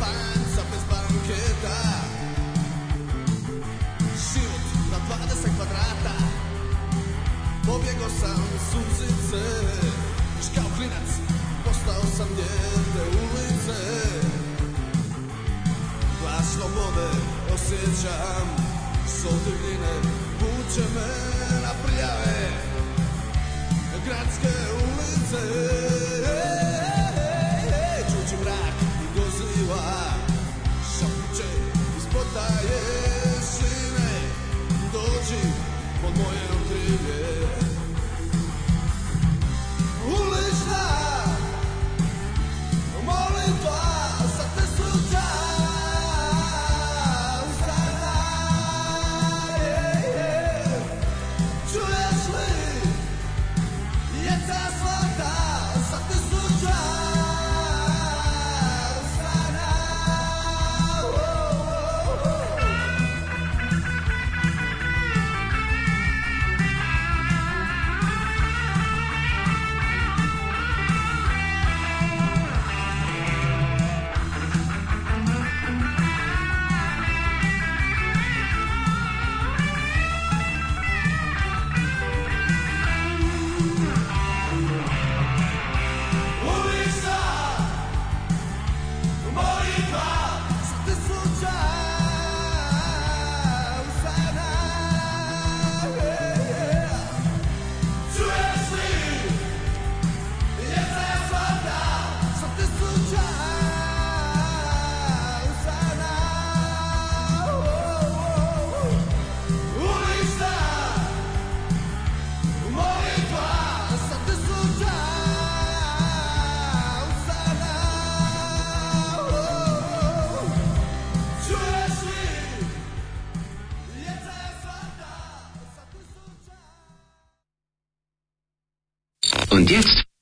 panca bez banketa Život na 20 kvadrata Pobjegao sam suzice Još kao klinac postao sam djete ulice Glas slobode osjećam S divljine vuče me na prljave Gradske ulice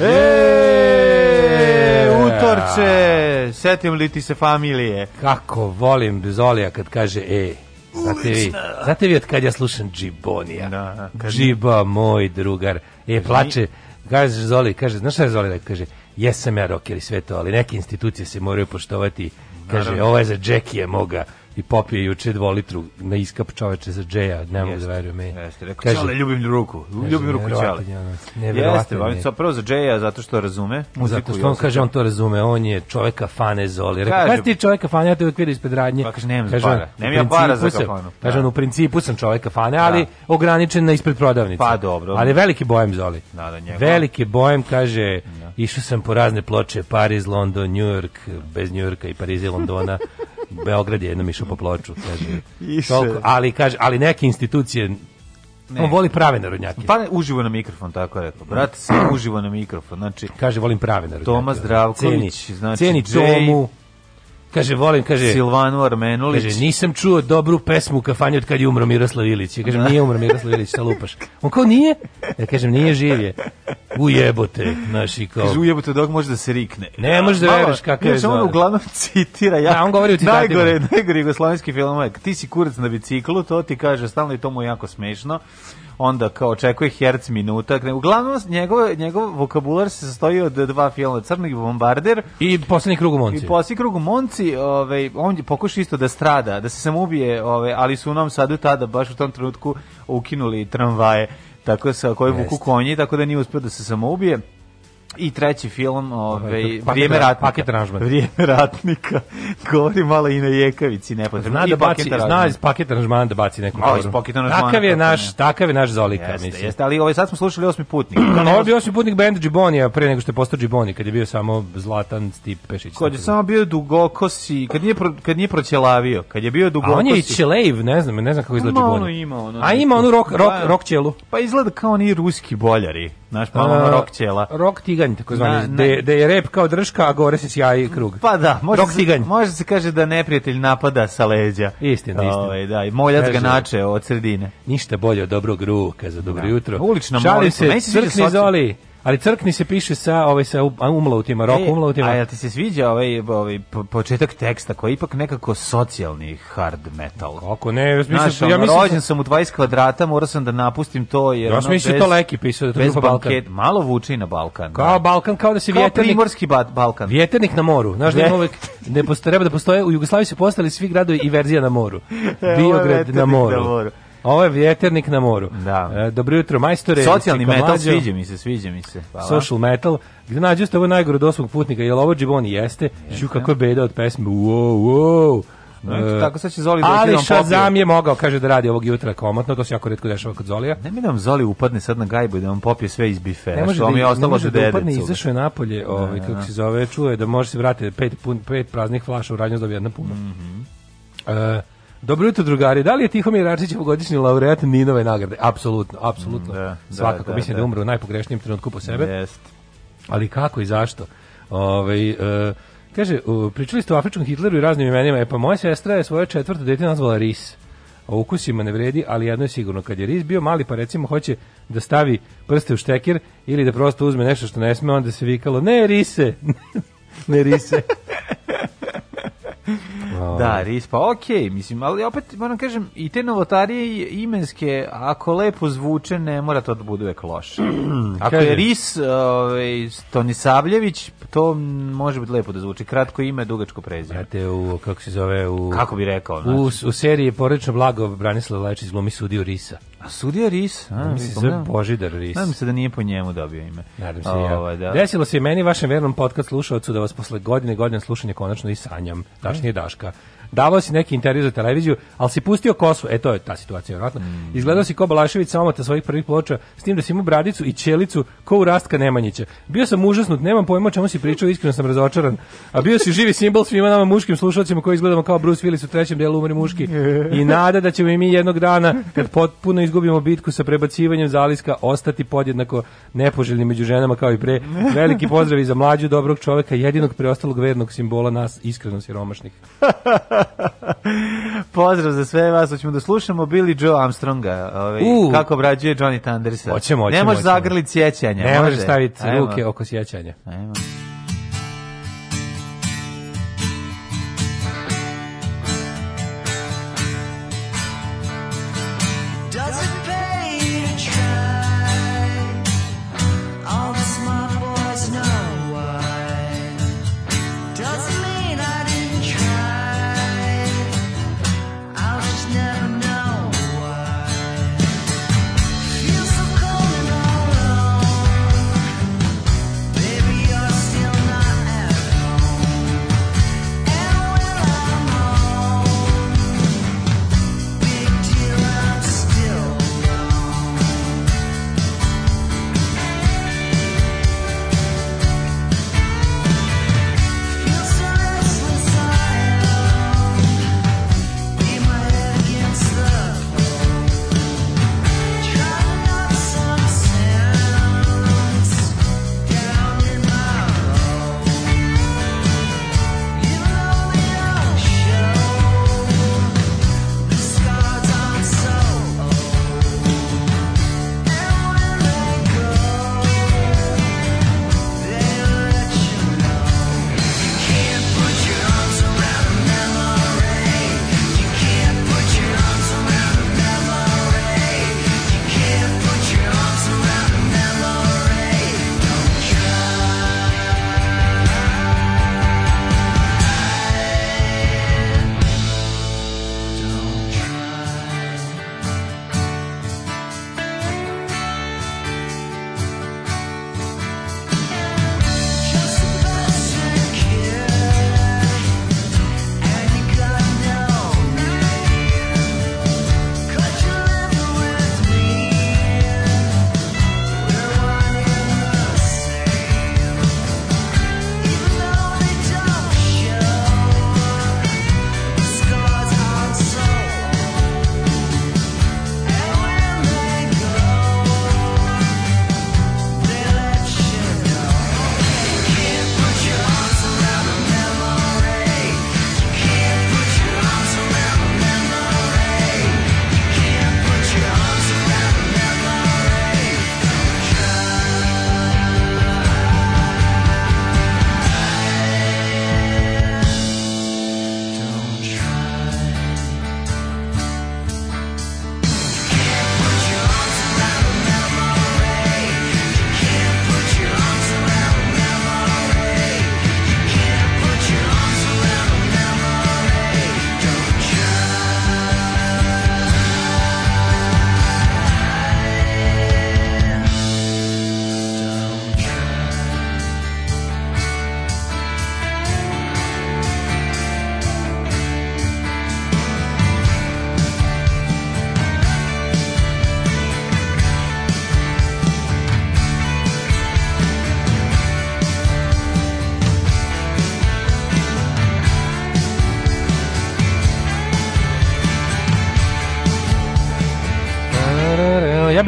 E, utorče, setim li ti se familije? Kako volim Zolija kad kaže e. Znate vi, znate vi od kad ja slušam Džibonija? Da, kaže... Džiba, moj drugar. E, plače, kaže Zoli, kaže, znaš šta je Zoli Kaže, jesam ja roker i sve to, ali neke institucije se moraju poštovati. Kaže, ovo je za Džekije moga i popije juče dvolitru na iskap čoveče za džeja, ne mogu da verujem. E. Jeste, rekao, Kaže, čale, ljubim ruku, ljubim ruku čale. Jeste, vam pa sa prvo za džeja, zato što razume muziku. Zato što on kaže, on to razume, on je čoveka fane zoli. Rekao, kaže ti čoveka kafane, ja te uvijek vidim ispred radnje. Pa kaže, nemam kaže, para, nemam ja para za kafanu. Kaže, on da. u principu sam čoveka fane, da. ali ograničen na ispred prodavnice. Pa dobro. Ali veliki bojem zoli. Da, veliki bojem, kaže, išao sam po razne ploče, Pariz, London, New York, bez New Yorka i Pariza i Londona. Beograd je jednom išao po ploču. Toliko, ali, kaže, ali neke institucije ne. On voli prave narodnjake. Pa uživo na mikrofon, tako je rekao. Brat, sve uživo na mikrofon. Znači, Kaže, volim prave narodnjake. Toma Zdravković, ceni, znači, ceni Tomu, Kaže, volim, kaže... Silvanu Armenulić. Kaže, nisam čuo dobru pesmu u kafanji od kad je umro Miroslav Ilić. Ja kažem, nije umro Miroslav Ilić, šta lupaš? On kao, nije? Ja kažem, nije živje. je. Ujebote, naši kao... Kaže, ujebote dok može da se rikne. Ne može da veriš kakav je on uglavnom citira. Ja, da, on govori o citatima. Najgore, najgore jugoslovenski film. Ti si kurac na biciklu, to ti kaže, stalno i to mu jako smešno onda kao očekuje herc minuta. Uglavnom, njegov, njegov vokabular se sastoji od dva filma, Crni bombarder i poslednji krug u Monci. I poslednji krug u Monci, ovaj, on je isto da strada, da se sam ubije, ovaj, ali su u Novom Sadu tada, baš u tom trenutku, ukinuli tramvaje tako sa koji vuku konji, tako da nije uspio da se samoubije. I treći film, ovaj, ovaj Vrijeme ratnika. Paket aranžman. Vrijeme ratnika. Govori malo i na Jekavici, nepotrebno. Zna da baci, zna iz paket aranžmana da baci neku Malo iz paket aranžmana. Takav je naš, takav je naš Zolika, jeste, mislim. Jeste, ali ovaj sad smo slušali osmi putnik. Ovo je bio osmi putnik band Džibonija, pre nego što je postao Džiboni, kad je bio samo Zlatan Stip Pešić. Kad je samo bio dugokosi, kad nije pro, kad nije proćelavio, kad je bio dugokosi. A on je i Čelejv, ne znam, ne znam kako izgleda Džiboni. ima ono. A ima onu rok rok da. rok čelu. Pa izgleda kao oni ruski boljari, znaš, pa ono rok čela. Rok tiga ciganj, tako zvani, da je rep kao drška, a gore se sjaji krug. Pa da, može, Dok se, može se kaže da neprijatelj napada sa leđa. Istina, istina. Ovaj, da, i moljac ga nače od sredine. Ništa bolje od dobrog ruka za dobro da. jutro. Ulična molitva. se, crkni zoli. Ali crkni se piše sa ovaj sa umlautima, rok umlautima. A ja e, ti se sviđa ovaj, ovaj početak teksta koji je ipak nekako socijalni hard metal? Kako ne, mislim, Znaš, ja mislim rođen da- sam u 20 kvadrata, morao sam da napustim to jer ja mislim da to leki pisao da to bez Balkan. Banket, malo vuči na Balkan. Kao da. Balkan kao da se vjeternik. primorski ba Balkan. Vjeternik na moru. Znaš da uvek ne postoje, treba da postoje u Jugoslaviji su postali svi gradovi i verzija na moru. E, Biograd na moru. Na moru. Ovo je vjeternik na moru. Da. E, dobro jutro, majstore. Socijalni metal, mlađo. sviđa mi se, sviđa mi se. Hvala. Social metal. Gde nađu ste ovo najgore od osmog putnika, jel ovo džiboni jeste? jeste. Žu, kako je beda od pesme. Wow, wow. No, e, tako sad će Zoli doći da Ali Shazam je mogao, kaže, da radi ovog jutra komotno, to se jako redko dešava kod Zolija. Ne mi da Zoli upadne sad na gajbu i da vam popije sve iz bifea, ne može što vam da je ostalo za dedecu. Ne može da upadne, izašao je napolje, da, ovaj, kako se zove, čuje da može se vratiti pet, pun, pet praznih flaša u radnju, dobije jedna puna. Mm -hmm. E, uh, Dobro jutro drugari. Da li je Tihomir Arčić godišnji laureat Ninove nagrade? Apsolutno, apsolutno. Mm, da, Svakako da, mislim da, da. da umre u najpogrešnijem trenutku po sebe. Jest. Ali kako i zašto? Ovaj uh, kaže pričali ste o afričkom Hitleru i raznim imenima. E pa moja sestra je svoje četvrto dete nazvala Ris. O ukusima ne vredi, ali jedno je sigurno kad je Ris bio mali pa recimo hoće da stavi prste u štekir ili da prosto uzme nešto što ne sme, onda se vikalo ne Rise. ne Rise. Ovaj. da, rispa, ok, mislim, ali opet moram kažem, i te novotarije imenske, ako lepo zvuče, ne mora to da bude uvek loše. ako je ris ovaj, Toni Sabljević, to može biti lepo da zvuči, kratko ime, dugačko prezime. Znate, u, kako se zove, u... Kako bi rekao? Znači? U, u seriji Porečno blago Branislav Lečić glumi sudio risa. A sudio Ris? A, mi se Božidar Ris. Nadam se da nije po njemu dobio ime. Nadam se o, ja. Ovaj, da. Desilo se i meni, vašem vernom podcast slušalcu, da vas posle godine i godine slušanja konačno i sanjam. nije Daška davao si neki intervju za televiziju, ali si pustio kosu, e to je ta situacija, vjerojatno. Mm. Izgledao si ko Balašević samo ta svojih prvih ploča, s tim da si imao bradicu i čelicu ko u Rastka Nemanjića. Bio sam užasnut, nemam pojma čemu si pričao, iskreno sam razočaran. A bio si živi simbol svima nama muškim slušalcima koji izgledamo kao Bruce Willis u trećem delu Umri muški. I nada da ćemo i mi jednog dana, kad potpuno izgubimo bitku sa prebacivanjem zaliska, ostati podjednako nepoželjni među ženama kao i pre. Veliki pozdrav i za mlađu dobrog čoveka, jedinog preostalog vernog simbola nas iskreno siromašnih. Pozdrav za sve vas, hoćemo da slušamo Billy Joe Armstronga, ovaj, uh. kako obrađuje Johnny Thundersa. Hoćemo, hoćemo. Ne može zagrliti sjećanja. Ne može staviti ruke oko sjećanja. Ajmo.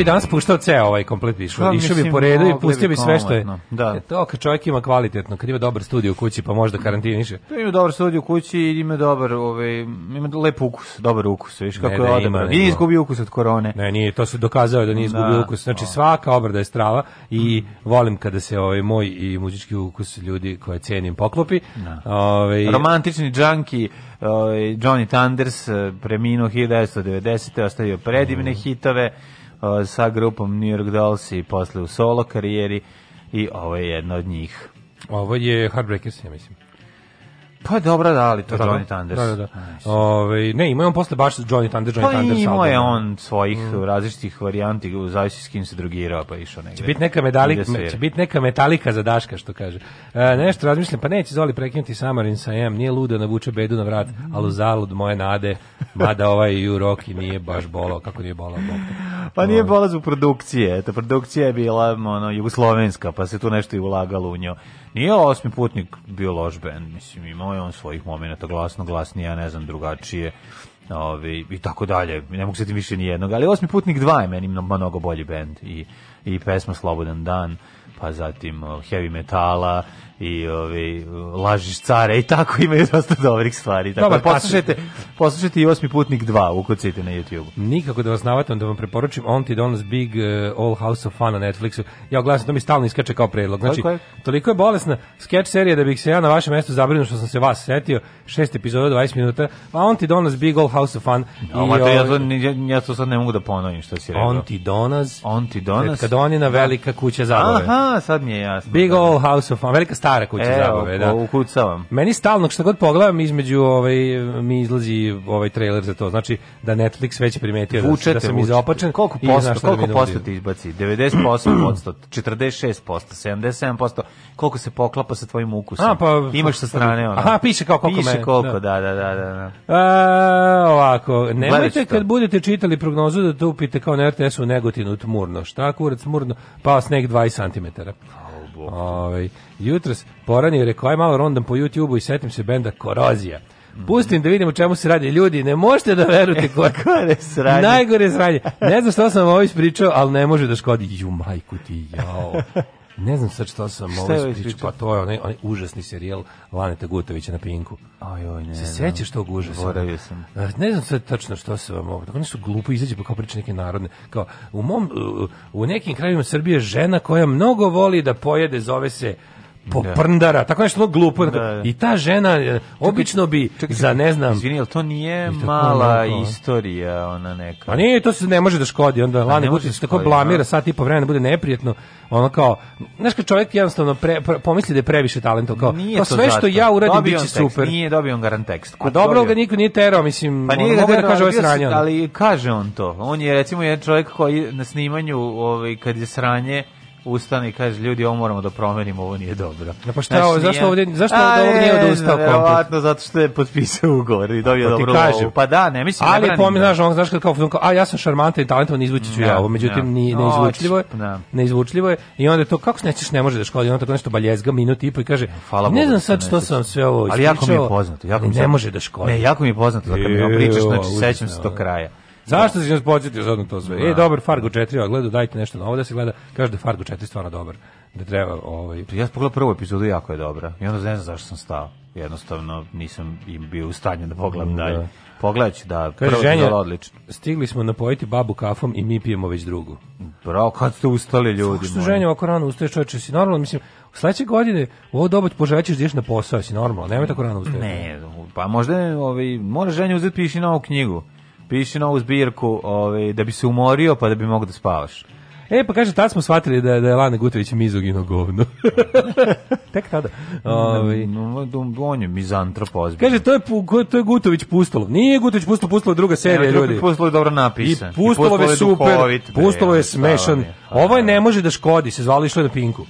danas puštao ceo ovaj komplet išao. Pa, išao bi po redu i pustio bi sve što je. Da. E To kad čovjek ima kvalitetno, kad ima dobar studio u kući, pa može da karantiniše. Pa ima dobar studio u kući i ima dobar, ovaj, ima lep ukus, dobar ukus, viš kako ne, je odabran. Nije izgubio ukus od korone. Ne, nije, to se dokazao da nije izgubio da. ukus. Znači svaka obrada je strava i mm. volim kada se ovaj moj i muzički ukus ljudi koje cenim poklopi. Da. Ovaj romantični džanki ovaj, Johnny Thunders preminuo 1990. ostavio predivne mm. hitove sa grupom New York Dolls i posle u solo karijeri i ovo je jedno od njih. Ovo je Heartbreakers, ja mislim. Pa dobro, da, ali to je da, da. Johnny Thunders. Da, da, da. Ove, ne, ima on posle baš Johnny Thunders, Johnny pa Thunders. Pa imao je on svojih mm. različitih varijanti, zavisi s kim se drugirao, pa išao negde. Će biti neka, medali, će biti neka metalika za Daška, što kaže. E, nešto razmišljam, pa neće Zoli prekinuti Samarin sa M, nije luda, navuče bedu na vrat, mm. ali zalud moje nade, mada ovaj i u roki nije baš bolao, kako nije bolao. Bol. Pa nije ovaj. bolao zbog produkcije, ta produkcija je bila ono, jugoslovenska, pa se tu nešto i ulagalo u njoj. Nije osmi putnik bio loš band, mislim, imao je on svojih momenta glasno, glasnije, ja ne znam, drugačije ovi, ovaj, i tako dalje. Ne mogu sjetiti više ni jednog, ali Osmi putnik 2 je meni mnogo bolji bend i, i pesma Slobodan dan, pa zatim heavy metala, i ovaj lažiš care i tako imaju dosta dobrih stvari tako Dobar, da poslušajte poslušajte i osmi putnik 2 ukucajte na YouTube nikako da vas navatam da vam preporučim on ti donos big uh, eh, all house of fun na Netflixu ja oglasim to mi stalno iskače kao predlog znači Kako je? toliko je bolesna sketch serija da bih se ja na vašem mestu zabrinuo što sam se vas setio šest epizoda 20 minuta a on ti donos big all house of fun no, da, i, ma, to, ja, to, ovaj- ja, ja to sad ne mogu da ponovim što si rekao on ti donos on ti donos kad on je na da. velika kuća zabave aha sad mi je jasno big all house of fun velika stara kuća e, zabave, da. ukucavam. Meni stalno što god pogledam između ovaj mi izlazi ovaj trailer za to. Znači da Netflix već primetio da vučete, da, da sam izopačen. Koliko posto, da koliko posto ti izbaci? 90%, 46%, 77%. Koliko se poklapa sa tvojim ukusom? A, pa, Imaš sa strane pa, ono. Aha, piše kao koliko piše meni, koliko, da, da, da, da. A, da, e, ovako, nemojte kad budete čitali prognozu da tupite kao na RTS-u negotinu tmurno. Šta kurac tmurno? Pa sneg 20 cm. Ovaj jutros poranije rekao aj malo rondam po YouTubeu i setim se benda Korozija. Pustim da vidimo čemu se radi ljudi, ne možete da verujete ko je sranje. Najgore sranje. Ne znam što sam ovo ispričao, ali ne može da škodi. Ju majku ti, jao. Ne znam sad što sam ovo ovaj ispričao, pa to je onaj, onaj užasni serijal Lane Gutovića na Pinku. Aj, aj, ne. Se da. sećaš tog užasa? Boravio sam. E, ne znam sad tačno što se vam ovo. Oni su glupo izađe pa kao priče neke narodne. Kao, u, mom, u nekim krajevima Srbije žena koja mnogo voli da pojede zove se po da. prndara, tako nešto glupo. Da, da, I ta žena e, obično bi čekaj, čekaj, za ne znam. Izvini, to nije mala neko. istorija ona neka. Pa nije, to se ne može da škodi, onda Lani Vučić da tako blamira sad i po vremena bude neprijatno. Ono kao, znaš kad čovjek jednostavno pre, pre, pomisli da je previše talenta, kao, nije kao sve zato. što ja uradim biće super. Nije dobio on garan tekst. A dobro ga niko nije terao, mislim, pa nije da kaže sranje. Ali kaže on to. On je recimo jedan čovjek koji na snimanju, ovaj kad je sranje, ustane i kaže ljudi ovo moramo da promenimo, ovo nije dobro. Ja pa šta, znači, zašto ovdje zašto a, ovdje nije odustao komplet? Verovatno zato što je potpisao ugovor i dobio dobro. Pa, Kaže, pa da, ne mislim Ali pomi da. znaš, on znaš kao a ja sam šarmantan i talentovan, izvući ću ja ovo, međutim ni neizvučljivo je. Da. Neizvučljivo je i onda to kako nećeš ne može da škodi, on tako nešto baljezga minut i po i kaže, Hvala Bogu. Da ne znam sad što sam sve ovo. Ali jako mi je poznato, jako mi ne može da škodi. Ne, jako mi je poznato da kad mi pričaš, znači sećam se to kraja. Zašto si nas podsjetio sad na to sve? E, da. dobar, Fargo 4, a dajte nešto novo da se gleda. Kaže da Fargo 4 stvarno dobar. Da treba, ovaj... Ja sam pogledao prvu epizodu, jako je dobra. I onda ne znam zašto sam stao. Jednostavno nisam im bio u stanju da pogledam mm, dalje. Da. da, Kaže, je ženja, odlično. Stigli smo napojiti babu kafom i mi pijemo već drugu. Bravo, kad ste ustali ljudi. Što ženja ovako rano ustaje čovječe, si normalno, mislim, sledeće godine u ovo doba požećeš da ješ na posao, si normalno, nemoj tako rano ustaje. Ne, pa možda ovaj, mora ženja uzeti piši novu knjigu piši novu zbirku ovaj, da bi se umorio pa da bi mogao da spavaš. E, pa kaže, tad smo shvatili da, da je Lane Gutović mizogino govno. Tek tada. Ovi. Ovaj. Mm, on je mizantrop ozbiljno. Kaže, to je, to je Gutović pustolo. Nije Gutović pustolo Pustolov druga serija, ljudi. Drugi Pustolov je dobro napisan. I Pustolov, je super, pustolo je da, smešan. Da, da. Ovo ovaj je ne može da škodi, se zvali išlo na pinku.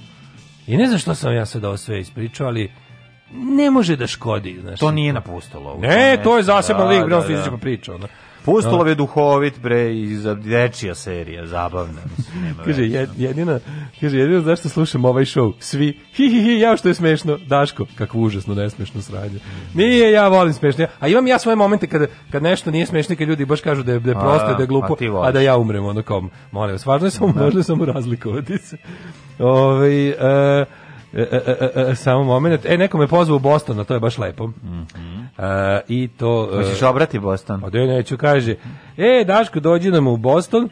I ne znam što sam ja sad ovo sve ispričao, ali ne može da škodi. Znači. To nije napustilo. Ne, to je zaseban lik, da, da, da. pričao. Pustolov je duhovit, bre, i za dečija serija, zabavna. Mislim, nema kaže, jedina, kaže, jedina zašto slušam ovaj show, svi, hi, hi, hi, ja što je smešno, Daško, kakvo užasno nesmešno sranje. Nije, ja volim smešno, a imam ja svoje momente kad, kad nešto nije smešno, kad ljudi baš kažu da je, da je prosto, da je glupo, a, a, da ja umrem, ono kao, molim vas, važno je samo, da. važno je samo razlikovati se. Ove, ovaj, e, E e, e, e, e, samo moment. E, neko me pozvao u Boston, a to je baš lepo. Mm -hmm. I to... Možeš obrati Boston? Pa da neću, kaže. E, Daško, dođi nam u Boston,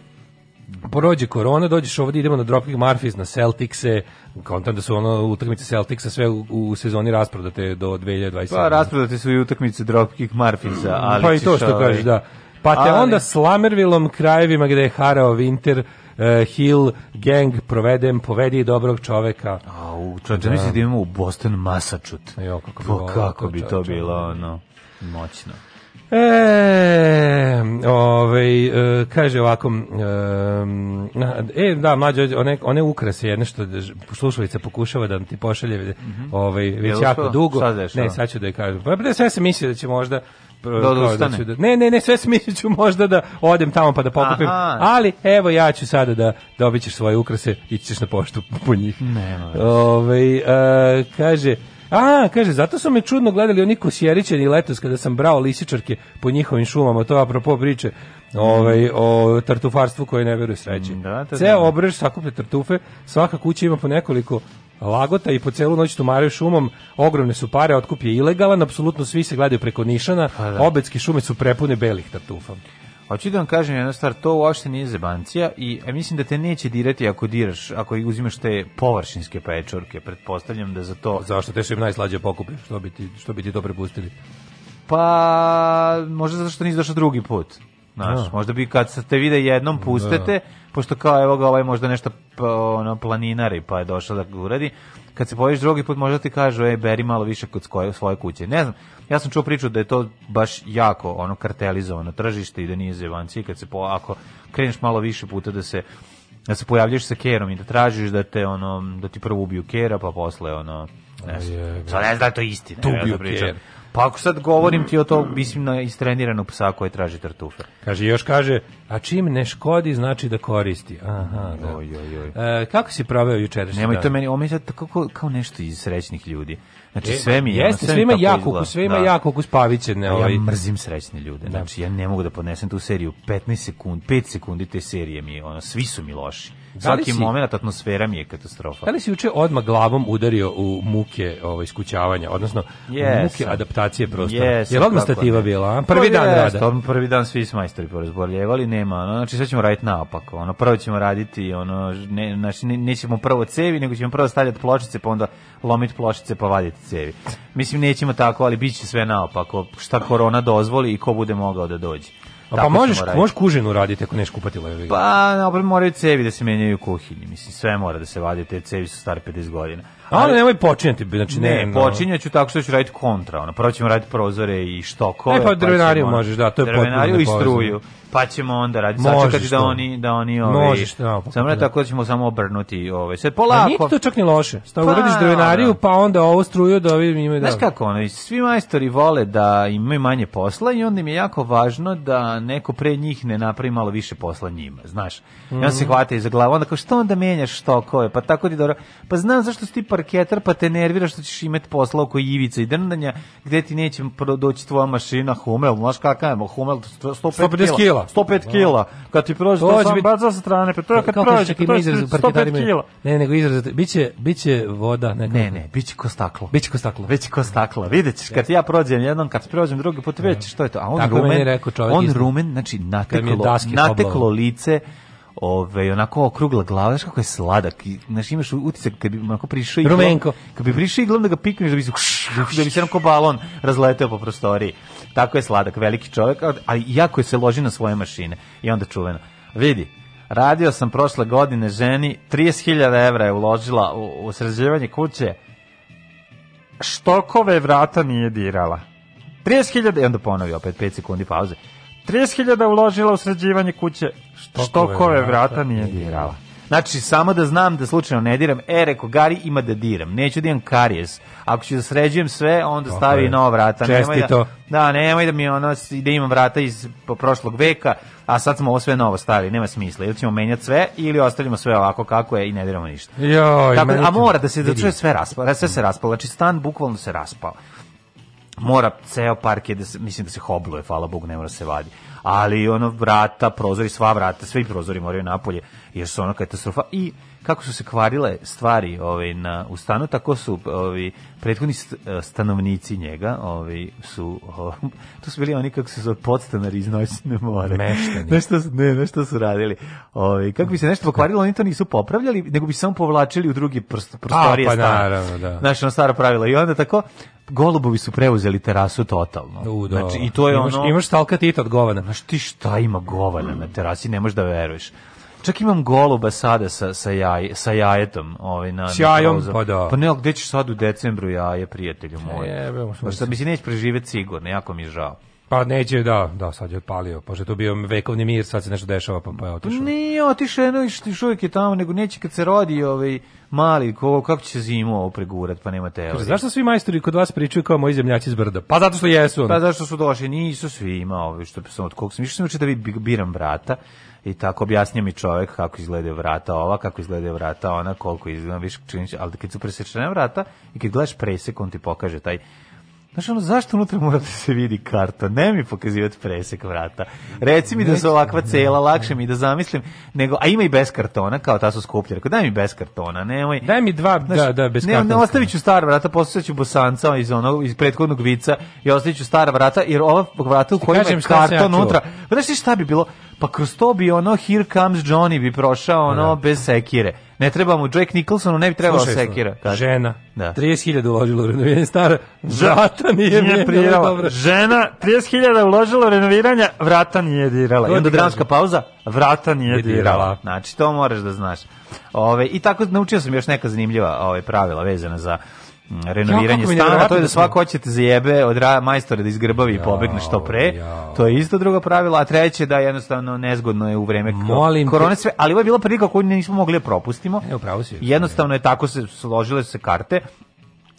prođe korona, dođeš ovdje, idemo na Dropkick Murphys, na Celticse, kontam da su ono utakmice Celticsa sve u, u sezoni rasprodate do 2027. Pa rasprodate su i utakmice Dropkick Murphysa, mm, ali Pa i to što ovaj- kažeš, da. Pa te ali... onda Slamervilom krajevima gde je harao Winter, E, Hill Gang proveden, povedi dobrog čoveka. Au, u čoveče misliš da imamo u Boston Massachusetts. Jo, kako bi, o, kako bi to bilo ono moćno. E, ovaj, e, kaže ovako, e, e, da, mlađe, one, one ukrase jedne što slušalica pokušava da ti pošalje, mm -hmm. ovaj, već jako dugo. Sad ne, sad ću da je kažem. Pa, pre sve se mislio da će možda da, da, da ću, da- ne, ne, ne, sve smiriću možda da odem tamo pa da pokupim. Aha. Ali evo ja ću sada da dobit ćeš svoje ukrase, ići ćeš na poštu po njih. Nema. Ove, ovaj, a, kaže, a, kaže, zato su me čudno gledali oni kosjerićani i letos kada sam brao lisičarke po njihovim šumama, to apropo priče ovaj, mm. o tartufarstvu koje ne veruje sreći. Mm, da, Ceo obrž sakuplja tartufe, svaka kuća ima po nekoliko Lagota i po celu noć tumaraju šumom, ogromne su pare, otkup je ilegalan, apsolutno svi se gledaju preko Nišana, pa da. obetske šume su prepune belih tartufa. Hoću da vam kažem jedna stvar, to uopšte nije zebancija i e, mislim da te neće dirati ako diraš, ako uzimaš te površinske pečurke, pretpostavljam da za to... Zašto te su im najslađe pokupi, što bi ti, što bi ti to prepustili? Pa, možda zato što nisi došao drugi put. Znaš, no. Da. možda bi kad se te vide jednom pustete, da. pošto kao evo ga ovaj možda nešto pa, ono, planinari pa je došao da ga uradi, kad se pojaviš drugi put možda ti kažu ej beri malo više kod svoje, svoje kuće. Ne znam, ja sam čuo priču da je to baš jako ono kartelizovano tržište i da nije zevanci kad se po, ako kreneš malo više puta da se da se pojavljaš sa kerom i da tražiš da te ono da ti prvo ubiju kera pa posle ono ne znam. Sad ne znam da je to istina. Tu ubiju kera. Pa ako sad govorim ti o to, mm. mislim na istreniranu psa koji traži tartufe. Kaže, još kaže, a čim ne škodi znači da koristi. Aha, da. Oj, oj, oj. E, kako si proveo jučerašnji Nemoj dan? to meni, ovo mi sad kao, kao nešto iz srećnih ljudi. Znači, e, sve mi je... Jeste, sve ima jako ukus, sve ima jako ukus paviće. Ne, ovaj. Ja mrzim srećne ljude. Da. Znači, ja ne mogu da podnesem tu seriju. 15 sekund, 5 sekundi te serije mi je, ono, svi su mi loši. Da Svaki si, moment atmosfera mi je katastrofa. Da li si juče odma glavom udario u muke ovaj iskućavanja, odnosno yes, muke adaptacije prostora? Yes, Jel odmah stativa bila? A? Prvi pa dan jest, rada. Odmah prvi dan svi smo majstori porazboljevali, nema. No, znači sve ćemo raditi naopako. Ono prvo ćemo raditi ono ne, znači nećemo prvo cevi, nego ćemo prvo stavljati pločice, pa onda lomiti pločice pa vaditi cevi. Mislim nećemo tako, ali biće sve naopako. Šta korona dozvoli i ko bude mogao da dođe. Pa tako pa možeš, možeš kužinu raditi ako neš kupatilo. Pa, dobro, moraju cevi da se menjaju kuhinji. Mislim, sve mora da se vadi, te cevi su stare 50 godina. Ali, ali nemoj počinjati, znači ne. Ne, počinjaću tako što ću raditi kontra, ono. Prvo ćemo raditi prozore i štokove. Ne, pa drvenariju pa možeš, da, to je potpuno. Drvenariju i struju pa ćemo onda raditi sačekati da oni da oni ove Možeš, da, pa, samo ne tako da ćemo samo obrnuti ove sve pa polako. A nije to čak ni loše. Šta pa, uradiš drvenariju da, da. pa onda ovo struju da vidim imaju da. Znaš kako ono, svi majstori vole da imaju manje posla i onda im je jako važno da neko pre njih ne napravi malo više posla njima, znaš. Mm -hmm. I se mhm. hvata iz glave onda kao što onda menjaš stokove, pa tako ti dobro. Pa znam zašto si ti parketar, pa te nervira što ćeš imati posla oko ivica i drndanja, gde ti neće doći tvoja mašina Humel, znaš kakav je, Humel 150 kila kila. Da. 105 kila. Kad ti prođe to sam bit... baca sa strane, pa to je kad prođe, to je izraz 105 kila. Ne, nego izraz biće biće voda, ne. Ne, ne, biće ko staklo. Biće ko staklo. Biće ko staklo. Da. Videćeš kad ja prođem jednom, kad prođem drugi put već da. što je to. A on rumen, on rumen, znači nateklo, nateklo lice ove, ovaj, onako okrugla glava, znaš kako je sladak, i, imaš utisak kad bi onako prišao iglom, Rumenko. kad bi prišao iglom da ga pikneš da bi se, da bi se onako balon razleteo po prostoriji. Tako je sladak, veliki čovjek, ali jako je se loži na svoje mašine. I onda čuveno. Vidi, radio sam prošle godine ženi, 30.000 evra je uložila u, u sređivanje kuće, štokove vrata nije dirala. 30.000, i onda ponovi opet 5 sekundi pauze. 30.000 uložila u sređivanje kuće, štokove, štokove vrata, vrata nije dirala. Znači, samo da znam da slučajno ne diram, e, reko, gari ima da diram, neću da imam karijes. Ako ću da sređujem sve, onda Tako stavi je. nova vrata. Nemoj da, da, nemoj da mi ono, da imam vrata iz prošlog veka, a sad smo ovo sve novo stavili, nema smisla. Ili ćemo menjati sve, ili ostavljamo sve ovako kako je i ne diramo ništa. Jo, Tako, da, a mora da se da sve raspala, sve se raspala, znači stan bukvalno se raspao mora ceo park je da se, mislim da se hobluje, hvala Bogu, ne mora se vadi. Ali ono vrata, prozori, sva vrata, svi prozori moraju napolje, jer su ono katastrofa. I kako su se kvarile stvari ovaj, na, u stanu, tako su ovi, ovaj, prethodni eh, stanovnici njega, ovi, ovaj, su, ovaj, to su bili oni kako su zove podstanari iz noćne more. Meštani. Nešto, ne, nešto su radili. Ovi, ovaj, kako bi se nešto pokvarilo, oni to nisu popravljali, nego bi samo povlačili u drugi prost, prostorije A, pa, stana. Naravno, da. Znaš, ono staro pravila. I onda tako, golubovi su preuzeli terasu totalno. U, do. Da. Znači, i to je imaš, ono... Imaš stalka tita od govana. Znaš ti šta ima govana na terasi, ne možeš da veruješ. Čak imam goluba sada sa, sa, jaj, sa jajetom. Ovaj, na, S jajom, na pa da. Pa ne, gde ćeš sad u decembru jaje, prijatelju moj? Pa Jebe, pa mislim. Mislim, neće preživjeti sigurno, jako mi je žao. Pa neće, da, da, sad je odpalio, pošto je to bio vekovni mir, sad se nešto dešava, pa, pa je otišao. Nije otišao, jedno uvijek je tamo, nego neće kad se rodi ovaj mali, ko, kako će se zimu ovo pregurat, pa nema teorije. zašto svi majstori kod vas pričaju kao moji zemljaci iz brda? Pa zato što jesu. Pa zašto su došli, nisu svi ima ovi, što sam od kog sam, išao sam da vi biram brata, i tako objasnio mi čovjek kako izgleda vrata ova, kako izgleda vrata ona, koliko izgleda, više činiš, ali kad su presečene vrata i kad gledaš presek, on ti pokaže taj Znaš, ono, zašto unutra mora da se vidi karta? Ne mi pokazivati presek vrata. Reci mi da su ovakva cela, lakše mi da zamislim. Nego, a ima i bez kartona, kao ta su skuplja. Rekao, daj mi bez kartona, nemoj. Daj mi dva, znaš, da, da, bez ne, kartona. Ne, ostavit ću stara vrata, poslije ću bosanca iz onog, iz prethodnog vica i ostavit ću stara vrata, jer ova vrata u kojima je karton ja unutra. Pa znaš ti šta bi bilo? Pa kroz to bi ono, here comes Johnny bi prošao ono, da. bez sekire. Ne trebamo mu Jack Nicholsonu, ne bi trebalo sekira. Da. Žena. Da. 30.000 uložila u renoviranje stara. Vrata nije, nije prijela. Žena 30.000 uložila u renoviranje, vrata nije dirala. I onda dramska pauza, vrata nije dirala. Znači, to moraš da znaš. Ove, I tako naučio sam još neka zanimljiva ove, pravila vezana za Mm, renoviranje ja, stana, to je da, da svako hoćete da zajebe od majstora da izgrbavi i pobegne što pre. Jao. To je isto drugo pravilo, a treće da jednostavno nezgodno je u vreme Molim korone sve, ali ovo je bila prilika koju nismo mogli da propustimo. E, upravo si. Jednostavno je tako se složile se karte,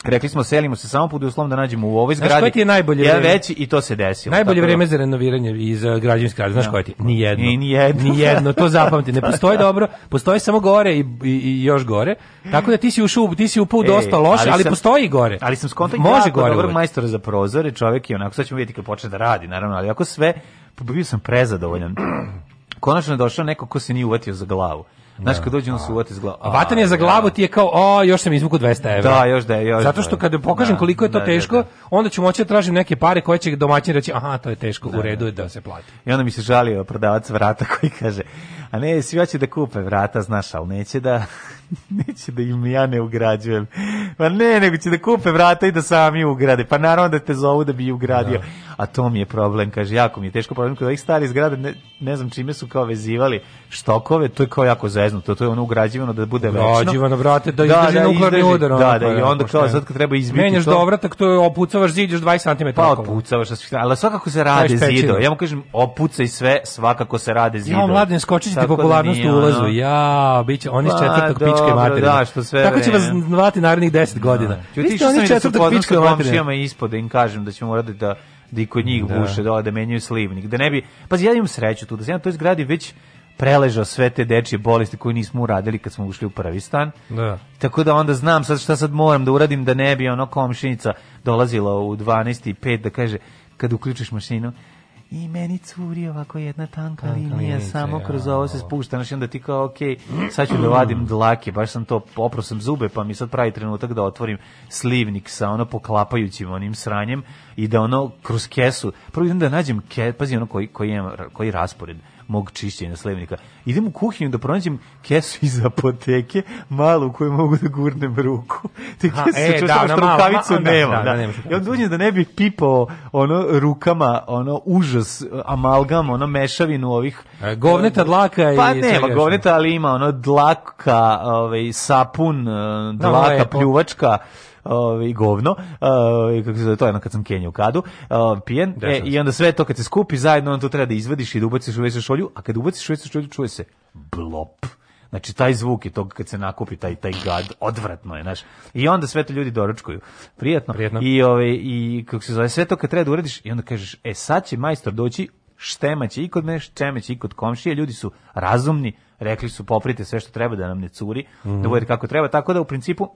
Rekli smo selimo se samo pod uslovom da nađemo u ovoj zgradi. Znaš koji ti je najbolje ja veći i to se desilo. Najbolje da- vreme za renoviranje i za uh, građevinske radove, znaš no. Da. koji ti? Ni jedno. Ni, jedno. ni jedno, to zapamti. Ne pa postoji da. dobro, postoji samo gore i, i, i još gore. Tako da ti si ušao, ti si upao e, dosta loše, ali, ali sam, postoji gore. Ali sam skontakt Može gore. Dobrog majstora za prozore, čovjek je onako, sad ćemo vidjeti kad počne da radi, naravno, ali ako sve, bio sam prezadovoljan. Konačno je došao neko ko se nije uvatio za glavu. Znaš, kad da. dođe on se uvati s glavu. A vatan je za da. glavu ti je kao, o, još sam izvukao 200 evra. Da, još da, još Zato da što kada pokažem koliko je to teško, onda ću moći da tražim neke pare koje će domaćin reći, aha, to je teško, u redu je da se plati. I onda mi se žalio prodavac vrata koji kaže, a ne, svi hoće da kupe vrata, znaš, ali neće da neće da im ja ne ugrađujem. Pa ne, nego će da kupe vrata i da sami ugrade. Pa naravno da te zovu da bi ugradio. Da. A to mi je problem, kaže, jako mi je teško problem. Kod ih stari zgrade, ne, ne znam čime su kao vezivali štokove, to je kao jako zeznuto. To je ono ugrađivano da bude večno. Ugrađivano vrate, da, da izdrži da, nuklearni izdrži, udar. Da, da, da, i da, onda kao sad kad treba izbiti Menjaš to. Menjaš dovratak, to je opucavaš zid još 20 cm. Pa opucavaš, ali svakako se rade zido. Ja mu kažem, opucaj sve, svakako se rade zido. Ja, mladen, skočit ćete da popularnost u ulazu. Ja, biće, oni s pa, četvrtog pičke materine. Da, što sve Tako će vas zvati narednih 10 godina. Da. Vi ste oni četvrtak pičke materine. ispod da im kažem da ćemo raditi da da i kod njih da. buše, dole da, da menjaju slivnik, da ne bi, pa ja imam sreću tu, da sam ja to izgradi već preležao sve te dečje bolesti koje nismo uradili kad smo ušli u prvi stan. Da. Tako da onda znam sad šta sad moram da uradim da ne bi ono komšinica dolazila u 12:05 da kaže kad uključiš mašinu i meni curi ovako jedna tanka, tanka linija, linija samo ja, kroz ovo se spušta, znači onda ti kao, ok, sad ću da vadim mm. dlake, baš sam to, oprao zube, pa mi sad pravi trenutak da otvorim slivnik sa ono poklapajućim onim sranjem i da ono kroz kesu, prvo idem da nađem, ke, pazi ono koji, koji, imam, koji raspored, mog čišćenja slivnika. Idem u kuhinju da pronađem kesu iz apoteke, malu u kojoj mogu da gurnem ruku. Te kesu e, čuo da, što rukavicu da, nema. Da, da, da nema. I onda uđem da ne bih pipao ono rukama, ono užas, amalgam, ono mešavinu ovih... E, govneta e, dlaka i... Pa nema govneta, ali ima ono dlaka, ovaj, sapun, e, da, dlaka, pljuvačka ovaj govno, ovaj kako se zove, to je kad sam Kenju kadu, uh, pijen, e, i onda sve to kad se skupi zajedno, onda to treba da izvadiš i da ubaciš u šolju a kad ubaciš u vesošolju čuje se blop. Znači taj zvuk i tog kad se nakupi taj taj gad odvratno je, znaš. I onda sve to ljudi doručkuju. Prijatno. Prijetno. I ove, ovaj, i kako se zove sve to kad treba da uradiš i onda kažeš e sad će majstor doći štemaće i kod mene, štemaće i kod komšije, ljudi su razumni, rekli su poprite sve što treba da nam ne curi, mm -hmm. da mhm. bude kako treba, tako da u principu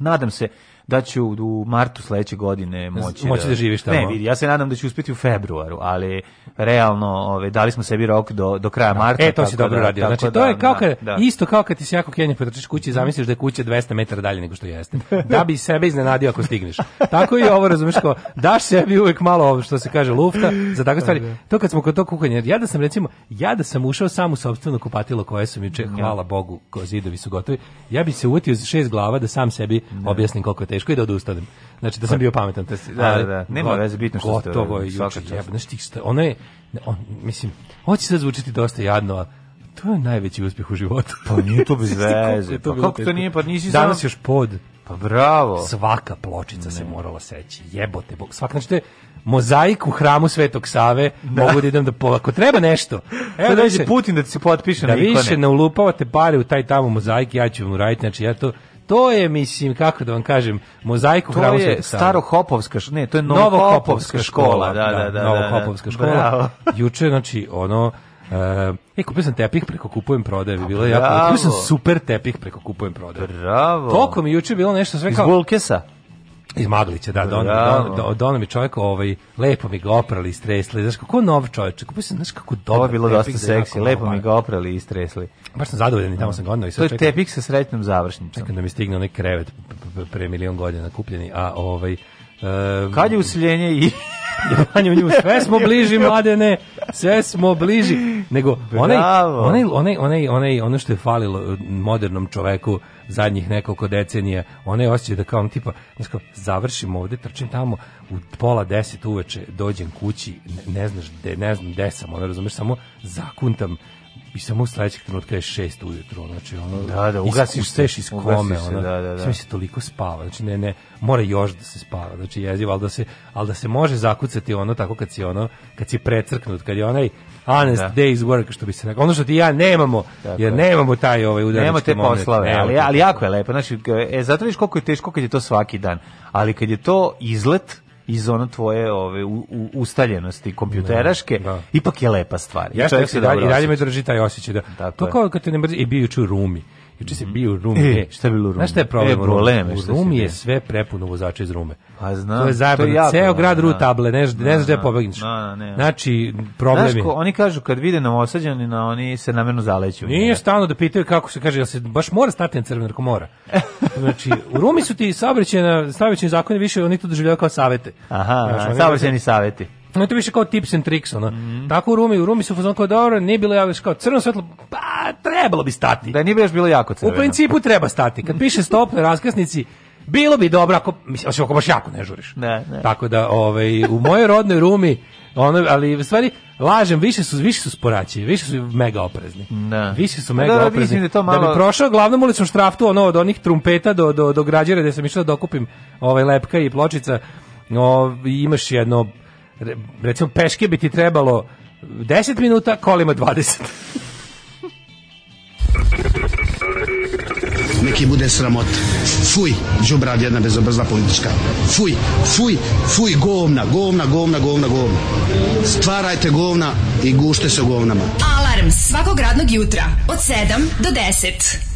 Nadam se da će u martu sledeće godine moći, moći da, da živi tamo. Ne, vidi, ja se nadam da će uspeti u februaru, ali realno, ove, dali smo sebi rok do, do kraja da. marta. E, to se dobro da, radio. Znači, to je da, kao da, kad, da. isto kao kad ti jako Kenja potrčiš kući i zamisliš da je kuća 200 metara dalje nego što jeste. Da bi sebe iznenadio ako stigneš. Tako i ovo, razumeš kao, daš sebi uvek malo, što se kaže, lufta za takve stvari. To kad smo kod tog kuhanja, ja da sam, recimo, ja da sam ušao sam u sopstveno kupatilo koje sam juče, hvala Bogu, ko zidovi su gotovi, ja bih se utio za šest glava da sam sebi objasnim koliko je teško i da odustanem. Znači da sam pa, bio pametan. Da, da, da. da. Nema veze bitno što ste Gotovo je juče. Ono znači, je, on, mislim, hoće sad zvučiti dosta jadno, a to je najveći uspjeh u životu. Pa nije to bez veze. Pa kako to nije, pa nisi Danas još pod. Pa bravo. Svaka pločica ne. se morala seći. Jebote, bog. Svaka, znači, mozaik u hramu Svetog Save, da. mogu da idem da po, ako treba nešto. Evo da Putin da ti se potpiše da na ikone. Da više ne ulupavate pare u taj tamo mozaik, ja ću vam uraditi, znači ja to to je, mislim, kako da vam kažem, mozaiku To je staro starohopovska, ne, to je novo škola. škola. Da, da, da. novo novohopovska da. škola. Juče, znači, ono, eh, e, kupio sam tepih preko kupujem prodaje, bi bilo jako. Kupio sam super tepih preko kupujem prodaje. Bravo. Toko mi juče bilo nešto sve kao... Iz Bulkesa? Iz Maglića, da, don, don, don, don, mi čovjek, ovaj, lepo mi ga oprali i stresli, znaš kako nov čovjek, kako se, znaš kako dobro. Ovo je bilo dosta seksi, lepo mi ga ovaj. oprali i stresli. Baš sam zadovoljan i tamo sam I gledao. To je tepik sa sretnom završnicom. Čekam da mi stigne onaj krevet pre milion godina kupljeni, a ovaj, Um, Kad je usiljenje i... Jovanje u nju, sve smo bliži, mladene, sve smo bliži. Nego, onaj, onaj, onaj, onaj, onaj, ono što je falilo eh, modernom čoveku zadnjih nekoliko decenija, onaj osjećaj da kao on tipa, znaš završim ovde, trčim tamo, u pola deset uveče dođem kući, ne, ne znaš, de, ne znam gde sam, ono, razumeš, samo zakuntam i samo u sledećeg trenutka je 6 ujutru, znači ono, da, da, ugasiš se, iz kome, se, ono, da, da, da. sve se toliko spava, znači ne, ne, mora još da se spava, znači jezivo, ali da se, ali da se može zakucati ono tako kad si ono, kad si precrknut, kad je onaj honest da. days work, što bi se rekao, ono što ti ja nemamo, tako, jer nemamo taj ovaj udarički Nemamo te moment, poslave, nemamo ali, ali jako je lepo, znači, e, zato viš koliko je teško kad je to svaki dan, ali kad je to izlet, iz ono tvoje ove u, u, ustaljenosti kompjuteraške da, ipak je lepa stvar. Ja se da i dalje me drži taj osjećaj da. Tako to kao kad te ne mrzi i e, bio juče u rumi. Juče se bio u Rumi. E, e, šta je bilo u Rumi? Znaš šta je problem? E, probleme, u Rumi je sve prepuno vozača iz Rume. A pa znam. To je zajebano. Ceo grad ru da. table, ne, znaš da, gde pobegniš. Na, na, pobegneš. Znači, problem je. oni kažu kad vide na oni se namerno zaleću. Nije stalno da pitaju kako se kaže, da se baš mora stati na crvenu, ako mora. Znači, u Rumi su ti saobraćajni zakoni više oni to doživljavaju kao savete. Aha, znači, saobraćajni saveti. Ono to više kao tips and tricks, ono. Mm. Tako u Rumi, u Rumi su fuzon kao dobro, nije bilo javiš kao crno svetlo, pa trebalo bi stati. Da nije bi još bilo jako crveno. U principu treba stati. Kad piše stop na raskrsnici, bilo bi dobro ako, mislim, ako baš jako ne žuriš. Ne, ne. Tako da, ovaj, u mojoj rodnoj Rumi, ono, ali u stvari, lažem, više su, više su sporaći, više su mega oprezni. Da. Više su pa mega da, da, oprezni. Da, to malo... da bi prošao glavnom ulicom štraftu, ono, od onih trumpeta do, do, do građere gde sam išao da dokupim ovaj, lepka i pločica, no, imaš jedno recimo peške bi ti trebalo 10 minuta, kolima 20. Neki bude sramot. Fuj, džubrav jedna bezobrzla politička. Fuj, fuj, fuj, govna, govna, govna, govna, govna. Stvarajte govna i gušte se govnama. Alarm svakog radnog jutra od 7 do 10.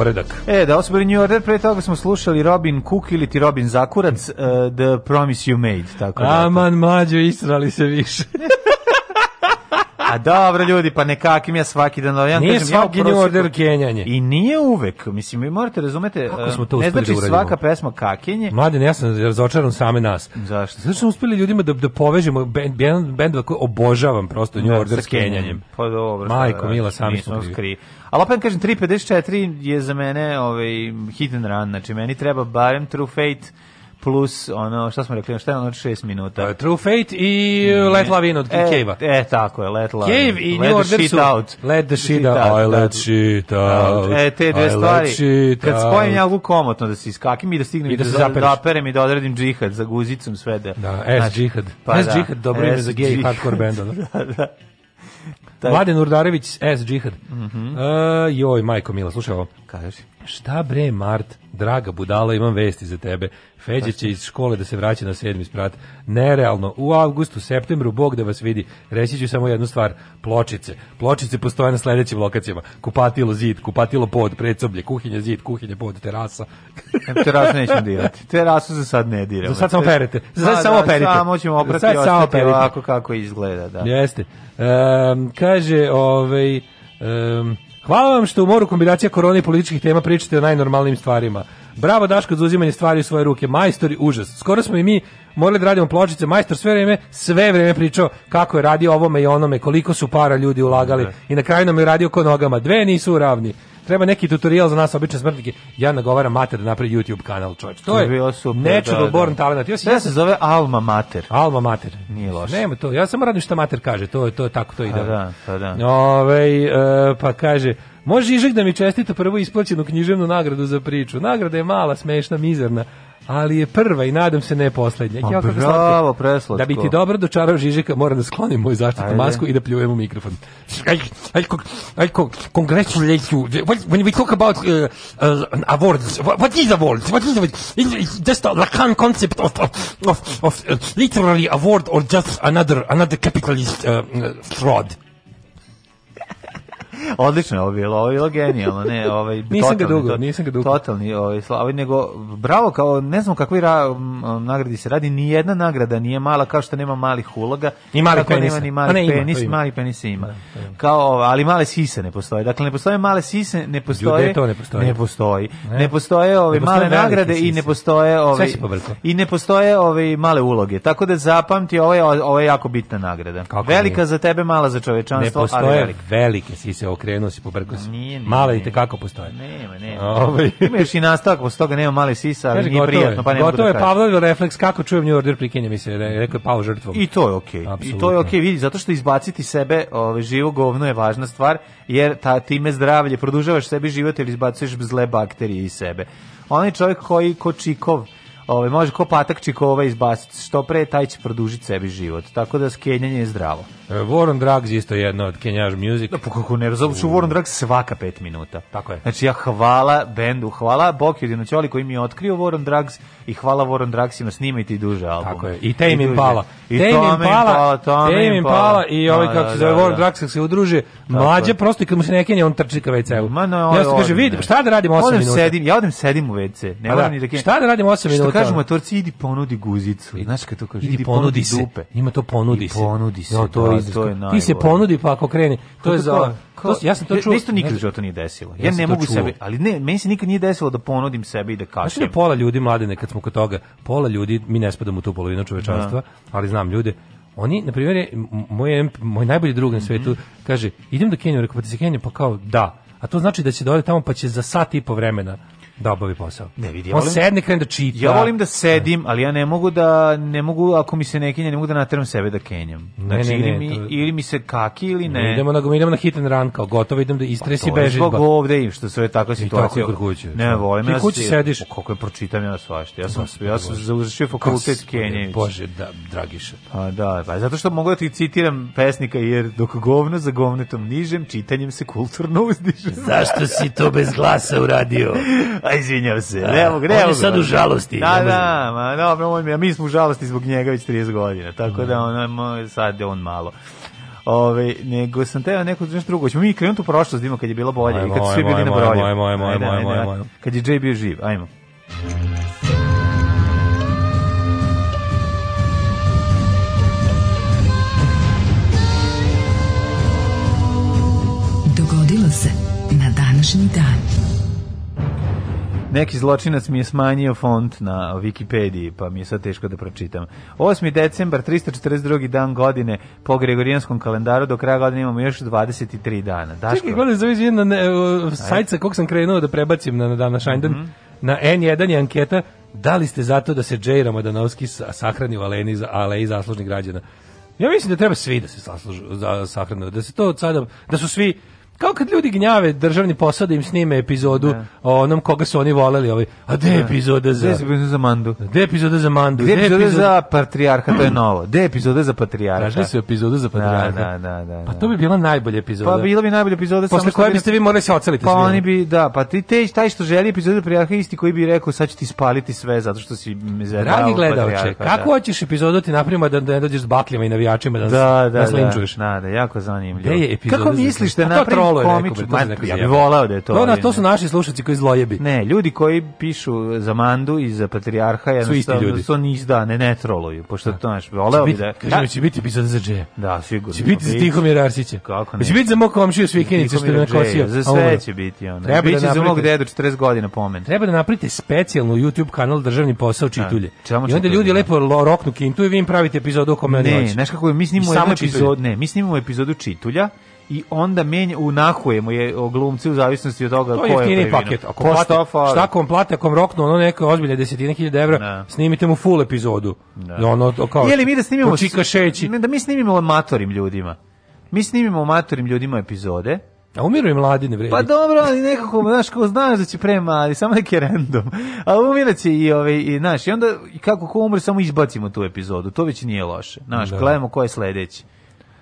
poredak. E, da, Osborne New Order, pre toga smo slušali Robin Cook ili ti Robin Zakurac, uh, The Promise You Made, tako da. Aman, mađo, israli se više. A dobro ljudi, pa nekakim ja svaki dan, ja nije kažem, svaki ja order kenjanje. I nije uvek, mislim, vi morate razumete, Kako smo eh, to ne da znači da svaka pesma kakenje. Mladi, ja sam razočaran same nas. Zašto? Zašto smo uspeli ljudima da, da povežemo bend, bend, koji obožavam prosto da, New Order s kenjanjem. Pa dobro. Majko, da, mila, znači, sami smo krivi. Ali opet kažem, 3.54 je za mene ovaj, hit and run, znači meni treba barem True Fate plus ono šta smo rekli šta je ono 6 minuta uh, True Fate i ne. Let Lavin od e, Cave-a e tako je Let Lavin Cave i New Order su out. Let the shit out I da. let shit da, e, out e te dve I stvari kad spojim ja mogu komotno da se iskakim i da stignem i da, da, zapereš. da perem i da odredim džihad za guzicom sve da da S znači, džihad pa S da, džihad dobro ime za gej hardcore benda da, da. Taj. Mladen Urdarević S džihad mm -hmm. uh, joj majko mila slušaj ovo kažeš Šta bre, Mart, draga budala, imam vesti za tebe. Feđe će iz škole da se vraća na sedmi sprat. Nerealno, u avgustu, septembru, Bog da vas vidi. Reći ću samo jednu stvar, pločice. Pločice postoje na sledećim lokacijama. Kupatilo zid, kupatilo pod, predsoblje, kuhinja zid, kuhinja pod, terasa. Terasu nećemo dirati. Terasu za sad ne diramo. Za sad samo perete. Za sad da, samo perete. Samo ćemo oprati sad samo perete. ovako kako izgleda. Da. Jeste. Um, kaže, ovaj... Um, Hvala vam što u moru kombinacija korone i političkih tema pričate o najnormalnijim stvarima. Bravo Daško za uzimanje stvari u svoje ruke. Majstori, užas. Skoro smo i mi morali da radimo pločice. Majstor sve vreme, sve vreme pričao kako je radio ovome i onome, koliko su para ljudi ulagali. I na kraju nam je radio ko nogama. Dve nisu ravni treba neki tutorial za nas obične smrtnike. Ja nagovaram mater da napravi YouTube kanal, čovjek. To je bilo super. Natural da, born da. talent. Ja, ja, se zove Alma mater. Alma mater. Nije loše. Nema to. Ja samo radim šta mater kaže. To je to je tako to ide. Pa da, pa da, da. Ove, e, pa kaže Može Žižek da mi čestita prvu isplaćenu književnu nagradu za priču. Nagrada je mala, smešna, mizerna, ali je prva i nadam se ne poslednja. A, bravo, preslatko. Da bi ti dobro dočarao Žižeka, moram da sklonim moju zaštitnu masku i da pljujem u mikrofon. Aj, aj, aj, When we talk about uh, uh, awards, what is awards? What is awards? It's just a Lacan concept of, of, of, of uh, literary award or just another, another capitalist uh, fraud. Odlično je ovo bilo, ovo je bilo genijalno, ne, ovaj nisam totalni, ga dugo, to, nisam ga dugo. Totalni, ovaj slavi ovaj, nego bravo kao ne znam kakvi ra, um, nagradi se radi, ni jedna nagrada nije mala kao što nema malih uloga. I mali penis, da nema ni mali ne, penis, ima, mali penis ima. Da, da. Kao, ali male sise ne postoje. Dakle ne postoje male sise, ne postoje. Ljude to ne postoji. Ne postoji. Ne, ne postoje ove ne male nagrade sise. i ne postoje ove i ne postoje ove male uloge. Tako da zapamti, ovo je ovo je jako bitna nagrada. Kako velika nije? za tebe, mala za čovečanstvo, ali velika. velike sise okrenuo se po si. Nije, nije, male i tekako postoje. Nema, nema. Ove... Ovaj. Ima još i nastavak, posle toga nema male sisa, ali nije prijatno, pa ne da Gotovo je Pavlov refleks, kako čujem New Order, prikenja mi se, da rekao je pao žrtvom. I to je okej. Okay. I to je okej, okay, vidi, zato što izbaciti sebe, ovaj živo govno je važna stvar, jer ta, time zdravlje, produžavaš sebi život ili izbacuješ zle bakterije iz sebe. Onaj čovjek koji, ko Ove, može ko patak čikova izbaciti, što pre taj će produžiti sebi život. Tako da skenjanje je zdravo. E, Warren Drugs isto jedno od Kenjaž Music. Da, po pa kako ne, zavuču Warren Drugs svaka pet minuta. Tako je. Znači ja hvala bendu, hvala Boki Dinoćoli znači, koji mi je otkrio Warren Drugs i hvala Warren Drugsima snimajte i duže album. Tako je. I Tame Impala. I Tame Impala, Tame Impala i ovaj da, kako se da, zove Warren da. Drugs kako se udruže. Mlađe prosto i kad mu se ne kenja on trči ka WC-u. Ma no, ja se kaže, vidim, šta da radim 8 minuta? Sedim, ja odem sedim u WC. Ne pa moram ni da kenjam. Šta da radim 8 minuta? kažu motorci idi ponudi guzicu. I, znaš kad to kaže, idi, idi ponudi, ponudi dupe. Ima to ponudi I se. ponudi se. Jo, to, da, to je najbolje. Ti se ponudi pa ako krene. To je za... To, ja sam to čuo. Isto nikad u nije desilo. Ja, ja ne mogu sebi, ali ne, meni se nikad nije desilo da ponudim sebe i da kažem. Znači da pola ljudi mladene kad smo kod toga, pola ljudi, mi ne spadamo u tu polovinu čovečanstva, da. ali znam ljude, oni, na primjer, moj, moj najbolji drug na svetu mhm. kaže, idem do Kenije, rekao, pa ti se Kenija, pa kao, da. A to znači da će doći da tamo, pa će za sat i po vremena da obavi posao. Ne vidim. ja volim, on sedne krene da čita. Ja volim da sedim, ali ja ne mogu da ne mogu ako mi se ne kenja, ne mogu da nateram sebe da kenjam. Znači, ne, ne, ili, mi, to... ili mi se kaki ili ne. Mi idemo na idemo na hit and run kao gotovo idem da istresi pa, bežim. Zbog ovde im što sve takva situacija. Tako kuće, ne da. volim ja. Ti kući sediš. Pa Kako je pročitam ja svašta. Ja sam da, ja sam završio fakultet Kenje. Bože, da dragiše. Pa da, pa zato što mogu da ti citiram pesnika jer dok govno za govnetom nižem, čitanjem se kulturno uzdižem. Zašto si to bez glasa uradio? A izvinjam se. Da. ne mogu, ne mogu. sad u žalosti. Da, da, ma dobro, on, mi smo u žalosti zbog njega već 30 godina, tako da, da. on, sad je on malo. Ove, nego sam teo neko nešto drugo. Ćemo mi krenuti u prošlost, dimo kad je bilo bolje ajmo, i kad su svi bili na broju. Ajmo, ajmo, ajmo, ajmo, ajmo. Kad je Jay bio živ, ajmo. Dogodilo se na današnji dan neki zločinac mi je smanjio font na Wikipediji, pa mi je sad teško da pročitam. 8. decembar, 342. dan godine po Gregorijanskom kalendaru, do kraja godine imamo još 23 dana. Daško? Čekaj, godine zoveš jedna e, sajt sa kog sam krenuo da prebacim na, na, mhm. na Šajndan, mm -hmm. na N1 je anketa, da li ste zato da se Džej Ramadanovski sahrani u Aleni, Aleji zaslužnih građana? Ja mislim da treba svi da se saslužu, da, sahranu, da se to od sada, da su svi Kao kad ljudi gnjave državni posao da im snime epizodu ne. Da. o onom koga su oni voleli. Ovaj. A gde je da. epizoda za... Gde epizoda za Mandu? Gde epizoda za Mandu? Gde epizoda, za Patrijarha, to je novo. Gde epizode za Patrijarha? Našli su epizoda za da, Patrijarha. Da, da, da, Pa to bi bila najbolja epizoda. Pa bila bi najbolja epizoda. Posle koje biste vi morali se oceliti. Pa oni bi, da, pa ti te, taj što želi epizoda za Patrijarha isti koji bi rekao sad ću ti spaliti sve zato što si me zerao. Dragi gledalče, kako hoćeš epizodu ti napravimo da ne dođeš s bakljama i navijačima da, da, da, da, da, da, da, da, da, da, da, da, da, da, Nolo je komiču, rekao, bre, to pa, ja bih volao da je to. Ona, da, da, to su naši slušalci koji zlojebi. Ne, ljudi koji pišu za Mandu i za Patrijarha, jednostavno, su isti ljudi. To niz da, ne, ne troluju, pošto to, da. znaš, voleo bi da... Kažem, će biti epizod za Džeja. Da, sigurno. Će biti pa za Tihomir Arsića. Kako ne? Će biti za mog komšiju s vikinice, što je nakosio. Za sve će biti, ono. Treba Biće za mog dedu 40 godina pomen. Treba da napravite specijalnu YouTube kanal Državni posao čitulje. I onda ljudi lepo roknu kintu i vi im pravite epizodu o kome oni hoće. Ne, znaš kako, mi snimamo epizodu, ne, mi snimamo epizodu čitulja, i onda menja unahujemo je o glumci u zavisnosti od toga ko je jeftiniji paket ako ko plate, šta, šta kom plate kom roknu ono neke ozbiljne desetine hiljada evra ne. Da. snimite mu full epizodu ne. Da. Da, ono to kao jeli mi da snimimo čikašeći da mi snimimo amatorim ljudima mi snimimo amatorim ljudima epizode a umiru i mladi ne vredi. Pa dobro, ali nekako, znaš, ko znaš da će prema, ali samo neki random. A umiraće i, ovaj, i, znaš, i onda kako ko umre, samo izbacimo tu epizodu. To već nije loše. Znaš, gledamo ko je sledeći.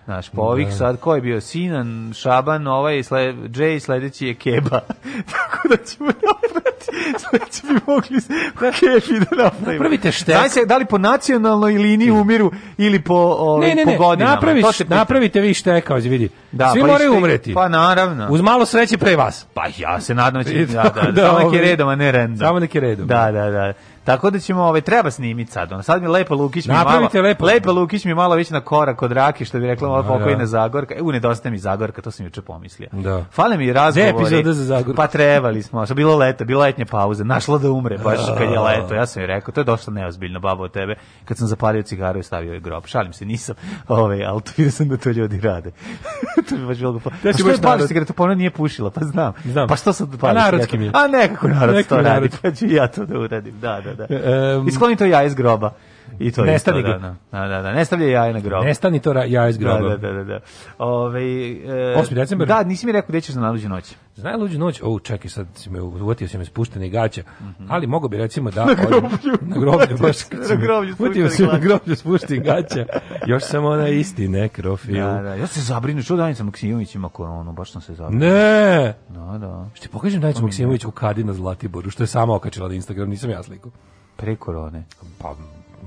Naš povik da. sad, ko je bio? Sinan, Šaban, ovaj, sle, Jay, sledeći je Keba. Tako da ćemo napraviti, da sledeći da bi mogli da, Kebi da napravimo. Napravite štek. Znači, da li po nacionalnoj liniji umiru ili po, ovaj, ne, ne, ne, po godinama? Napraviš, napravite vi štek, ovdje vidi. Da, Svi pa moraju umreti. Pa naravno. Uz malo sreće pre vas. Pa ja se nadam će, da, da, da, da, samo neki redom, a ne random. Samo neki redom. Da, da, da. Tako da ćemo, ovaj, treba snimiti sad. Ono, sad mi lepo Lukić mi Napravite malo... Lepo. Lepa Lukić mi malo već na korak od Raki, što bi rekla moja da, da. pokojna Zagorka. E, u, nedostaje mi Zagorka, to sam juče pomislio. Da. Fale mi razgovori. za Zagorku? Pa trebali smo. Što bilo leto, bila letnja pauza. Našla da umre, baš da. kad je leto. Ja sam joj rekao, to je došlo neozbiljno, babo, od tebe. Kad sam zapalio cigaru i stavio je grob. Šalim se, nisam. Ove, ovaj, ali to vidio sam da to ljudi rade. to bi baš bilo... Ja pa što je pališ cigaretu? Pa ona nije pušila, pa znam. znam. Pa što sad pa pališ? A narodski mi je. A nekako narod to radi, pa ću ja to da uradim. Da, da, da. Um, Iskloni to ja iz groba. I to ne stavi da, da, da, da, da. ne stavlja jaje na grob. Ne stani to jaje iz groba. Da, da, da, da. Ove, e, 8. decembar? Da, nisi mi rekao gde ćeš na najluđu noć. Za najluđu noć, o, čekaj, sad si me uvatio, si me spušteni gaća, mm -hmm. ali mogu bi recimo da... Na groblju. Na groblju, baš. na groblju spušteni gaća. na groblju spušteni gaća. Još sam ona isti nekrofil. Da, da, ja se zabrinu, što Danica Maksimović ima koronu, baš sam se zabrinu. Ne! Da, da. Što ti pokažem Danica Maksimović u Kadi na Zlatiboru, što je sama okačila na Instagram, nisam ja sliku. Pre korone. Pa,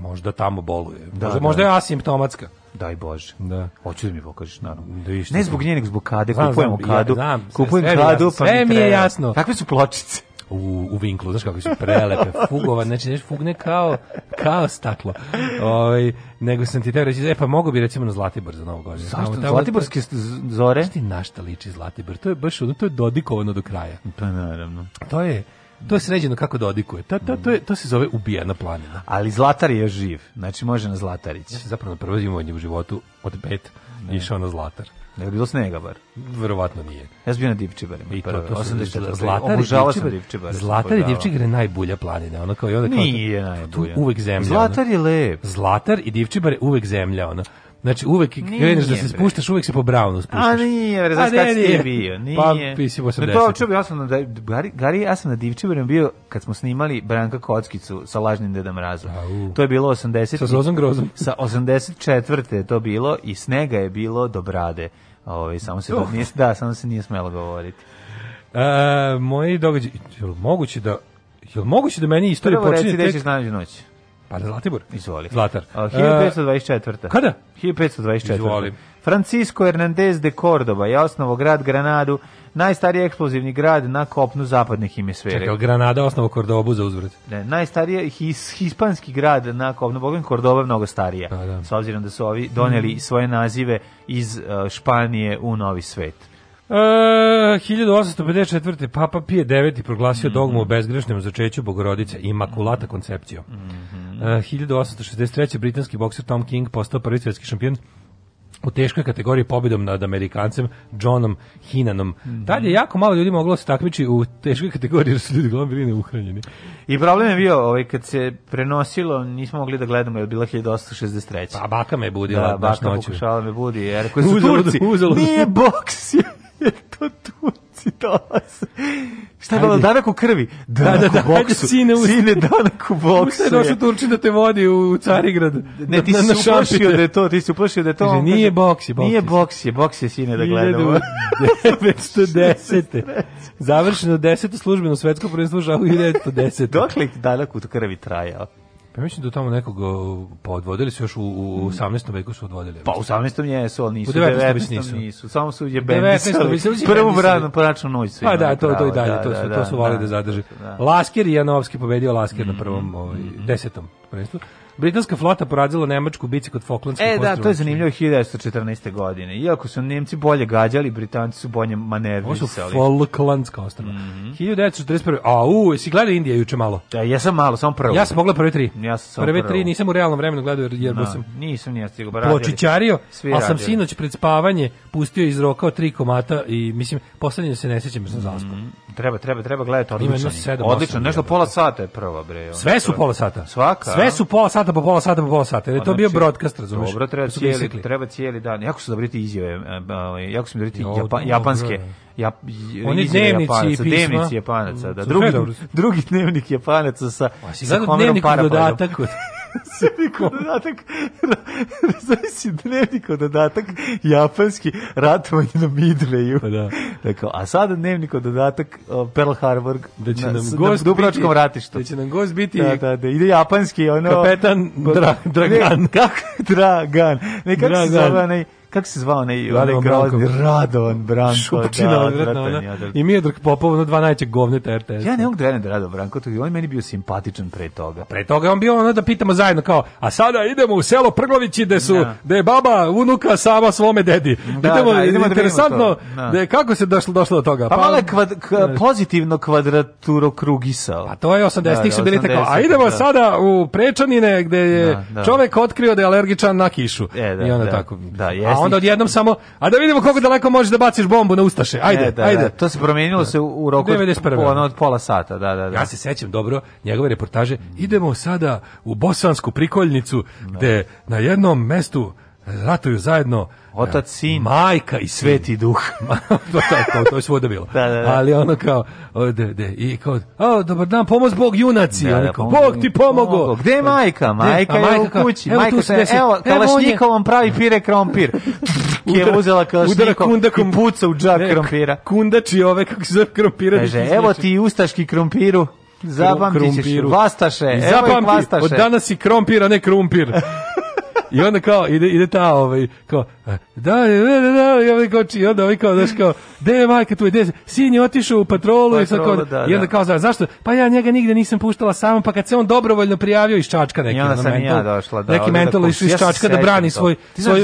možda tamo boluje. Da, možda, da. možda je asimptomatska. Daj Bože. Da. Hoću da mi pokažeš, naravno. Da viš, ne zbog nje, nego zbog kade. Znam, Kupujemo znam, kadu. Ja, znam, Kupujem sve, kadu, jasno, pa sve mi, je jasno. Kakve su pločice? u, u vinklu, znaš kako su prelepe, fugova, znači nešto fugne kao, kao staklo. Ovaj nego sam ti teo reći, e pa mogu bi recimo na Zlatibor za novu godinu. Zašto? Tamo, Zlatiborske zore? Znaš ti na šta liči Zlatibor? To je baš to je dodikovano do kraja. To pa je naravno. To je, To je sređeno kako dodikuje. Da ta, ta, to, je, to se zove ubijena planina. Ali Zlatar je živ, znači može na Zlatarić. Ja zapravo na prvo zimovanje u životu od pet ne. išao na Zlatar. Ne je bilo snega bar? Verovatno nije. Ja sam bio na Divčibarima. I to, to, to su Zlatar i Divčibar. Zlatar i Divčibar je najbolja planina. Ono kao, i onda kao, nije najbolja. Uvek zemlja. Zlatar je lep. Zlatar i Divčibar je uvek zemlja. Ono. Znači uvek kreneš da se spuštaš, uvek se po Brownu spuštaš. A nije, bre, znači kad si bio, pa, nije. Pa pisi 80. Ne, pa čuo ja sam da Gari, Gari ja sam na Divčiberem bio kad smo snimali Branka Kockicu sa lažnim Dedom Razom. To je bilo 80. Sa Zozom Grozom. Sa 84. je to bilo i snega je bilo do brade. Ovaj samo se nije, da, samo se nije smelo govoriti. E, moji događaj, moguće da Jel moguće da meni istorija počinje tek... Prvo reci noć. Pa Zlatibor. Izvoli. Zlatar. A, 1524. Kada? 1524. Izvoli. Francisco Hernandez de Cordoba je osnovo grad Granadu, najstariji eksplozivni grad na kopnu zapadne hemisfere. Čekaj, Granada osnovo Kordobu za uzvrat? Ne, najstariji his, hispanski grad na kopnu, bogem Kordoba je mnogo starija, da, da. s obzirom da su ovi doneli mm. svoje nazive iz uh, Španije u Novi svet. E, uh, 1854. Papa Pije IX proglasio mm -hmm. dogmu o bezgrešnom začeću Bogorodice i makulata koncepcijom. Mm -hmm. 1863. E, britanski bokser Tom King postao prvi svjetski šampion u teškoj kategoriji pobedom nad Amerikancem Johnom Hinanom. Mm -hmm. Tad je jako malo ljudi moglo da se takmići u teškoj kategoriji jer su ljudi uglavnom bili neuhranjeni. I problem je bio ovaj, kad se prenosilo, nismo mogli da gledamo, je bila 1863. Pa baka me budila. Da, baka noću. pokušala me budi. Jer, su uzalo, Turci, uzalo. nije boks, je to Turci si Šta je bilo, danak u krvi? Da, danak da, da, da, u boksu. Sine, u... sine, danak u boksu. Usta da je došao Turčin da te vodi u Carigrad. Ne, ti si uplašio da je to, ti si uplašio da je to. Kaže, nije boks, je boks. Nije boks, je boks je sine da gledamo. 1910. Završeno 10. službeno svetsko prvenstvo žao 1910. Dokle danak u krvi trajao? Pa mislim da tamo nekog pa odvodili su još u, u 18. Mm. veku su odvodili. Pa u 18. jesu, ali nisu. U 19. 19. nisu. nisu. Samo su je bendisali. Prvu branu poračnu noć su Pa da, to, to i dalje, da, to, su, da, to su da, voli da, da zadrži. Da, da. Lasker i Janovski pobedio Lasker mm -hmm. na prvom, mm, ovaj, mm, desetom prvenstvu britanska flota porazila nemačku bici kod Falklandskih e, ostrava. E da, to je zanimljivo 1914. godine. Iako su Nemci bolje gađali, Britanci su bolje manevrisali. Ovo su Falklandska ostrava. Mm -hmm. 1941. A u, si gledao Indije juče malo? Da, ja sam malo, samo prvo. Ja sam pogledao prve tri. Ja sam prve prvo. tri nisam u realnom vremenu gledao jer da, no, sam nisam ni ja stigao pa radili. Počićario, a sam sinoć pred spavanje pustio iz roka tri komata i mislim poslednje se ne sećam, sam zaspao. Mm -hmm. Treba, treba, treba gledati odlično. odlično, nešto pola sata je prvo bre. Sve su pola sata. Svaka. Sve su pola sata sata po pola sata po pola sata. Jer je pa to znači, bio broadcast, razumeš? Dobro, treba cijeli, treba cijeli dan. Jako su dobri ti izjave, e, ovaj, jako su dobri ti japanske. Da. Ja, Oni dnevnici, dnevnici japanaca, da, drugi, drugi dnevnik japanaca sa, pa sa Homerom Parapadom. dodatak Sebi dodatak, zavisi dnevnik od dodatak japanski ratovanje na Midwayu. Pa da. Dakle, a sad dnevnik od dodatak Pearl Harbor da će na, nam gost na biti, ratištu. Da će nam gost biti da, da, da, ide japanski ono... Kapetan Dra, Dragan. Ne, kako? Dragan. Ne, kako Dragan. se zove onaj kako se zvao onaj onaj grozni Radovan Branko šupačina da, odvratna ona i Mijedrag Popov na dva najveće govneta RTS ja ne mogu da verujem da Radovan Branko to on meni bio simpatičan pre toga pre toga on bio ono da pitamo zajedno kao a sada idemo u selo Prglovići gde su da. gde je baba unuka sama svome dedi da, da idemo, da, idemo da interesantno da, da kako se došlo došlo do toga pa, pa male kvad, da. pozitivno kvadraturo krugisao a pa to je 80-ih su bili tako a idemo sada u Prečanine gde je čovek otkrio da je alergičan na kišu e, i onda tako da jeste onda odjednom samo, a da vidimo koliko daleko možeš da baciš bombu na ustaše. E, ajde, e, da, ajde. Da, to se promijenilo se u roku 91. Od, od pola sata, da, da, da. Ja se sećam dobro njegove reportaže. Idemo sada u bosansku prikoljnicu gde na jednom mestu ratuju zajedno otac, sin, majka i sveti duh. to, tako, to je svuda bilo. Da, da, da. Ali ono kao, o, de, de, i kao, o, dobar dan, pomoz Bog junaci. Da, da, pomoz, Bog ti pomogao. Gde je majka? Majka, majka je u kući. Evo, majka se, evo, kalašnjikovom pravi pire krompir. Ki je uzela kalašnjikom i puca u džak e, krompira. Kundači ove, kako se zove krompira. Kaže, evo ti ustaški krompiru. Zapamtićeš, vastaše, evo i vastaše. Od danas i krompira, ne krompir I onda kao, ide, ide ta, ovaj, kao, da, da, da, da, i onda kao, i onda ovaj kao, znaš, kao, gde majka tvoj, gde sin je otišao u patrolu, i, tako da, i onda kao, znaš, zašto? Pa ja njega nigde nisam puštala sama, pa kad se on dobrovoljno prijavio iz Čačka neki, I onda sam mental, ja došla, da, neki mental iz, iz Čačka da brani svoj, svoj,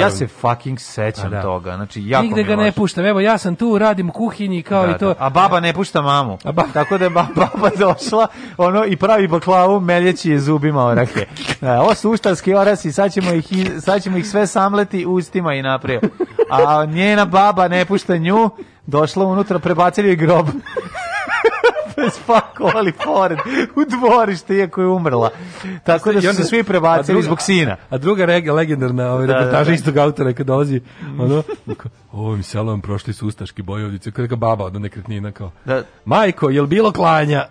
ja se fucking sećam toga, znači, ja Nigde ga ne puštam, evo, ja sam tu, radim u kuhinji, kao i to. A baba ne pušta mamu, tako da je baba došla, ono, i pravi baklavu, meljeći je zubima orake. Ovo su uštanski orasi, sad ćemo ih, sad ćemo ih sve samleti ustima i naprijed. A njena baba ne pušta nju, došla unutra, prebacili joj grob. spakovali pored u dvorište iako je umrla. Tako da su se svi prebacili zbog sina. A druga reg, legendarna ovaj, da, da reportaža da, da. istog autora kad dolazi mhm. ono, ovim selom prošli su ustaški bojovnici, kada baba od nekretnina kao, da. majko, jel bilo klanja?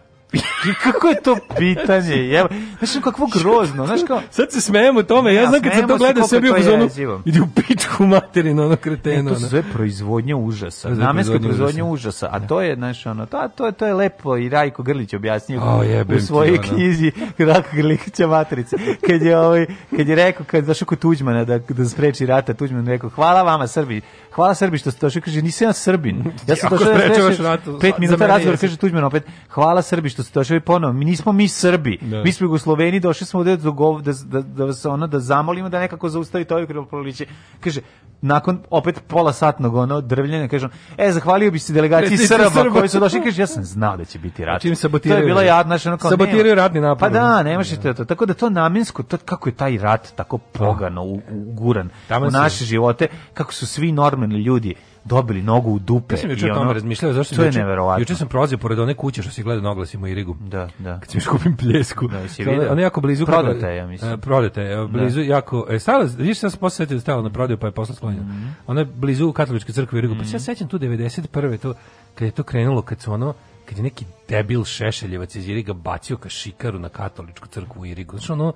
kako je to pitanje? Jeba. Znaš, kakvo grozno. Znaš, kao... Sad se smejemo tome. Ja, ja znam kad sam to gledao sebi u zonu. Idi u pičku materinu, ono kreteno. E, to se zove proizvodnja užasa. Namenska proizvodnja užasa. A to je, znaš, ono, to, to, je, to je lepo i Rajko Grlić objasnio o, u svojoj ti, knjizi Rajko Grlića Matrice. Kad je, ovaj, kad je rekao, kad došao kod Tuđmana da, da spreči rata, Tuđman rekao, hvala vama Srbi, hvala Srbi što ste došli. Kaže, nisam ja Srbin. Ja sam došao da spreči. Pet minuta razgovor, kaže Tuđman opet, hvala Srbi što ste došli ponovo. Mi nismo mi Srbi. Da. Mi smo Jugosloveni, došli smo ovde da, gov, da, da, da vas ono da zamolimo da nekako zaustavi to krvoproliće. Kaže nakon opet pola satnog ono drvljenja kaže on, e zahvalio bi se delegaciji Srba, Srba, koji su došli kaže ja sam znao da će biti rat. Čim sabotiraju. To je bila jadna ono kao sabotiraju radni napad. Pa da, nemaš da. to. Tako da to namensko, to kako je taj rat tako da. pogano u, u, u, guran, u naše živote, kako su svi normalni ljudi dobili nogu u dupe. Ja sam juče o razmišljao, zašto to je neverovatno. Juče sam prolazio pored one kuće što se gleda na oglasima i Rigu. Da, da. Kad ćeš kupim pljesku. Da, se vidi Ona jako blizu. prodate ja mislim. E, prodate da. blizu da. jako. E, stala, vidiš sam se posle da stala na prodaju, pa je posla sklonjena. Mm -hmm. Ona je blizu katoličke crkve u Rigu. Pa se ja mhm. sećam tu 91. To, kad je to krenulo, kad su ono, kad je neki debil šešeljevac iz Iriga bacio kašikaru na katoličku crkvu u Irigu. Znači ono,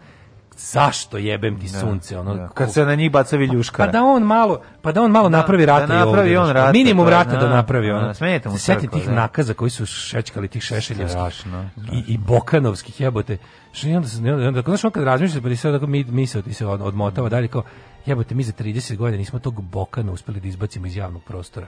zašto jebem ti da, sunce ono da. kad se na njih baca viljuška pa, pa da on malo pa da on malo da, napravi rata da napravi i on pa rata, minimum rata da, da napravi da, ono da, smeta mu se tih da. nakaza koji su šećkali tih šešeljevskih i, i bokanovskih jebote što je onda se onda, onda, onda, kad razmišljaš pa se tako mi misao ti se odmotava mm. dalje kao jebote mi za 30 godina nismo tog bokana uspeli da izbacimo iz javnog prostora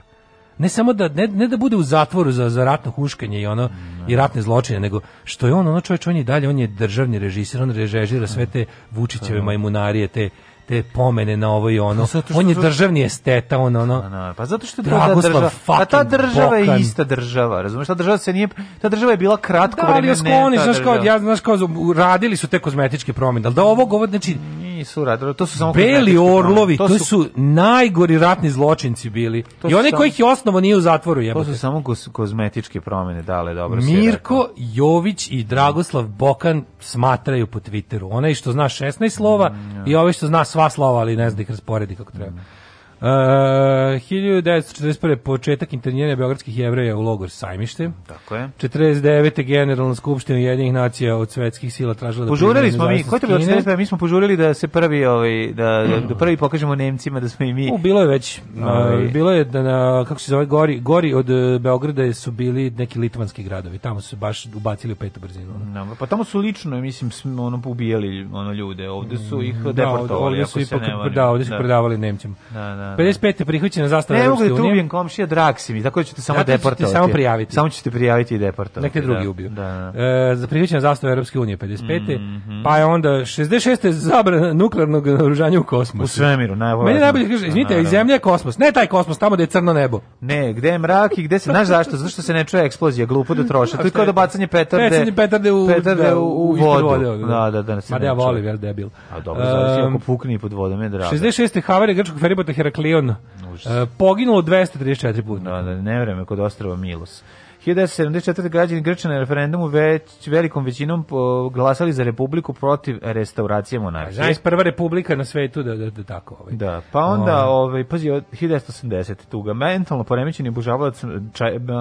ne samo da ne, ne da bude u zatvoru za za ratno huškanje i ono ne. i ratne zločine nego što je on ono čovjek on je dalje on je državni režiser on režira sve te Vučićeve majmunarije te te pomene na ovo i ono. Pa što on je državni esteta, on ono. ono pa, pa zato što je Dragoslav država, a pa ta država Bokan. je ista država, razumeš? Ta država se nije ta država je bila kratko da, vreme. Da, ali skloni, znaš kao, ja znaš kao, radili su te kozmetičke promjene, ali da ovo ovo znači nisu radili, to su samo beli orlovi, to su, to su najgori ratni zločinci bili. I oni kojih je osnovo nije u zatvoru, jebote. To su samo kozmetičke promjene, dale, dobro Mirko Jović i Dragoslav Bokan smatraju po Twitteru. Onaj što zna 16 slova mm, ja. i ovaj što zna sva slova, ali ne zna da ih rasporedi kako treba. Mhm. E, uh, 1941. početak interniranja beogradskih jevreja u logor Sajmište. Tako je. 49. generalna skupština jedinih nacija od svetskih sila tražila požurili da Požurili smo mi, ko je bilo 49. Mi smo požurili da se prvi ovaj da, da, da prvi pokažemo Nemcima da smo i mi. U, bilo je već. Ovaj. ovaj bilo je da na kako se zove gori, gori od e, Beograda su bili neki litvanski gradovi. Tamo su baš ubacili u petu brzinu. No, pa tamo su lično mislim ono ubijali ono ljude. Ovde su ih mm, da, deportovali. Ovde su ipak, da, ovde su da. predavali Nemcima. Da, da da. 55. Da. prihvaćena zastava Evropske unije. Ne mogu da te ubijem komšija, drag si mi, tako da ću te samo Zato deportovati. samo prijaviti. Samo ću te prijaviti i deportovati. Nek drugi da. ubiju. Da, da. E, za prihvaćena zastava Evropske unije, 55. Mm -hmm. Pa je onda 66. zabrana nuklearnog naoružanja u kosmosu. U svemiru, najvažnije. Meni da- najbolje kaže, izvinite, zemlja je kosmos, ne taj kosmos, tamo gde je crno nebo. Ne, gde je mrak i gde se, znaš zašto? Zato što se ne čuje eksplozija, glupo da troše. To je kao da bacanje petarde, petarde, petarde u, petarde u, u vodu. Vode, da, da, da. Ma da ja volim, ja debil. A dobro, zavisi ako pukne pod vodom je drago. 66. havare grčkog feribota Leon. Uh, poginulo 234 puta. Da, da, nevreme kod ostrava Milos. 1974. građani Grča na referendumu već velikom većinom glasali za republiku protiv restauracije monarhije. Pa Znaš, prva republika na svetu da, da, da tako. Ovaj. Da, pa onda, um. ovaj, pazi, 1980. tuga. Mentalno poremećeni obožavalac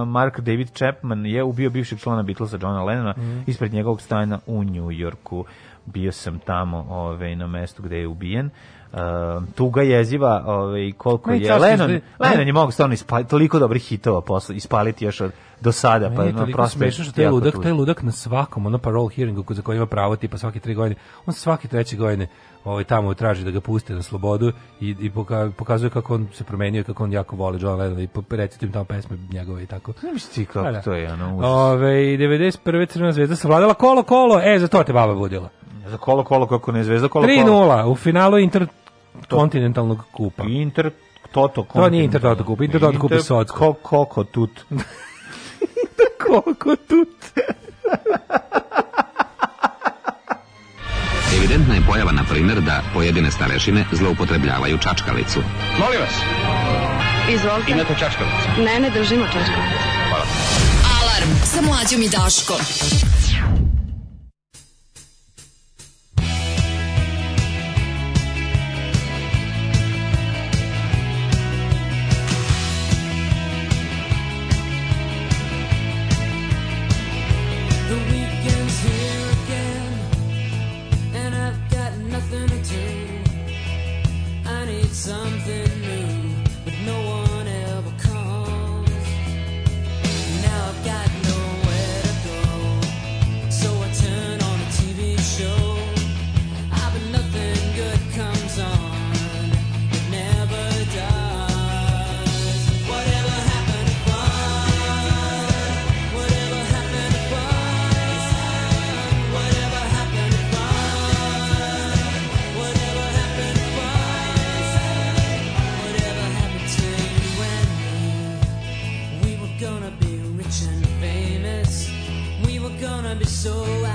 Mark David Chapman je ubio bivšeg člana Beatlesa Johna Lennona mm. ispred njegovog stana u New Yorku. Bio sam tamo ovaj, na mestu gde je ubijen. Ehm, tuga jeziva, ovaj koliko Ma, je Lennon, izgleda... Lennon je mogao stvarno ispa, toliko dobrih hitova posle ispaliti još od do sada, Meni pa je no, smešno što taj ludak, taj ludak na svakom ono parole hearingu za koji ima pravo tipa svake tri godine, on svake treće godine ovaj tamo traži da ga puste na slobodu i, i poka, pokazuje kako on se promenio i kako on jako voli John Lennon i recite im tamo pesme njegove i tako. Znaš ti kako da. da. to je ono uz... Ove, 91. Crvena zvezda savladala kolo kolo, e za to te baba budila. Za kolo kolo kako ne zvezda kolo 3 kolo. 3-0 u finalu Inter kontinentalnog kupa. Inter Toto To nije Inter Toto kup, Inter Toto kup je Koko Ko, koko tut. koko tut. Evidentna je pojava, na primjer, da pojedine starešine zloupotrebljavaju čačkalicu. Molim vas. Izvolite. Imate čačkalicu? Ne, ne držimo čačkalicu. Hvala. Alarm sa mlađom i Daškom. so I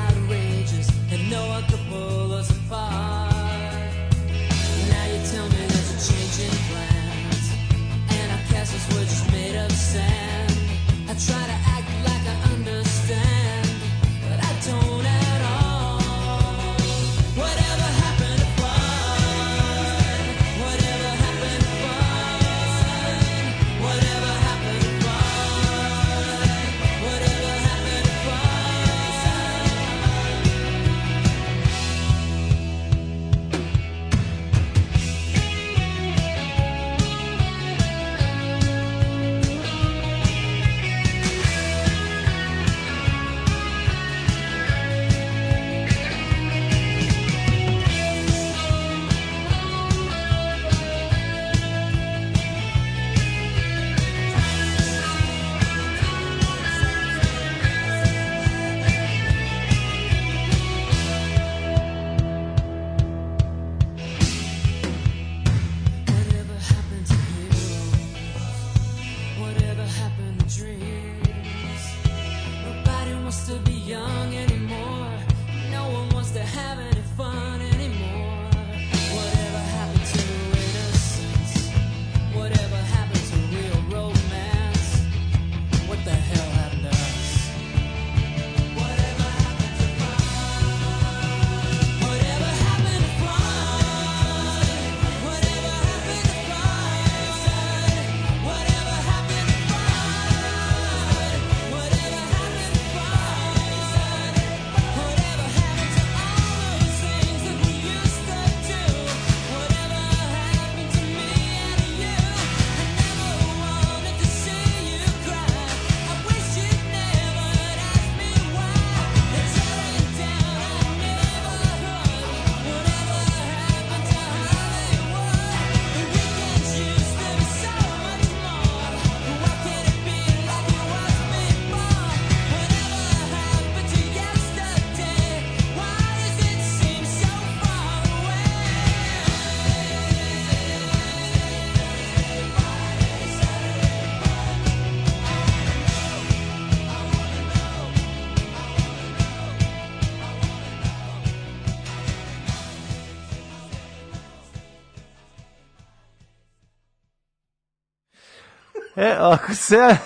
E, oko 7,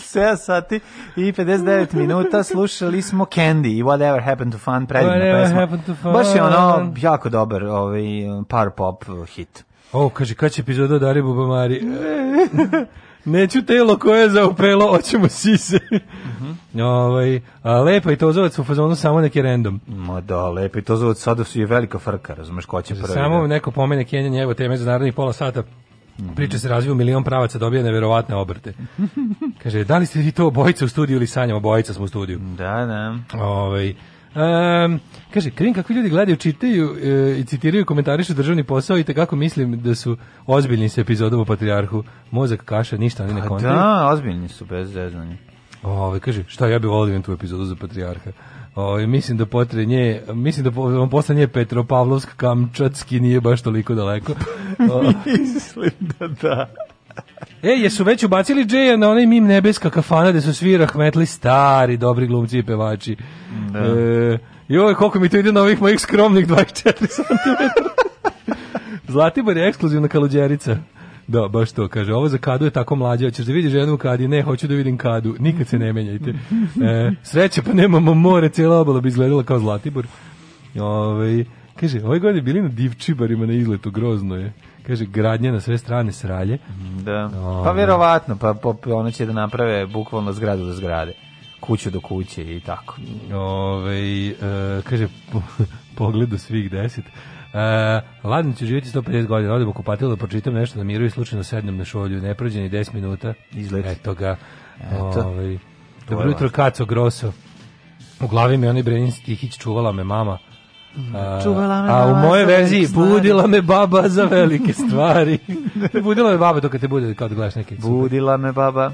7 sati i 59 minuta slušali smo Candy i Whatever Happened to Fun, predivna pesma. To fun. Baš je ono jako dobar ovaj, par pop hit. O, kaže, kad će epizoda od Ari Bubamari? Neću telo koje je zaupelo, oćemo sise. Mm -hmm. ovaj, a lepa i tozovac u fazonu samo neki random. Ma da, lepa i tozovac sada su je velika frka, razumeš ko će prvi. Samo da- neko pomene Kenjan, evo teme za narednih pola sata. Priča se razvija u milion pravaca, dobija neverovatne obrte. Kaže, da li ste vi to obojica u studiju ili sanjamo? Obojica smo u studiju. Da, da. Ove, ovaj, um, kaže, krim kakvi ljudi gledaju, čitaju e, i citiraju komentarišu državni posao i kako mislim da su ozbiljni sa epizodom o Patriarhu. Mozak, kaša, ništa, oni ne pa kontaju. Da, ozbiljni su, bez zeznanja. Ove, ovaj, kaže, šta ja bih volio tu epizodu za Patriarha. Oj, ovaj, mislim da potre nje, mislim da on da posle nje Petropavlovsk Kamčatski nije baš toliko daleko. mislim da da. E, jesu već ubacili Džeja na onaj mim nebeska kafana gde su svi rahmetli stari, dobri glumci i pevači. Da. E, joj, koliko mi to ide na ovih mojih skromnih 24 cm. Zlatibor je ekskluzivna kaludjerica. Da, baš to kaže. Ovo za kadu je tako mlađe, hoćeš da vidiš ženu u kadi, ne, hoću da vidim kadu, nikad se ne menjajte. E, sreće, pa nemamo more, cijela obala bi izgledala kao Zlatibor. Ove, ovaj, kaže, ove godine bili na divčibarima na izletu, grozno je kaže gradnja na sve strane sralje. Da. O, pa ovaj. verovatno, pa, pa, pa ono će da naprave bukvalno zgradu do zgrade, kuću do kuće i tako. Ove, ovaj, e, kaže po, pogled svih deset. Uh, e, ladno ću živjeti 150 godina, odem u kupatilo da pročitam nešto na miru i slučajno sednem na šolju, ne prođe ni 10 minuta. Izlet. Eto ga. Eto. Ovaj, dobro jutro, Kaco Grosso. U glavi mi onaj Brenin Stihić čuvala me mama. Mm, čuvala me a, a u moje verziji budila me baba za velike stvari. budila me baba to kad te bude kad gledaš neke. Budila me baba.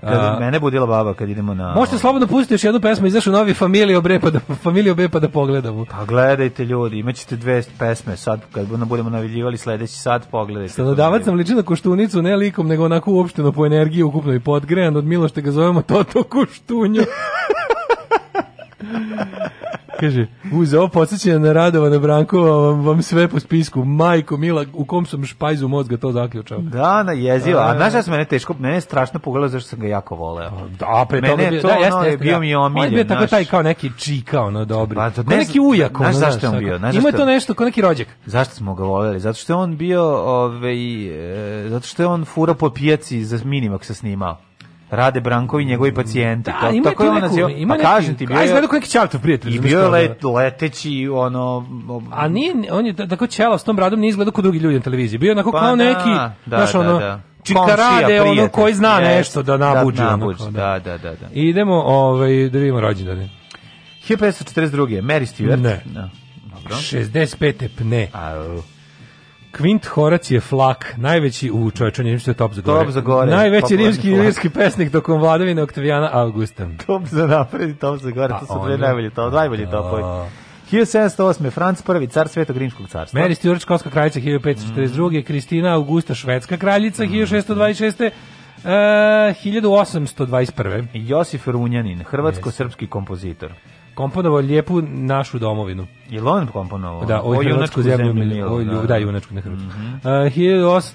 Kad mene budila baba kad idemo na Možete slobodno pustiti još jednu pesmu, izašao novi familija bre pa da familiju bre pa da pogledamo. Pa gledajte ljudi, imaćete 200 pesme sad kad budemo navijivali sledeći sat pogledajte. Stanodavac sam liči na koštunicu ne likom nego onako uopšteno po energiji ukupno i podgrejan od te ga zovemo Toto Kuštunju. Kaže, uz ovo podsjećanje na Radovana Brankova vam, vam sve po spisku. Majko, Mila, u kom sam špajzu mozga to zaključao. Da, na jeziva. A, znaš da se mene teško, mene je strašno pogledao zašto sam ga jako voleo. Pa, da, pre toga je, to, da, jeste, ono, je bio da. mi omiljen. On je bio tako naš... taj kao neki čika, ono, dobri. Pa, to, ne, neki ujak. Znaš zašto on bio? Znaš, Ima to nešto, kao neki rođak. Zašto smo ga voleli? Zato što je on bio, ovaj, e, zato što je on fura po pijaci za minimak se snimao. Rade Brankovi i njegovi pacijenti. Da, to, tako je ona zio. Pa kažem ti, bio je... Ajde, neki ćalto prijatelj. I bio je let, leteći, ono... A nije, on je tako Čelov s tom bradom ne izgleda kao drugi ljudi na televiziji. Bio je onako pa, kao da, neki, da, znaš, da, ono, da, da. Čikarade, ono koji zna jest, nešto da, da nabuđe. Da, nabuđe, da. da, da, da. Idemo ovaj, da vidimo rođendane. 1542. Mary Stewart. Ne. No, dobro. 65. Pne. Au. Kvint Horacije Flak, najveći u čovečanju što je top za gore. Top za gore. Najveći rimski rimski pesnik tokom vladavine Oktavijana Augusta. Top za napred i top za gore, pa to su dve najbolje top, najbolji da. topovi. 1708. Franc I, car Svetog Rimskog carstva. Mary Stuart, škotska kraljica 1542. Mm. Kristina Augusta, švedska kraljica 1626. Uh, 1821. Josif Runjanin, hrvatsko-srpski kompozitor komponovao lijepu našu domovinu. Je on komponovao? Da, o, o junačku zemlju, milijel, o, ljub, da, junačku na Hrvatsku. Mm -hmm.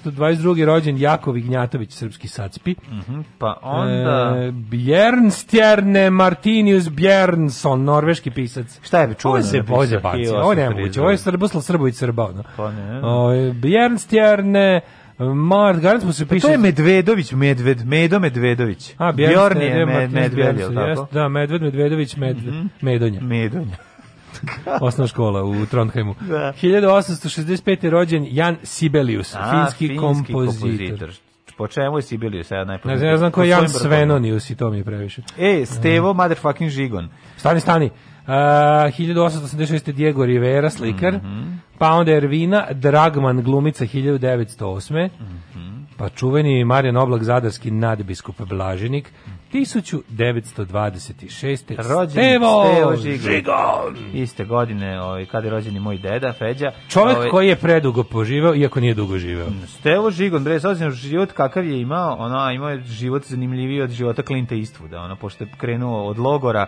uh, 1822. rođen Jakov Ignjatović, srpski sacpi. Mm -hmm. Pa onda... Uh, e, Bjernstjerne Martinius Bjernson, norveški pisac. Šta je čuo se pisac? Ovo je bacio, ovo je nemoguće, ovo je Srboslav Srbović Srbao. No. Pa ne. Uh, ovaj, Bjernstjerne... Mart, garant mu se piše... Pa to je Medvedović, Medved, Medo Medvedović. A, Bjorn je Med, Medved, je tako? Da, Medved, Medvedović, Med, mm -hmm. Medonja. Medonja. Osnovna škola u Trondheimu. Da. 1865. je rođen Jan Sibelius, A, finski, finski kompozitor. kompozitor po čemu je Sibelius ja najpoznatiji? Ne, ne znam ko je Jan Svenonius i to mi je previše. E, Stevo, um. motherfucking Žigon. Stani, stani. 1886. Diego Rivera, slikar. Mm -hmm. Pa onda Ervina Dragman, glumica 1908. Mm -hmm. Pa čuveni Marijan Oblak, zadarski nadbiskup Blaženik. 1926. Mhm. Rođen Stevo, Stevo Žigon. Iste godine ovaj, kad je rođen moj deda, Feđa. Čovjek ovaj, koji je predugo poživao, iako nije dugo živeo. Mm, Stevo Žigon, bre, sazim život kakav je imao, ono, imao je život zanimljiviji od života Clint Eastwooda, ono, pošto je krenuo od logora,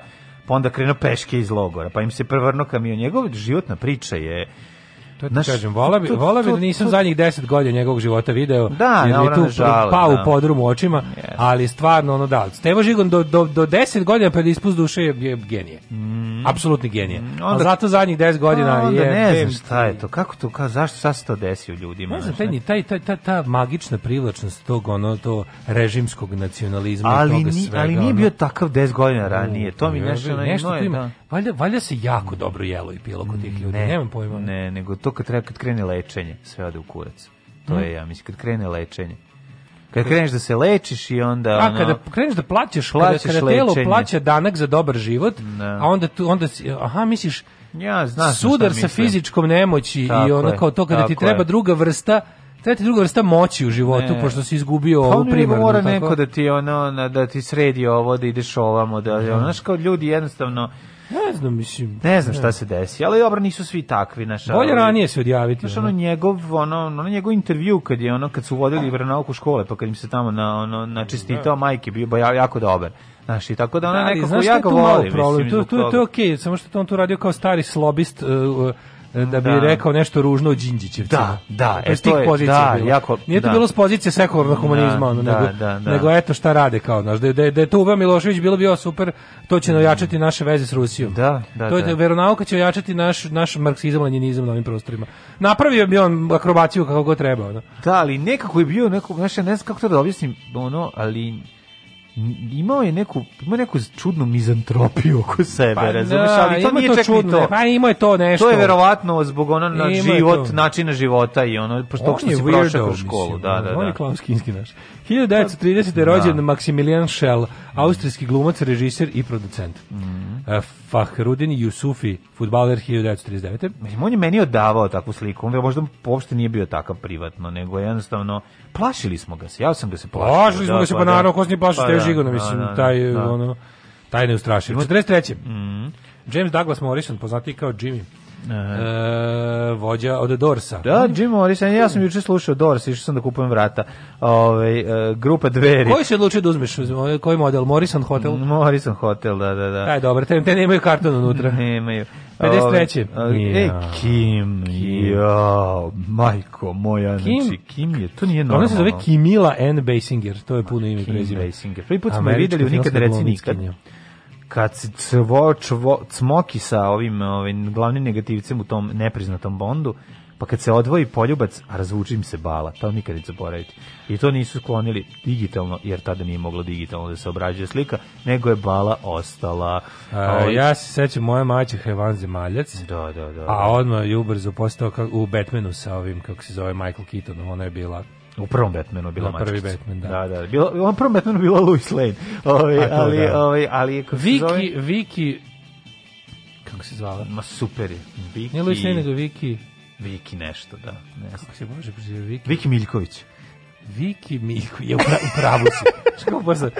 pa onda krenuo peške iz logora, pa im se prevrnuo kamion. Njegov životna priča je To ti Naš, kažem, vola bi, vola bi da nisam to, zadnjih 10 godina njegovog života video. Da, jer je tu žale, pao da. u podrum očima, yes. ali stvarno ono da. Stevo Žigon do, do, do 10 godina pred ispust duše je, je genije. Mm. Apsolutni genije. Mm, onda, A zato zadnjih 10 godina pa onda je... ne znam šta je to, kako to, ka, zašto sad se to desi u ljudima? Ne znam, taj, taj, taj, taj, ta magična privlačnost tog, ono, to režimskog nacionalizma ali i toga ni, svega. Ali nije bio takav 10 godina ranije, to mi nešto... Nešto, nešto, Valjda, valjda se jako dobro jelo i pilo kod tih ljudi, ne, nemam pojma. Ne, nego to kad treba kad krene lečenje, sve ode u kurac. To mm. je ja mislim kad krene lečenje. Kad kreneš da se lečiš i onda A ono, kada kreneš da plaćaš, plaćaš kada, kada telo plaća danak za dobar život, ne. Da. a onda tu onda si, aha misliš ja znam sudar sa fizičkom nemoći tako i ono kao to kada ti treba je. druga vrsta Treba ti druga vrsta moći u životu, ne. pošto si izgubio pa ovu primarnu. mora tako. neko da ti, ono, da ti sredi ovo, da ideš ovamo, da, mhm. ono, znaš, kao ljudi jednostavno, Ne znam, mislim. Ne znam šta se desi, ali dobro, nisu svi takvi. Naš, Bolje ranije se odjaviti. Znaš, ono, njegov, ono, ono, njegov intervju kad je ono, kad su vodili vranauku škole, pa kad im se tamo na, ono, načistitao da. majke, bio jako dobar. Znaš, i tako da ona da, nekako jako voli. Znaš, to je tu malo problem, to, to, to je okej, okay, samo što to on tu radio kao stari slobist, uh, uh, Da, da bi da. rekao nešto ružno o Đinđićevcima. Da, da, e, to je, e, da, pozicija da, bilo. jako, Nije da. to bilo s pozicije sekularnog da, humanizma, ono, da, nego, da, da. nego eto šta rade kao, znaš, da, da, da je to Uva Milošević bilo bio super, to će mm. ojačati naše veze s Rusijom. Da, da, to je, da. Veronauka će ojačati naš, naš marksizam, leninizam na ovim prostorima. Napravio bi on akrobaciju kako god treba, ono. Da, ali nekako je bio, neko, znaš, ne znam kako to da objasnim, ono, ali imao je neku ima neku čudnu mizantropiju oko pa sebe, pa, da, razumiješ, ali to nije to čudno. To. Pa imao je to nešto. To je verovatno zbog onog na ima život, načina života i ono pošto on što si prošao kroz školu, mislim, da, da, da. On je da. klaunski naš. 1930. je da. rođen da. Maximilian Schell, austrijski glumac, režiser i producent. Mm -hmm. Fahrudin Jusufi, futbaler 1939. Mislim, on je meni odavao takvu sliku, on možda uopšte nije bio takav privatno, nego jednostavno plašili smo ga se, ja sam ga se plašio. Plašili smo da, ga se, pa, pa da. naravno, ko se nije plašio, pa, da, žigano, da, mislim, da, taj, ono, taj neustrašiv. 43. Mm -hmm. James Douglas Morrison, poznati kao Jimmy e, vođa od Dorsa. Da, Jim Morrison, ja sam juče slušao Dors, išao sam da kupujem vrata. Ove, ovaj, e, grupa Dveri. Koji se odlučio da uzmeš? Koji model? Morrison Hotel? Morrison Hotel, da, da, da. Aj, dobro, te, te nemaju karton unutra. Nemaju. 53. Ove, e, Kim, Kim. ja, majko moja, znači, Kim, znači, Kim je, to nije normalno. Ona se zove Kimila N. Basinger, to je puno ime prezime. Kim Basinger. Prvi put smo je videli u nikad reci nikad kad se cvo, čvo, cmoki sa ovim ovim ovaj, glavnim negativcem u tom nepriznatom bondu, pa kad se odvoji poljubac, a razvuči im se bala, to nikad ne zaboraviti. I to nisu sklonili digitalno, jer tada nije moglo digitalno da se obrađuje slika, nego je bala ostala. A, Ovo... ja se sećam, moje maćeha je van zemaljac, da, da, da, a da. odmah je ubrzo postao u Batmanu sa ovim, kako se zove, Michael Keaton, ona je bila U prvom Batmanu bila mačkica. prvi Batman, da. Da, da. Bilo, u prvom Batmanu bila Lois Lane. Ove, ovaj, to, ali, da. ove, ovaj, ali, Viki, zove... Viki, kako se zvala? Ma super je. Viki... Nije Lois Lane, nego Viki... Viki nešto, da. Ne. Kako se može prezivio Viki? Viki Miljković. Viki Miku je u pravu si. Što brzo?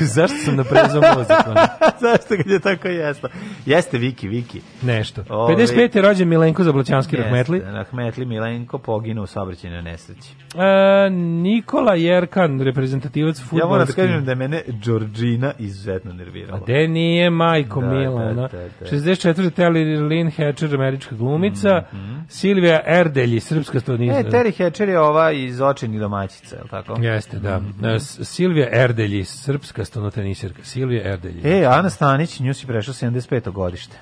Zašto sam naprezao mozak? Zašto kad je tako jasno? Jeste Viki, Viki. Nešto. Ove... 55. je rođen Milenko Zablaćanski Jeste, Rahmetli. Da, rahmetli Milenko poginuo u saobraćajnoj nesreći. E, Nikola Jerkan, reprezentativac futbolski. Ja moram da kažem da je mene Đorđina izuzetno nervirala. A de nije majko da, Milana. Da, da, da, da. 64. Teli Lynn Hatcher, američka glumica. Mm -hmm. Silvija Erdelji, srpska studnica. E, Terry Hatcher je ova iz očini domaća devojčica, je tako? Jeste, da. Mm -hmm. Silvija Erdelji, srpska stonoteniserka. Silvija Erdelji. E, Ana Stanić, nju si prešao 75. godište.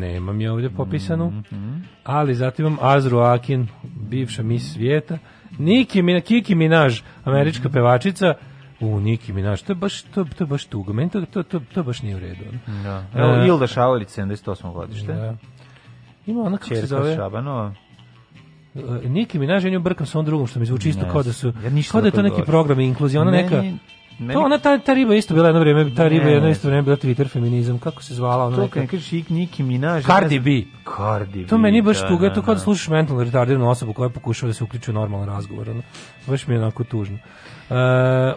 Nemam je ovdje popisanu, mm -hmm. ali zatim imam Azru Akin, bivša mis svijeta, Niki, Mina, Kiki Minaj, američka mhm. pevačica, u Niki Minaj, to je baš, to, to je baš tuga, meni to, to, to, to baš nije u redu. Da. Evo, e, Ilda Šavolić, 78. godište. Da. Ima ona kako Čerka se zove? Šabanova. E, Niki Minaž ja brkam sa onom drugom što mi zvuči isto kao da su kao da je to neki program inkluziona neka meni... To ona ta, ta riba isto bila jedno vrijeme, ta riba jedno isto vrijeme bila Twitter feminizam, kako se zvala ona to neka. To kažeš ik Nicki Minaj. Cardi B. Cardi B. To meni baš da, tuga, da, to kao da, da slušaš mentalno retardiranu osobu koja pokušava da se uključi u normalan razgovor. Ono. Baš mi je onako tužno. Uh,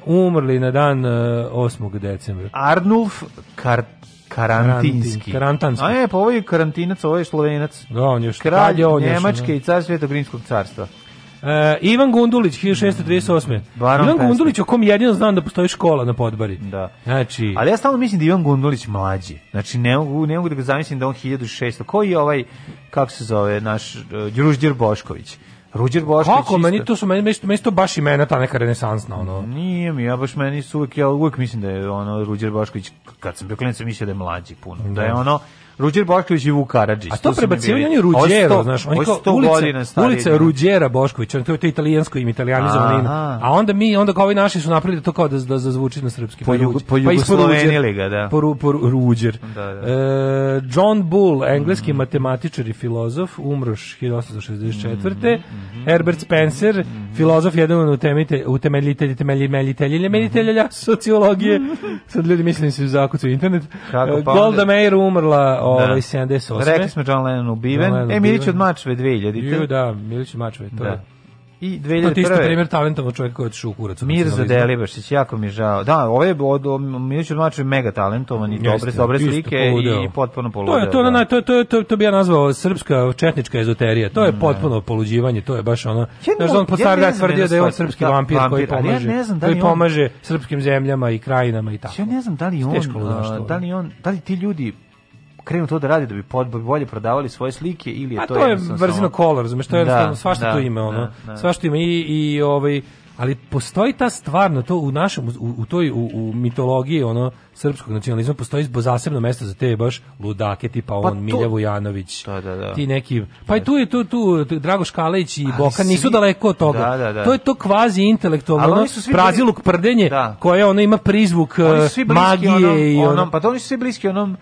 umrli na dan uh, e, 8. decembra. Arnulf Kart Karantinski. Karantanski. A je, pa ovo je karantinac, ovo je slovenac. Da, on je Kralj Njemačke i car Svetog Rimskog carstva. Uh, Ivan Gundulić 1638. Baron Ivan Gundulić o kom jedino znam da postoji škola na Podbari. Da. Znači, ali ja stalno mislim da Ivan Gundulić mlađi. Znači ne mogu ne mogu da ga zamislim da on 1600. Koji je ovaj kako se zove naš uh, e, Đuruš Bošković? Ruđer Bošković. Kako meni to su meni mesto mesto baš imena ta neka renesansna ono. Nije mi, ja baš meni su uvek ja uvek mislim da je ono Ruđer Bošković kad sam bio klinac mislio da je mlađi puno. Da, da je ono Ruđer Bošković i Vuk Karadžić. A to, to prebacivanje on je Ruđero, znaš, on je kao ulica, ulica Ruđera Bošković, on to je to italijansko ime, italijanizovano ime. A onda mi, onda kao ovi naši su napravili to kao da, da zazvuči da na srpski. Po, jugu, po pa pa jugoslovenili ga, da. Po, po Ruđer. Da, da. E, John Bull, engleski mm. matematičar i filozof, umroš 1864. Mm, mm, mm, Herbert Spencer, mm, mm. filozof, jedan od utemeljitelj, temelji, melitelj, sociologije. Sad ljudi mislim da se u zakucu internet. E, pa Golda Meir umrla Da. ovaj 78. Rekli smo John Lennon ubiven. John Lennon e, Milić od Mačve 2000. Ju, da, Milić od Mačve, to da. je. I 2001. Pa ti isto primjer talentovnog čovjeka koji je otišao u kurac. Mirza da. Delibašić, jako mi žao. Da, ovo je od Milić Mačev mega talentovan i dobre, da, dobre slike i potpuno poludeo. To je to, da. na, to, to, to, to bi ja nazvao srpska četnička ezoterija. To je potpuno poluđivanje, to je baš ono... Ja znaš, on po ja tvrdio da je on srpski vampir koji pomaže, ja ne znam da koji pomaže srpskim zemljama i krajinama i tako. Ja ne znam da li on, da li on, da li ti ljudi krenu to da radi da bi bolje prodavali svoje slike ili je A pa to, to je brzino kola, razumeš, to je da, svašta da, to ima, da, ono, da, da. svašta ima i, i ovaj, ali postoji ta stvarno to u našem u, u toj u, u, mitologiji ono srpskog nacionalizma postoji zasebno mesto za te baš ludake tipa pa on pa tu, Milja da, da, da. ti neki pa i tu je tu tu Dragoš Kalejić i Bokan nisu svi, daleko od toga da, da, to je to kvazi intelektualno ono, praziluk prdenje koje ono ima prizvuk eh, magije ono, i ono, pa to oni su svi bliski onom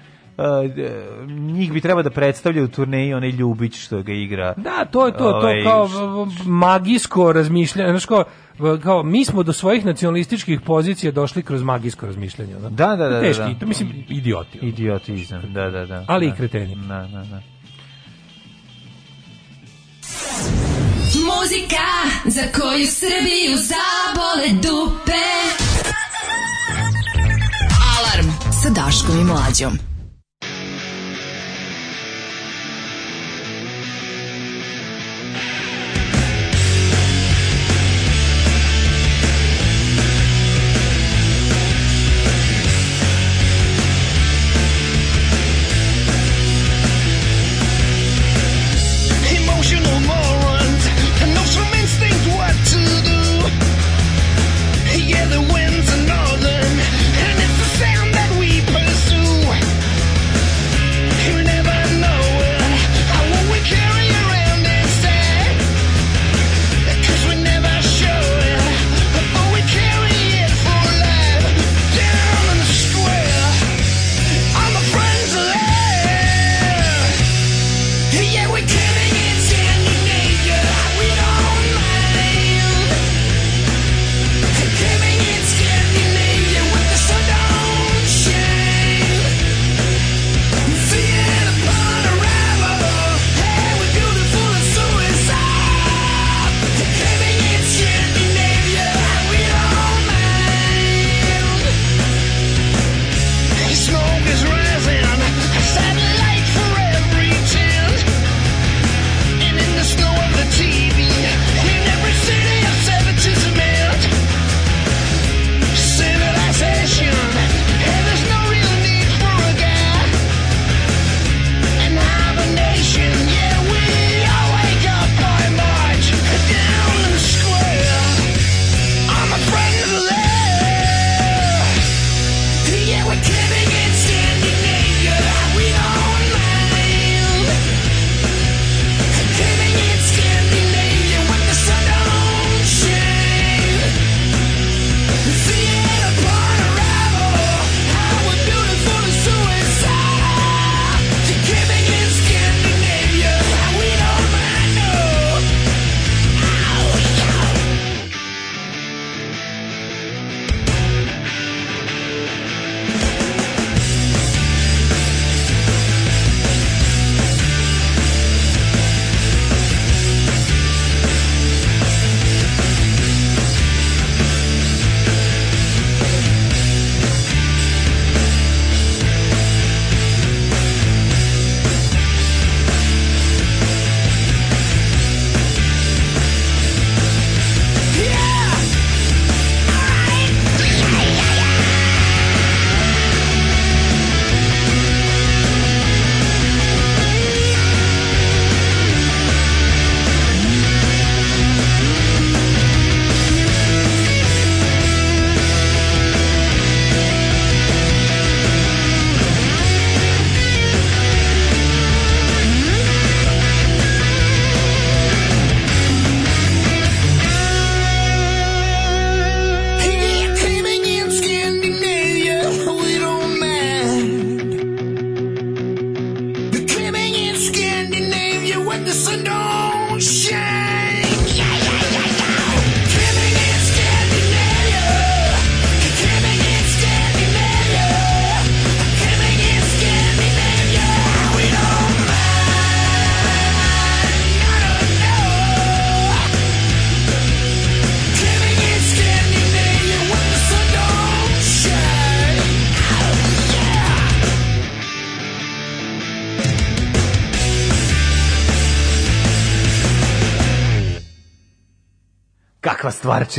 njih bi treba da predstavlja u turneji onaj Ljubić što ga igra. Da, to je to, to ovaj, kao magijsko razmišljanje, znaš kao kao mi smo do svojih nacionalističkih pozicija došli kroz magijsko razmišljanje, da. Da, da, da. Teški, da. to mislim idioti. Idiotizam, da, da, da. Ali i da. kreteni. Da, da, da. Muzika za koju Srbiju zabole dupe. Alarm sa Daškom i Mlađom.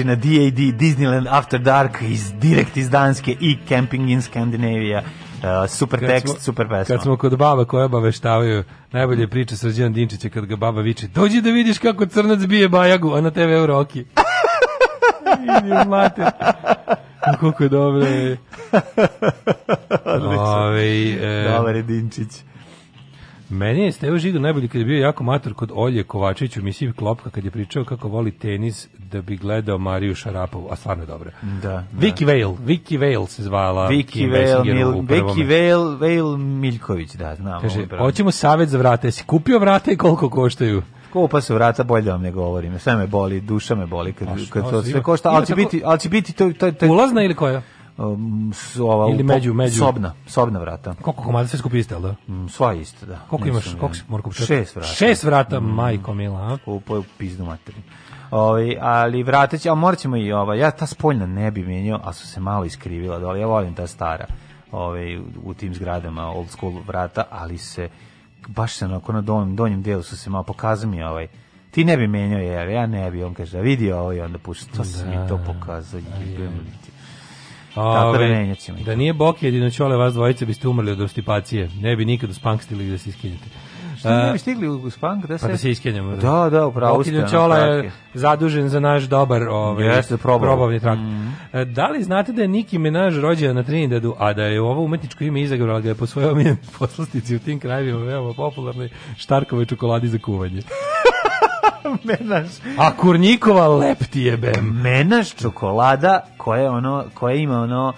znači na D.A.D. Disneyland After Dark iz, direkt iz Danske i Camping in Scandinavia Uh, super kad tekst, smo, super pesma. Kad smo kod baba koje obaveštavaju, najbolje priče Srđan Dinčića kad ga baba viče dođi da vidiš kako crnac bije bajagu, a na TV u roki. mater. Kako je dobro. Odlično. Ove, ovaj, e, Dobar je Dinčić. Meni je Stevo Žigo najbolji kad je bio jako mator kod Olje Kovačić u misiji Klopka kad je pričao kako voli tenis da bi gledao Mariju Šarapovu, a stvarno je dobro. Da, da. Vicky Vale, Vicky Vale se zvala. Vicky Vale, Mil, Vicky Vale, Vale Miljković, da, znamo. Kaže, hoćemo savjet za vrata, jesi kupio vrata i koliko koštaju? Kopa se vrata, bolje da vam ne govorim. Sve me boli, duša me boli kad, kad to sve košta, ali će, biti, ali će biti to... to, to... Ulazna ili koja? um, su ova ili među među sobna, sobna vrata. Koliko komada sve skupiste, al da? Mm, sva isto, da. Koliko imaš? Koliko si morko Šest vrata. Šest vrata, mm. majko mila, a? Po, po pizdu materinu. Ovi, ovaj, ali vrata će, ali morat ćemo i ova, ja ta spoljna ne bi menio, ali su se malo iskrivila dole, ja volim ta stara ove, ovaj, u tim zgradama old school vrata, ali se baš se onako na donjem, donjem delu su se malo pokazami ovaj, ti ne bi menjao jer ja ne bi, on kaže, da vidi ovo i onda pušta, to da. si mi to da. pokazao, jebem li ti Tako da ne Da nije Bok jedino čole vas dvojice biste umrli od obstipacije. Ne bi nikad uspangstili da se iskinjete Što ne bi stigli u Spank da se... Pa da se iskenjamo. Da, da, upravo jedino čole je zadužen za naš dobar ovaj, Jeste, probavni trak. Mm -hmm. Da li znate da je Niki Menaž rođena na Trinidadu, a da je ovo umetničko ime izagrala ga je po svojoj omiljenoj poslastici u tim krajevima veoma popularnoj štarkovoj čokoladi za kuvanje? menaš. A Kurnikova leptijebe. Menaš čokolada koja ono koja ima ono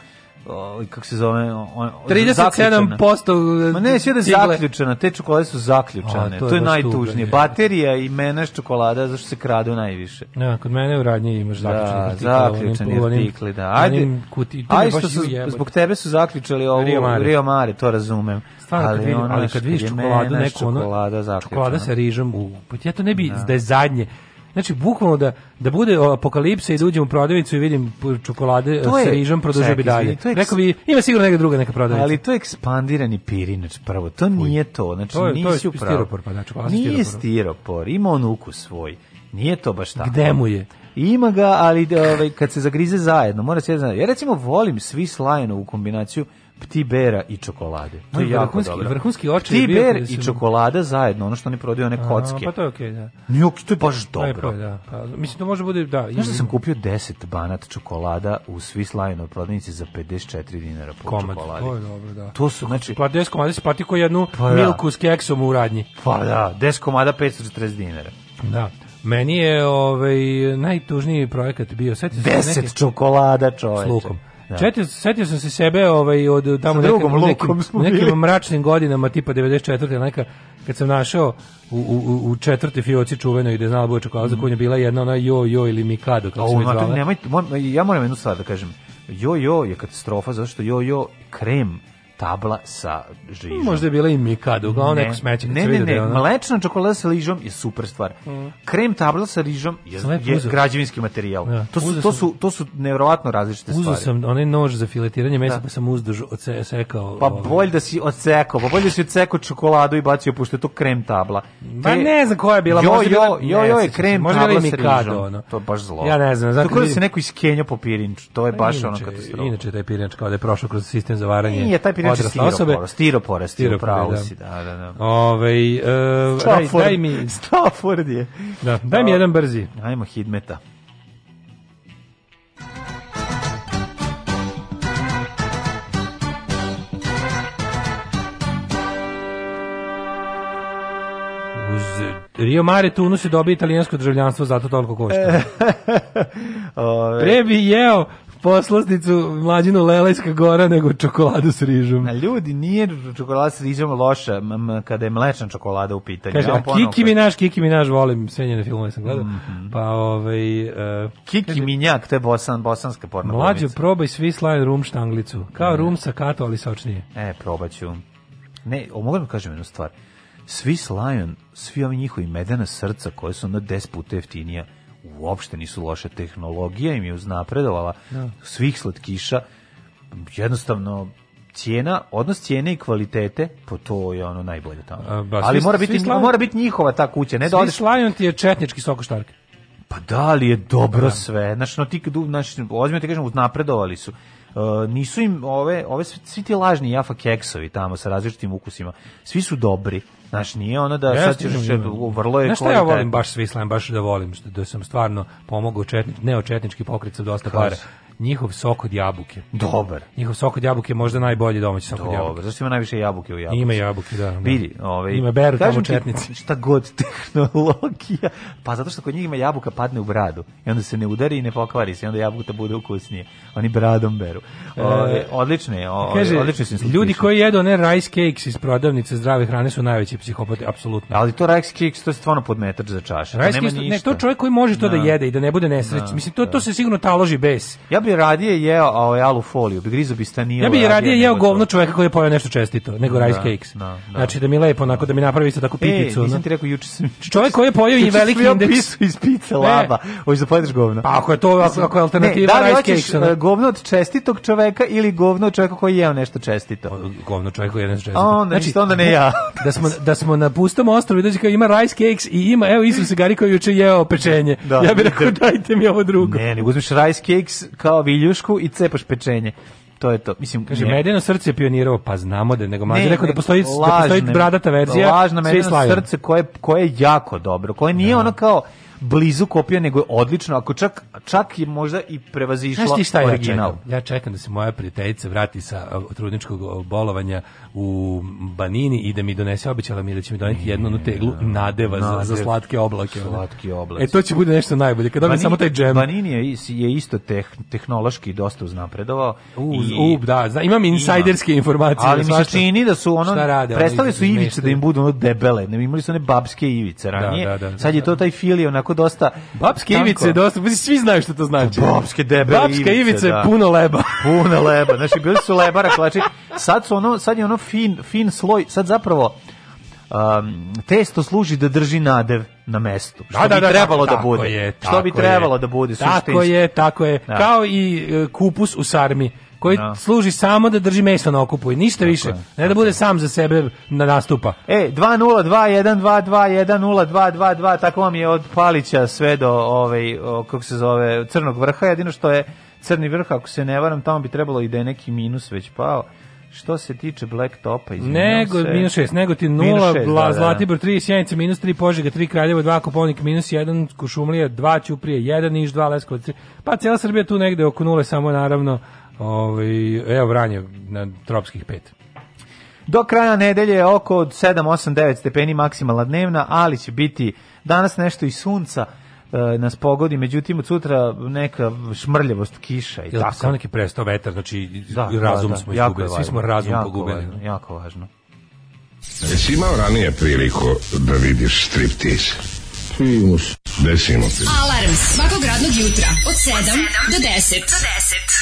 kako se zove, on, 37% Ma ne, sve da zaključena, te čokolade su zaključane. A, to je, je najtužnije. Baterija i menaš čokolada zašto se kradu najviše. Ja, kod mene u radnji imaš zaključane da, zaključeni da. Ajde, kuti, ajde što su, zbog tebe su zaključali ovu Rio Rio Mare to razumem. Stvarno, ali, kad vidim, ono, ali kad vidiš čokoladu, neko ono, čokolada, čokolada sa rižom, u, pa ja to ne bi, da, da je zadnje, Znači, bukvalno da, da bude apokalipsa i da uđem u prodavnicu i vidim čokolade to je, sa rižom, produžio bi dalje. To Rekao bi, ima sigurno neka druga neka prodavnica. Ali to je ekspandirani znači prvo, to nije to. Znači, to je, to je stiropor, pa da, čokolada Nije stiropor, ima on ukus svoj. Nije to baš tako. Gde mu je? Ima ga, ali ovaj, kad se zagrize zajedno, mora se jedan. Ja recimo volim svi slajno u kombinaciju ptibera i čokolade. To je jako vrhunski, dobro. Vrhunski očaj je bio kada i čokolada zajedno, ono što oni prodaju one kocke. A, pa to je okej, okay, da. Nije to je baš dobro. Lepo, da. Pa, mislim, to može bude, da. Znaš da sam kupio 10 banat čokolada u Swiss Line od prodavnice za 54 dinara po Komad, čokoladi. to je dobro, da. To su, znači... Pa 10 komada si plati ko jednu pa, da. milku s keksom u radnji. Pa da, 10 komada 540 dinara. Da. Meni je ovaj najtužniji projekat bio, setite se neke 10 čokolada, čoveče. S lukom. Da. Četio, setio sam se sebe ovaj, od tamo nekim, nekim, nekim mračnim godinama, tipa 94. neka, kad sam našao u, u, u četvrti fioci čuvenoj gde je znala Boja Čokolada, mm. za je bila jedna ona jo, jo ili Mikado, kako se već zvala. Nemaj, ja moram jednu stvar da kažem. Jo, jo je katastrofa, zato što jo, jo krem tabla sa žižom. Možda je bila i mikada, uglavnom ne, neko smeće. Ne, ne, ne, ono... mlečna čokolada sa ližom je super stvar. Mm. Krem tabla sa rižom je, je građevinski materijal. Ja, da, to, su, to, su, to su nevjerovatno različite uzao stvari. Uzao sam onaj nož za filetiranje mesa da. pa sam uzduž odsekao. Pa ovaj. bolj da si odsekao, pa bolj da si odsekao čokoladu i bacio, pošto je to krem tabla. Pa ne znam koja je bila. Jo, možda jo, jo, jo, je krem možda tabla sa rižom. Ono. To je baš zlo. Ja ne znam. Zato Tako da se neko iskenja po pirinč, to je pa baš ono katastrofa. Inače, taj pirinč kao da je prošao kroz sistem za varanje. Nije, taj pirinč Znači, odrasle osobe. Stiropora, stiropora, pravo da. si, da, da, da. Ovaj uh, daj, daj mi Stafford je. Da, daj mi da. jedan brzi. Hajmo hidmeta. Rio Mare Tunu se dobije italijansko državljanstvo, zato toliko košta. Pre bi jeo poslasnicu mlađinu Lelejska gora nego čokoladu s rižom. Na ljudi, nije čokolada s rižom loša m, kada je mlečna čokolada u pitanju. Kaže, ja a Kiki Minaš, Kiki Minaš volim, sve njene filmove sam gledao. Mm -hmm. Pa ovaj... Uh, Kiki kaže, Minjak, to je bosan, bosanska porna Mlađo, probaj svi slajen rum štanglicu. Kao mm. rum sa kato, ali sočnije. E, probaću. Ne, mogu da kažem jednu stvar. Swiss Lion, svi ovi njihovi medena srca koje su ono 10 puta jeftinija, uopšte nisu loše tehnologija im je uznapredovala no. Da. svih slatkiša jednostavno cijena, odnos cijene i kvalitete, po to je ono najbolje tamo. A, ba, Ali svi, mora biti slajon, mora biti njihova ta kuća, ne da odeš. Slajon ti je četnički sokoštarke. Pa da li je dobro da. sve? Znaš, no ti kad znači ozbiljno ti kažem uznapredovali su. Uh, nisu im ove ove svi ti lažni jafa keksovi tamo sa različitim ukusima. Svi su dobri. Znaš, nije ono da sad ćeš vrlo je Znaš šta ja volim baš svi baš da volim, da sam stvarno pomogao četni, neočetnički četnički sa dosta pare njihov sok od jabuke. Dobar. Njihov sok od jabuke je možda najbolji domaći sok Dobar. od jabuke. Zašto ima najviše jabuke u jabuci? Ima jabuke, da. da. Vidi, ovaj. Ima beru tamo četnici. Šta god tehnologija. Pa zato što kod njih ima jabuka padne u bradu i onda se ne udari i ne pokvari se, onda jabuka bude ukusnije. Oni bradom beru. E, Ove, ovaj, odlične, odlične, ovaj, odlične su. Ljudi koji jedu one rice cakes iz prodavnice zdrave hrane su najveći psihopati, apsolutno. Ali to rice cakes to je stvarno podmetač za čaše. Rice to cakes, ne, to čovjek koji može to da, da jede i da ne bude nesrećan. Da, Mislim to da. to se sigurno taloži bes. Ja bi bi radije jeo ovaj alu bi grizo bi stanio. Ja bi ovaj, radije jeo govno čoveka koji je pojeo nešto čestito, nego da, rice cakes. Da, da. Znači da mi lepo onako da mi napravi isto tako piticu. E, nisam ti rekao juče sam. Znači, čovek koji je pojeo i veliki indeks pisu iz pice laba. Hoćeš da pojedeš govno. Pa ako je to ako, ako je alternativa ne, da li rice cakes, ono? E, govno od čestitog čoveka ili govno od čoveka koji je jeo nešto čestito. Pa, govno čoveka koji je nešto čestito. Onda, znači, onda ne ja. da smo da smo na pustom ostrvu i dođe ima rice cakes i ima evo Isus Gari koji juče jeo pečenje. Da. Ja bih rekao dajte mi ovo drugo. Ne, ne uzmeš rice cakes kao kao viljušku i cepaš pečenje to je to. Mislim, kaže medeno srce je pionirao, pa znamo da nego mlađi rekao da postoji lažne, da postoji bradata verzija. Važno medeno srce koje koje je jako dobro, koje nije ne. Da. ono kao blizu kopija, nego je odlično, ako čak, čak je možda i prevazišlo šta original. Ja čekam? ja čekam da se moja prijateljica vrati sa e, trudničkog e, bolovanja u Banini i da mi donese, obećala mi da će mi doneti jednu onu teglu nadeva, nadeva za, za, slatke oblake. Slatki oblake. E, to će bude nešto najbolje, kada Banini, samo taj džem. Banini je, je isto teh, tehnološki dosta uznapredovao. U, i, u, da, zna, imam insajderske informacije. Ali mi se čini da su ono, rade, prestali su ivice da im budu ono debele, ne, imali su one babske ivice da, ranije. Da, da, da, sad je to da. taj fili onako onako dosta... Babske tanko. ivice, dosta, svi znaju što to znači. Pa, babske debele Babske ivice, da. puno leba. puno leba, znači bili su lebara kolači Sad, su ono, sad je ono fin, fin sloj, sad zapravo um, testo služi da drži nadev na mestu. Što da, da, bi da, da, trebalo da, bude. Je, što bi trebalo je. da bude. Tako je, tako je. Da. Kao i e, kupus u sarmi koji no. Da. služi samo da drži mesto na okupu i ništa tako više. Ne da bude sam za sebe na nastupa. E, 2-0-2-1-2-2-1-0-2-2-2, tako vam je od Palića sve do, ovaj, kako se zove, Crnog vrha, jedino što je Crni vrh, ako se ne varam, tamo bi trebalo i da je neki minus već pao. Što se tiče Black Topa, Nego, se. minus 6, Negotin 0, Bla, da, da, Zlatibor 3, Sjenica minus 3, Požega 3, Kraljevo 2, Koponik minus 1, Kušumlija 2, Ćuprije 1, Niš 2, Leskovac 3. Pa cijela Srbija tu negde oko nule, samo naravno Ovaj, evo Vranje na tropskih 5. Do kraja nedelje je oko 7, 8, 9 stepeni maksimalna dnevna, ali će biti danas nešto i sunca e, nas pogodi, međutim od sutra neka šmrljavost kiša i Jel, tako. Samo neki prestao vetar, znači da, razum da, da, smo izgubili, svi smo razum jako pogubili. Važno, jako važno. Jesi imao ranije priliku da vidiš striptease? Simus. Desimo. Alarm svakog radnog jutra od 7 do 10. Do 10.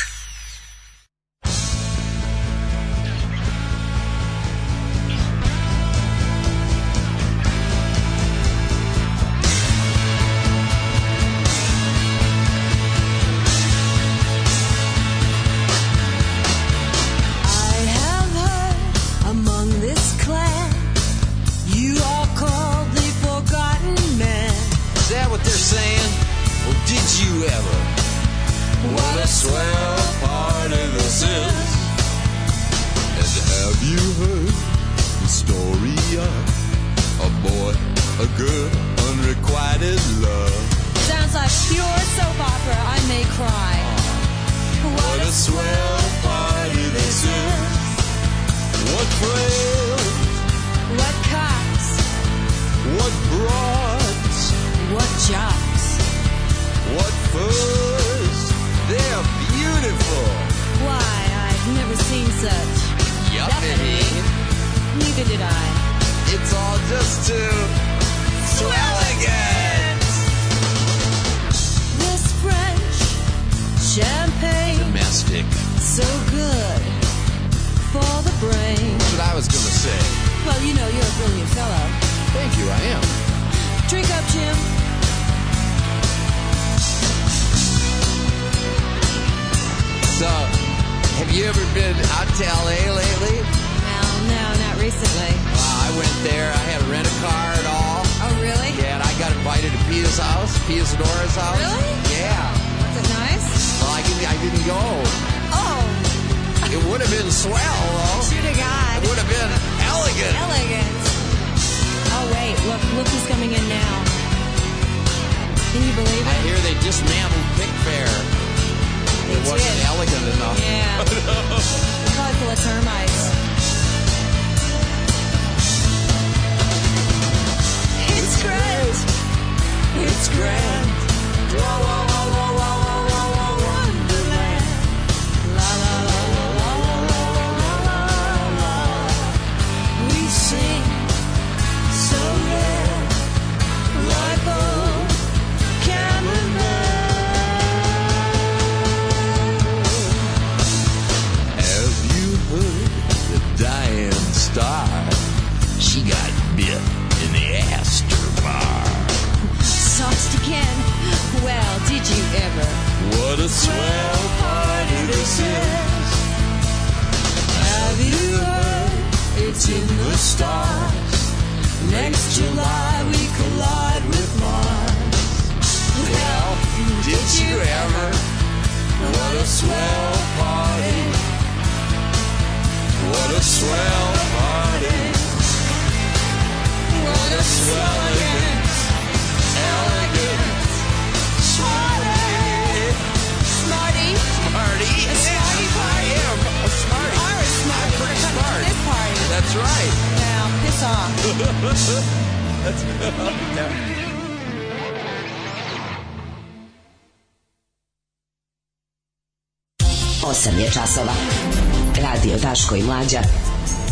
mlađa.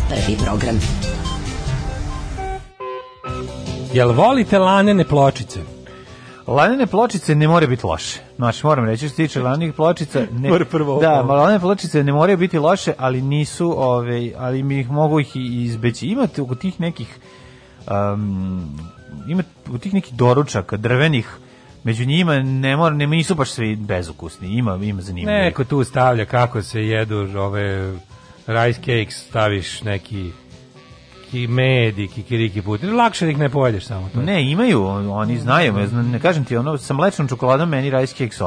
Prvi program. Jel volite lanene pločice? Lanene pločice ne more biti loše. Znači, moram reći, što se tiče lanenih pločica... Ne, Mora prvo da, lanene pločice ne moraju biti loše, ali nisu, ove, ovaj, ali mi ih mogu ih izbeći. Imate oko tih nekih... Um, imate u tih nekih doručaka drvenih Među njima ne mora, ne nisu baš svi bezukusni. Ima ima zanimljivo. Neko tu stavlja kako se jedu ove rice cakes, staviš neki ki med kikiriki put. Lakše da ih ne pojedeš samo to. Ne, imaju, oni znaju, ne kažem ti, ono, sa mlečnom čokoladom meni rice cakes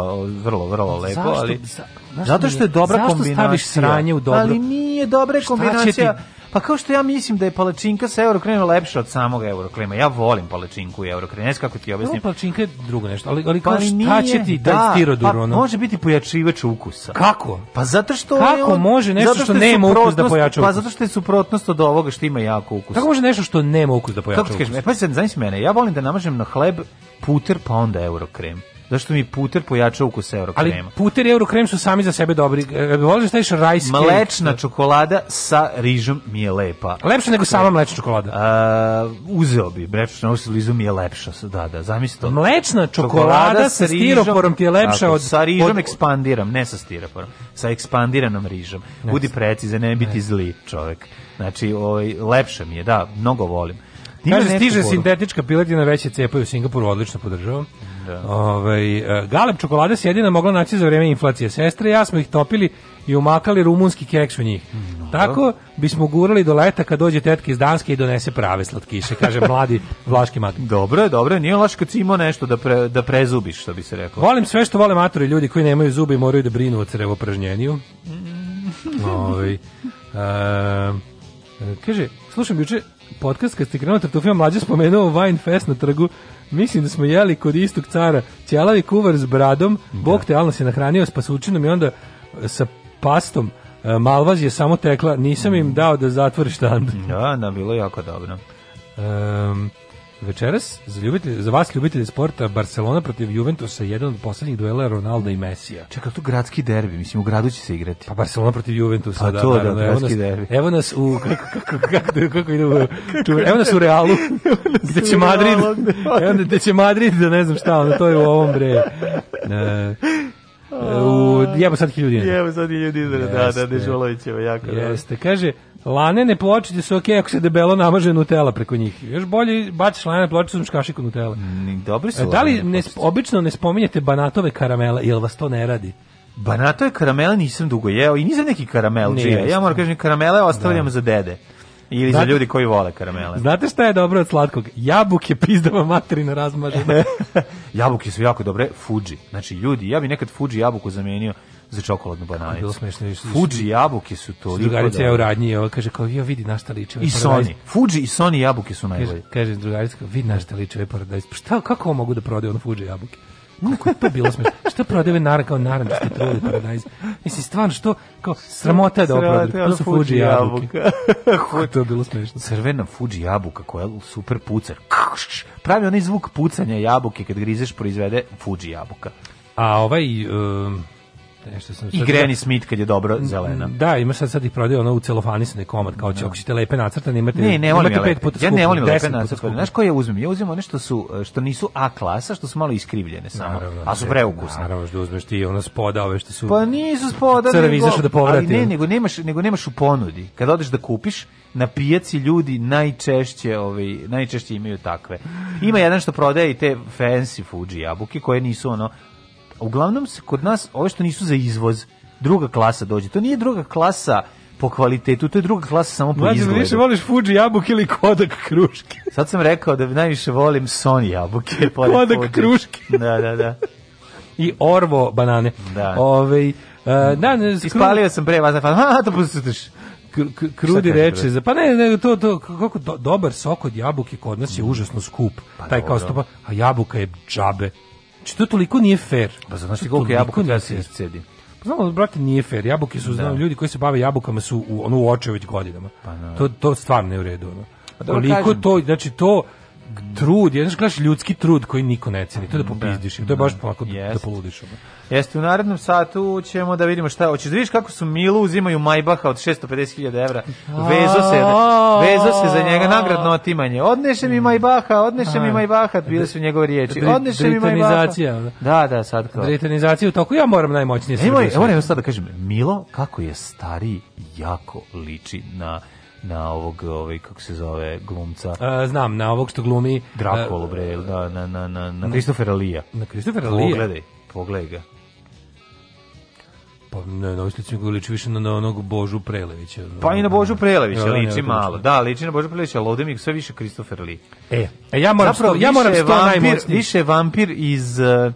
vrlo, vrlo lepo, zašto, ali... Za, zašto zato što je dobra zašto kombinacija. Zašto staviš sranje u dobro? Ali nije dobra kombinacija Pa kao što ja mislim da je palačinka sa euroklemom lepša od samog euroklema. Ja volim palačinku i eurokrem. Ne znam kako ti objasnim. No, palačinka je drugo nešto, ali ali pa kao pa šta će ti da, taj stirodur pa, ono? može biti pojačivač ukusa. Kako? Pa zato što Kako on, može nešto što, što nema ukus da pojača pa ukus? Pa zato što je suprotnost od ovoga što ima jako ukus. Kako može nešto što nema ukus da pojača ukus? Kako ti kažeš? Pa se mene, ja volim da namažem na hleb puter pa onda eurokrem. Zašto mi puter pojača ukus eurokrema? Ali puter i eurokrem su sami za sebe dobri. E, voliš taj rice Mlečna e. čokolada sa rižom mi je lepa. Lepša nego sama e, mlečna čokolada. A, uzeo bi, mlečna sa rižom mi je lepša. Da, da, zamisli to. Mlečna čokolada, čokolada sa stiroporom ti je lepša tako, od... Sa rižom od... ekspandiram, ne sa stiroporom. Sa ekspandiranom rižom. Ne, Budi precizan, ne biti ne. zli čovek. Znači, oj, ovaj, lepše mi je, da, mnogo volim. Kaže, stiže sintetička piletina veće cepaju u Singapuru, odlično podržavam. Da. Ovaj e, galeb čokolada se jedina mogla naći za vrijeme inflacije. Sestre i ja smo ih topili i umakali rumunski keks u njih. No. Tako bismo gurali do leta kad dođe tetka iz Danske i donese prave slatkiše, kaže mladi vlaški mat. Dobro je, dobro je, nije loše kad si imao nešto da, pre, da prezubiš, što bi se reklo. Volim sve što vole matori ljudi koji nemaju zube i moraju da brinu o crevopražnjenju. Ovaj, e, e, kaže, slušam juče podcast kad ste krenuo tartufima mlađe spomenuo Wine Fest na trgu Mislim da smo jeli kod istog cara ćelavi kuvar s bradom, Bog da. te alno se nahranio s pasučinom i onda e, sa pastom e, Malvaz je samo tekla, nisam im mm. dao da zatvori štand. Da, da, bilo jako dobro. Um, Večeras, za, ljubitelje za vas ljubitelje sporta, Barcelona protiv Juventusa, jedan od poslednjih duela Ronalda i Mesija. Čekaj, to gradski derbi, mislim, u gradu će se igrati. Pa Barcelona protiv Juventusa, pa da, to, da, naravno. Da, evo, nas, derbi. evo nas u, kako, kako, kako, kako ide u, evo nas u Realu, gde će Madrid, da. evo gde će Madrid, da ne znam šta, ono, to je u ovom bre. Uh, u, jebo sad hilju dinara. Jebo sad hilju dinara, da, da, Dežolovićeva, jako. Jeste, kaže, Lanene pločice su okej okay ako se debelo namaže Nutella preko njih. Još bolje baciš lanene pločice sa kašikom Nutella. Mm, dobri su. E, da li ne, obično ne spominjete banatove karamela, jel vas to ne radi? Banatove je karamela nisam dugo jeo i nisam neki karamel ne, Ja moram kažem karamele ostavljam da. za dede. Ili znate, za ljudi koji vole karamele. Znate šta je dobro od slatkog? Jabuke pizdava materina razmažena. Jabuke su jako dobre, Fuji. Znači ljudi, ja bi nekad Fuji jabuku zamenio za čokoladnu bananicu. Bilo smešno. Fuji jabuke su to. Drugarica je u radnji i kaže kao, jo vidi našta liče. Ovaj I Sony. Fuji i Sony jabuke su najbolje. Kaže, kaže drugarica, vidi našta liče ovaj paradajz. Pa šta, kako mogu da prodaju ono Fuji jabuke? Kako je to bilo smešno? Šta prodaju ove naran kao narančaste trule paradajz? Mislim, stvarno, što, kao, sramota je da opravdu. To su Fuji jabuke. Kako to bilo smešno? Crvena Fuji jabuka koja je super pucar. Pravi onaj zvuk pucanja jabuke kad grizeš proizvede Fuji jabuka. A ovaj... Um, nešto sam... I Granny Smith kad je dobro mm, zelena. Mm, da, ima sad sad i prodaje ono u celofanisane komad, kao će, da. ako ćete lepe nacrtane, imate, ne, ne volim imate pet puta skupno, Ja ne volim lepe nacrtane. Znaš koje ja uzmem? Ja uzmem one što, su, što nisu A klasa, što su malo iskrivljene samo, naravno, a su da, preukusne. Naravno, što uzmeš ti ono spoda, ove što su... Pa nisu spoda, nego, da povrati, ali ne, nego nemaš, nego nemaš u ponudi. Kad odeš da kupiš, na pijaci ljudi najčešće ovaj najčešće imaju takve. Ima jedan što prodaje i te fancy Fuji jabuke koje nisu ono uglavnom se kod nas ove što nisu za izvoz, druga klasa dođe. To nije druga klasa po kvalitetu, to je druga klasa samo po Mlađe, izgledu. Mlađe, više voliš Fuji jabuke ili Kodak kruške? Sad sam rekao da najviše volim Sony jabuke. Kodak Fuji. kruške. Da, da, da. I Orvo banane. Da. Ove, ovaj, uh, mm. da, ne, Ispalio sam pre vas, a pa, to pustiš. Krudi reče, za, pa ne, ne, to, to, kako do, dobar sok od jabuke kod nas je mm. užasno skup, pa taj dobro. kao stopa, a jabuka je džabe. Znači, to toliko nije fair. Pa zato što koliko jabuka treba da se iscedi. Pa znamo, brate, nije fair. Jabuke su, da. znam, ljudi koji se bave jabukama su u, ono, u očević godinama. Pa, no. Da. to, to stvarno je u redu. Ono. Pa, koliko kažem. to, znači, to trud, jedan znaš, ljudski trud koji niko ne ceni, to da, da popizdiš, da, to je baš polako da, da poludiš. Jeste, u narednom satu ćemo da vidimo šta, hoćeš da vidiš kako su Milu uzimaju Majbaha od 650.000 evra, vezo se, vezo se za njega nagradno otimanje, odneše mi mm. Majbaha, odneše mi Majbaha, da bile su njegove riječi, odneše mi Majbaha. Da, da, sad kao. Dritanizacija u toku, ja moram najmoćnije se. Evo, evo sad da kažem, Milo kako je stari jako liči na na ovog, ovaj, kako se zove, glumca. A, e, znam, na ovog što glumi... E, Drakolu, bre, da, na, na, na, na Kristofera Lija. Na Kristofera Lija? Pogledaj, pogledaj ga. Pa ne, na liči mi liči više na, na onog Božu Prelevića. Pa i na Božu Prelevića ja, da, liči malo. Da, liči na Božu Prelevića, ali ovde mi sve više Christopher Lee. E, e ja moram Zapravo, sto, ja moram sto najmoćniji. Više vampir iz... Uh,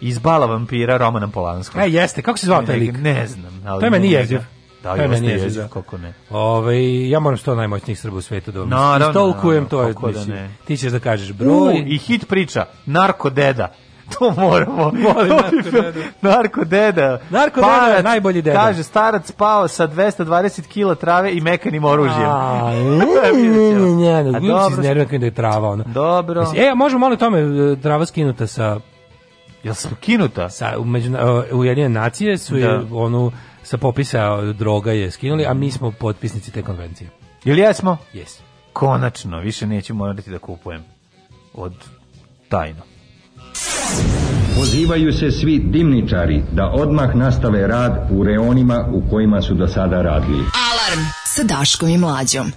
iz Bala vampira Romana Polanskog. E, jeste, kako se zvao taj lik? Ne znam. Ali to je meni jeziv. Da, pa meni jezik, da. kako ne. Ove, ja moram sto najmoćnijih Srba u svetu da vam naravno, istolkujem, to je, mislim, ne. ti ćeš da kažeš broj. U, I hit priča, narko deda. To moramo. Molim, narko deda. Narko deda. Narko parac, deda, najbolji deda. Kaže, starac spao sa 220 kila trave i mekanim oružjem. A, ne, ne, ne, da je trava. Ona. Dobro. Mislim, e, možemo malo tome, trava skinuta sa... Jel smo kinuta? Sa, u, među, u jedine nacije su da. je onu sa popisa droga je skinuli, a mi smo potpisnici te konvencije. Ili jesmo? Jes. Konačno, više neću morati da kupujem od tajno. Pozivaju se svi dimničari da odmah nastave rad u reonima u kojima su do sada radili. Alarm sa Daškom i Mlađom.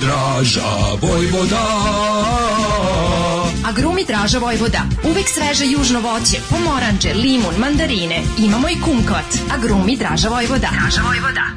Draža Vojvoda Agrumi Draža Vojvoda Uvek sveže južno voće, pomoranđe, limun, mandarine Imamo i kumkvat Agrumi Draža Vojvoda Draža Vojvoda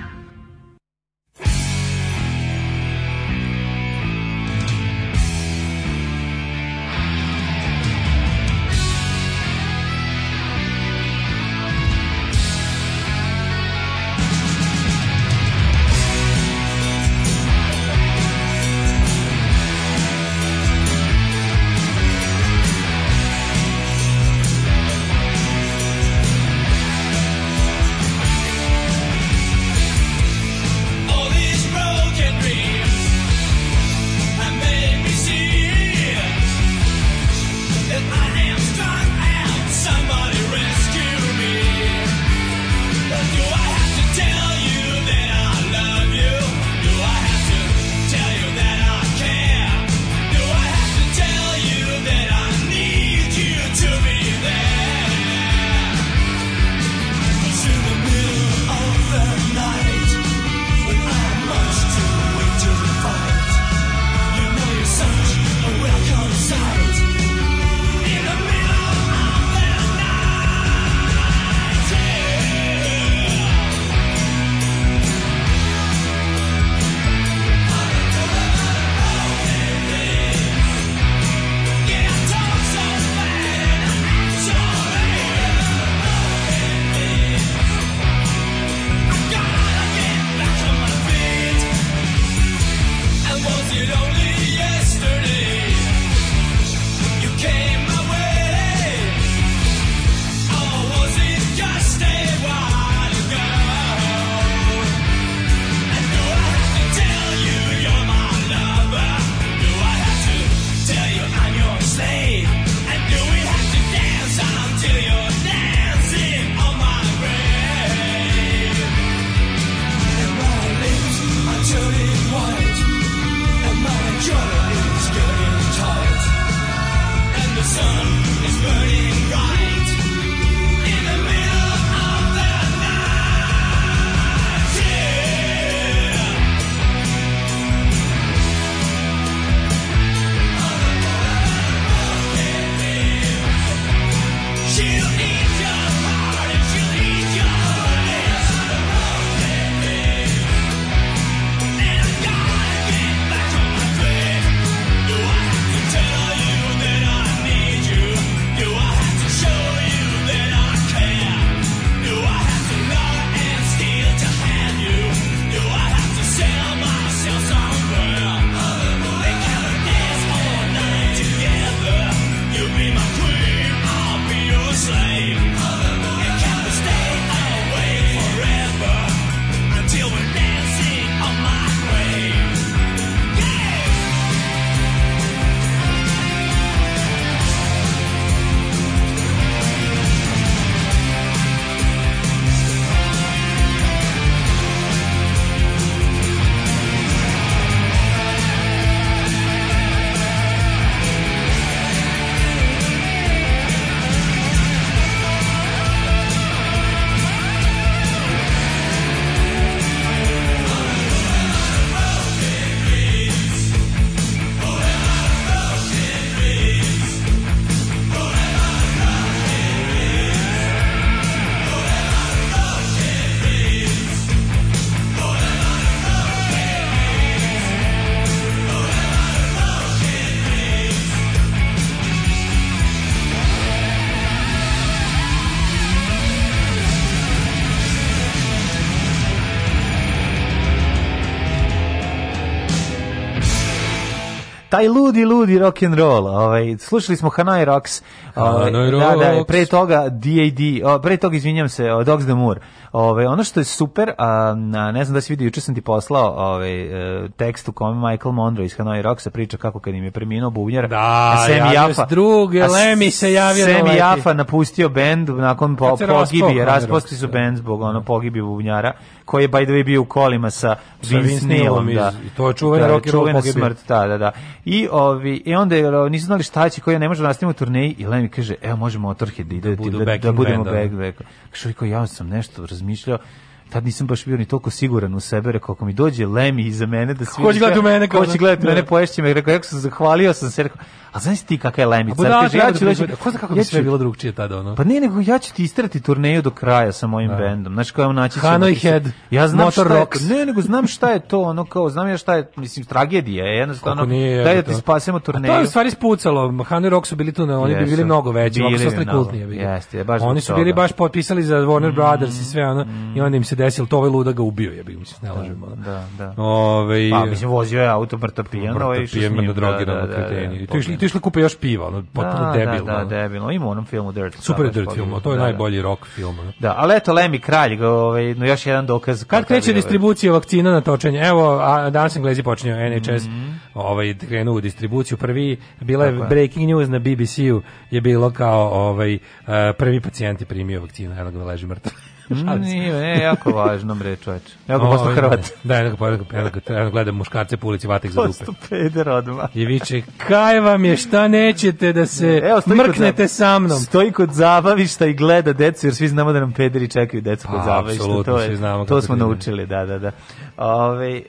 taj ludi, ludi rock and roll. Ovaj slušali smo Hanoi Rocks. Ovaj, da, da, pre toga DAD, o, pre toga izvinjam se, Dogs the Moor. Ovaj ono što je super, a, ne znam da si vidio, juče sam ti poslao ovaj e, tekst u kome Michael Monroe iz Hanoi Rocksa priča kako kad im je preminuo bubnjar, da, Sam Jafa, drug, Lemi se javio. Sam ovaj Jafa napustio bend nakon po, pogibije, raspasti su bend zbog ono pogibije bubnjara, koji je by the way bio u kolima sa Vince Neilom, da. I to je čuvena da, rock and roll smrt, da, da, da. I o, ovi, i onda je, nisu znali šta će, koji ne možemo nastaviti u turneji i Lemi kaže, evo možemo Motorhead da ide, da, budu da, da budemo back, back. Kaže, ja sam nešto razmišljao, tad nisam baš bio ni toliko siguran u sebe, rekao ako mi dođe Lemi iza mene da svi Hoće gledati mene, ko će gledati da- da. mene, poješće me, rekao, rekao sam zahvalio sam se, rekao, A znaš ti kakva je lemica? Da, kaže, ja ću doći. Ko zna kako bi ja sve bilo drugčije tada ono? Pa ne, nego ja ću ti istrati turneju do kraja sa mojim da. bendom. Znaš kao naći se. Hanoi Head. Ja znam Motor Rocks. Ne, nego znam šta je to, ono kao znam ja šta je, mislim tragedija je jednostavno. Nije, daj da ti spasemo turneju. A to je u stvari spucalo. Hanoi Rocks su bili tu, ne, oni yes, bi bili mnogo veći, oni su ostali kultnije bili. Jeste, baš. Oni su bili baš potpisali za Warner Brothers i sve ono i mm. onda im se desilo to ovaj luda ga ubio, ja bih mislim, ne da, lažemo. Da, da. Ove, ovaj- Pa mislim vozio je auto mrtav pijan, ovaj što da, da, je drogiran kreteni. Tu išli otišli kupe još piva, ono potpuno da, debilno. Da, da, debilno. Ima u onom filmu Dirt. Super Dirt pa, film, to je da, da. najbolji da. rock film. Ne? Da, ali eto Lemi kralj, ovaj, no još jedan dokaz. Kad kreće ovaj. distribucija vakcina na točenje? Evo, a danas Englezi počinju NHS. Mm -hmm. Ovaj krenuo u distribuciju. Prvi bila je breaking news na BBC-u je bilo kao ovaj eh, prvi pacijent je primio vakcinu, evo ga leži mrtav. Nije, ne, jako važno, bre, čoveč. Evo ga ovaj, Hrvat. Da, evo ga, evo gledam muškarce po ulici, vatek za dupe. Posto peder odmah. I viče, kaj vam je, šta nećete da se evo, mrknete sa mnom? Stoji kod zabavišta i gleda decu, jer svi znamo da nam pederi čekaju decu kod pa, zabavišta. To, je, znamo to smo naučili, da, da, da. Ove,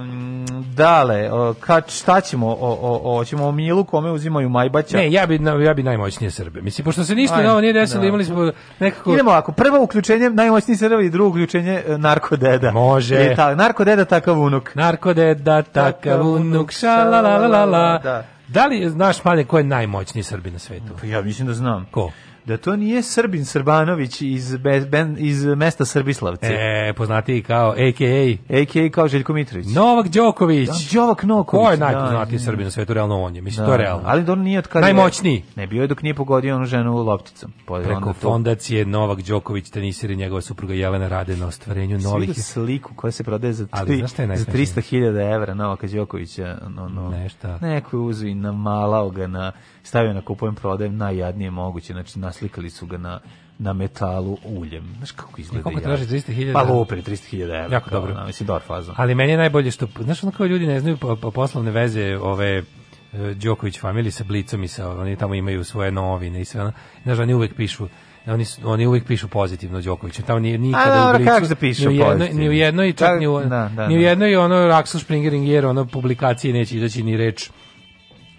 um, dale, kad, šta ćemo? O, o, o, ćemo o Milu kome uzimaju Majbaća? Ne, ja bi, ja bi najmoćnije Srbe. Mislim, pošto se ništa novo nije desilo, da. imali smo nekako... Idemo ovako, prvo uključenje najmoćniji srvi drugo uključenje e, narkodeda. Može. I e, ta, narkodeda takav unuk. Narkodeda takav unuk, šalalalala. Da. da li znaš, Mali, ko je najmoćniji Srbi na svetu? Pa ja mislim da znam. Ko? da to nije Srbin Srbanović iz, bez, ben, iz mesta Srbislavci. E, poznatiji kao AKA. AKA kao Željko Mitrović. Novak Đoković. Da, Đovak Noković. Ko je da, najpoznatiji da, Srbin na svetu, realno on je. Mislim, da, to je da, realno. Ali da on nije otkada... Najmoćniji. Ne, bio je dok nije pogodio onu ženu lopticom. Podio pa Preko fondacije Novak Đoković, tenisir i njegova supruga Jelena rade na ostvarenju Svi novih... Svi sliku koja se prodaje za, tri, ali, za 300.000 evra Novaka Đokovića. No, no. Nešta. Neko je uzvi namalao ga na stavio na kupujem prodajem najjadnije moguće, znači naslikali su ga na na metalu uljem. Znaš kako izgleda? Koliko traži 300.000? Pa lupe 300.000 evra. Jako kao, dobro. Na, da, mislim, dobar fazon. Ali meni je najbolje što, znaš onda kao ljudi ne znaju po, po poslovne veze ove e, Đoković familije sa Blicom i sa, oni tamo imaju svoje novine i sve ono. Znaš, oni uvek pišu oni oni uvek pišu pozitivno Đokoviću. Tamo nije nikada A, u Blicu. se piše ni u jednoj, ni u jednoj, čak da, ni u, da, da, ni u da. jednoj ono Axel Springer ono publikacije neće izaći ni reč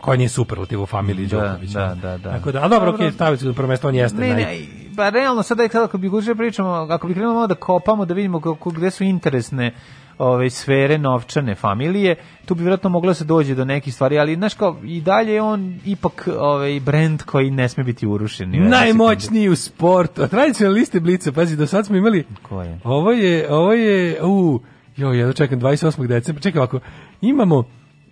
koja nije superlativ u familiji da, Đoković. Da, da, da. Tako da, a dobro, okej, okay, stavit ću da prvo mesto, on jeste. Ne, naj... ne, pa realno, sada da ako bi guže pričamo, ako bi krenulo malo da kopamo, da vidimo kako, gde su interesne ove sfere novčane familije, tu bi vjerojatno moglo se dođe do nekih stvari, ali znaš kao i dalje je on ipak ovaj brend koji ne sme biti urušen. Najmoćniji u sportu. A Tradicionalne liste blica, pazi, do sad smo imali. Koje? Ovo je, ovo je, u, jo, ja čekam 28. decembra. Čekaj, ovako, imamo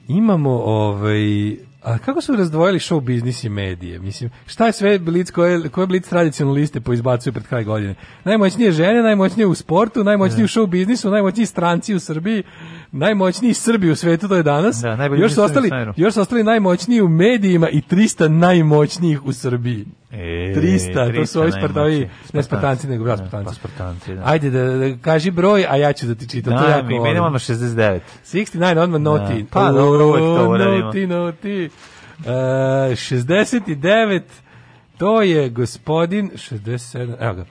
imamo ovaj A kako su razdvojili show biznis i medije? Mislim, šta je sve Blic, koje, koje Blic tradicionaliste poizbacuju pred kraj godine? Najmoćnije žene, najmoćnije u sportu, najmoćnije da. u show biznisu, najmoćniji stranci u Srbiji najmoćniji Srbi u svetu to je danas. Da, još su ostali još su ostali najmoćniji u medijima i 300 najmoćnijih u Srbiji. E, 300, 300 to su ovi Spartovi, ne Spartanci, nego da, pa Spartanci. da. Ajde, da, da, kaži broj, a ja ću da ti čitam. Da, to je da, jako mi menemo 69. 69, odmah noti. Da. Pa, dobro, da, uvek to uradimo. Noti, noti. Uh, e, 69, to je gospodin 67, evo ga.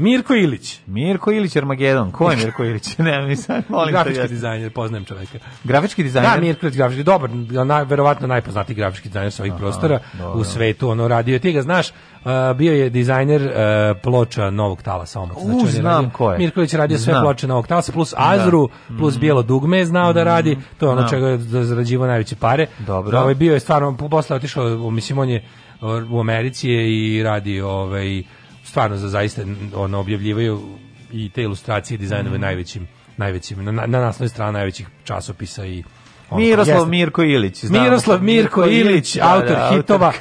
Mirko Ilić. Mirko Ilić Armagedon. Ko je Mirko Ilić? ne, mislim, molim grafički dizajner, poznajem čoveka. Grafički dizajner. Da, Mirko Ilić grafički, dobar, naj, verovatno najpoznatiji grafički dizajner sa ovih Aha, prostora dobro. u svetu. Ono radio ti ga znaš, uh, bio je dizajner uh, ploča Novog talasa omot. Znači, U, znam ko je. Mirko Ilić radio znam. sve ploče Novog talasa plus da. Azru, da. plus mm. Bijelo dugme znao mm. da radi. Mm-hmm. To je ono čega je zarađivao najveće pare. Dobro. Da, ovaj bio je stvarno posle otišao, mislim on je uh, u Americi je i radi ovaj stvarno za zaista ono objavljivaju i te ilustracije dizajnove mm. najvećim najvećim na, na naslovnoj strani najvećih časopisa i Miroslav Mirko Ilić. Znamo. Miroslav Mirko Ilić, autor da, da, hitova.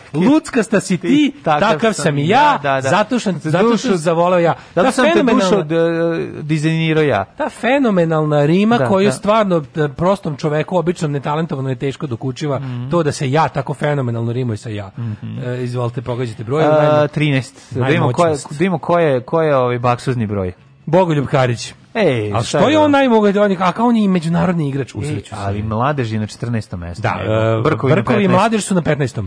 sta si ti, takav sam i ja, da, zato što zato što zavoleo ja. Zato sam te dušo e, dizajnirao ja. Ta fenomenalna rima koju stvarno e, prostom čoveku, obično netalentovano je teško dokučiva, mhm. to da se ja tako fenomenalno rimuj sa ja. Mhm. E, izvolite, pogađate broj. 13. Da imamo koje, je, ko je ovaj baksuzni broj. Bogoljub Karić. Ej, a što je on najmoguće on a kao on je i međunarodni igrač u e, sreću. Ali mladež je na 14. mestu. Da, e, Brkovi, Brkovi i mladež su na 15.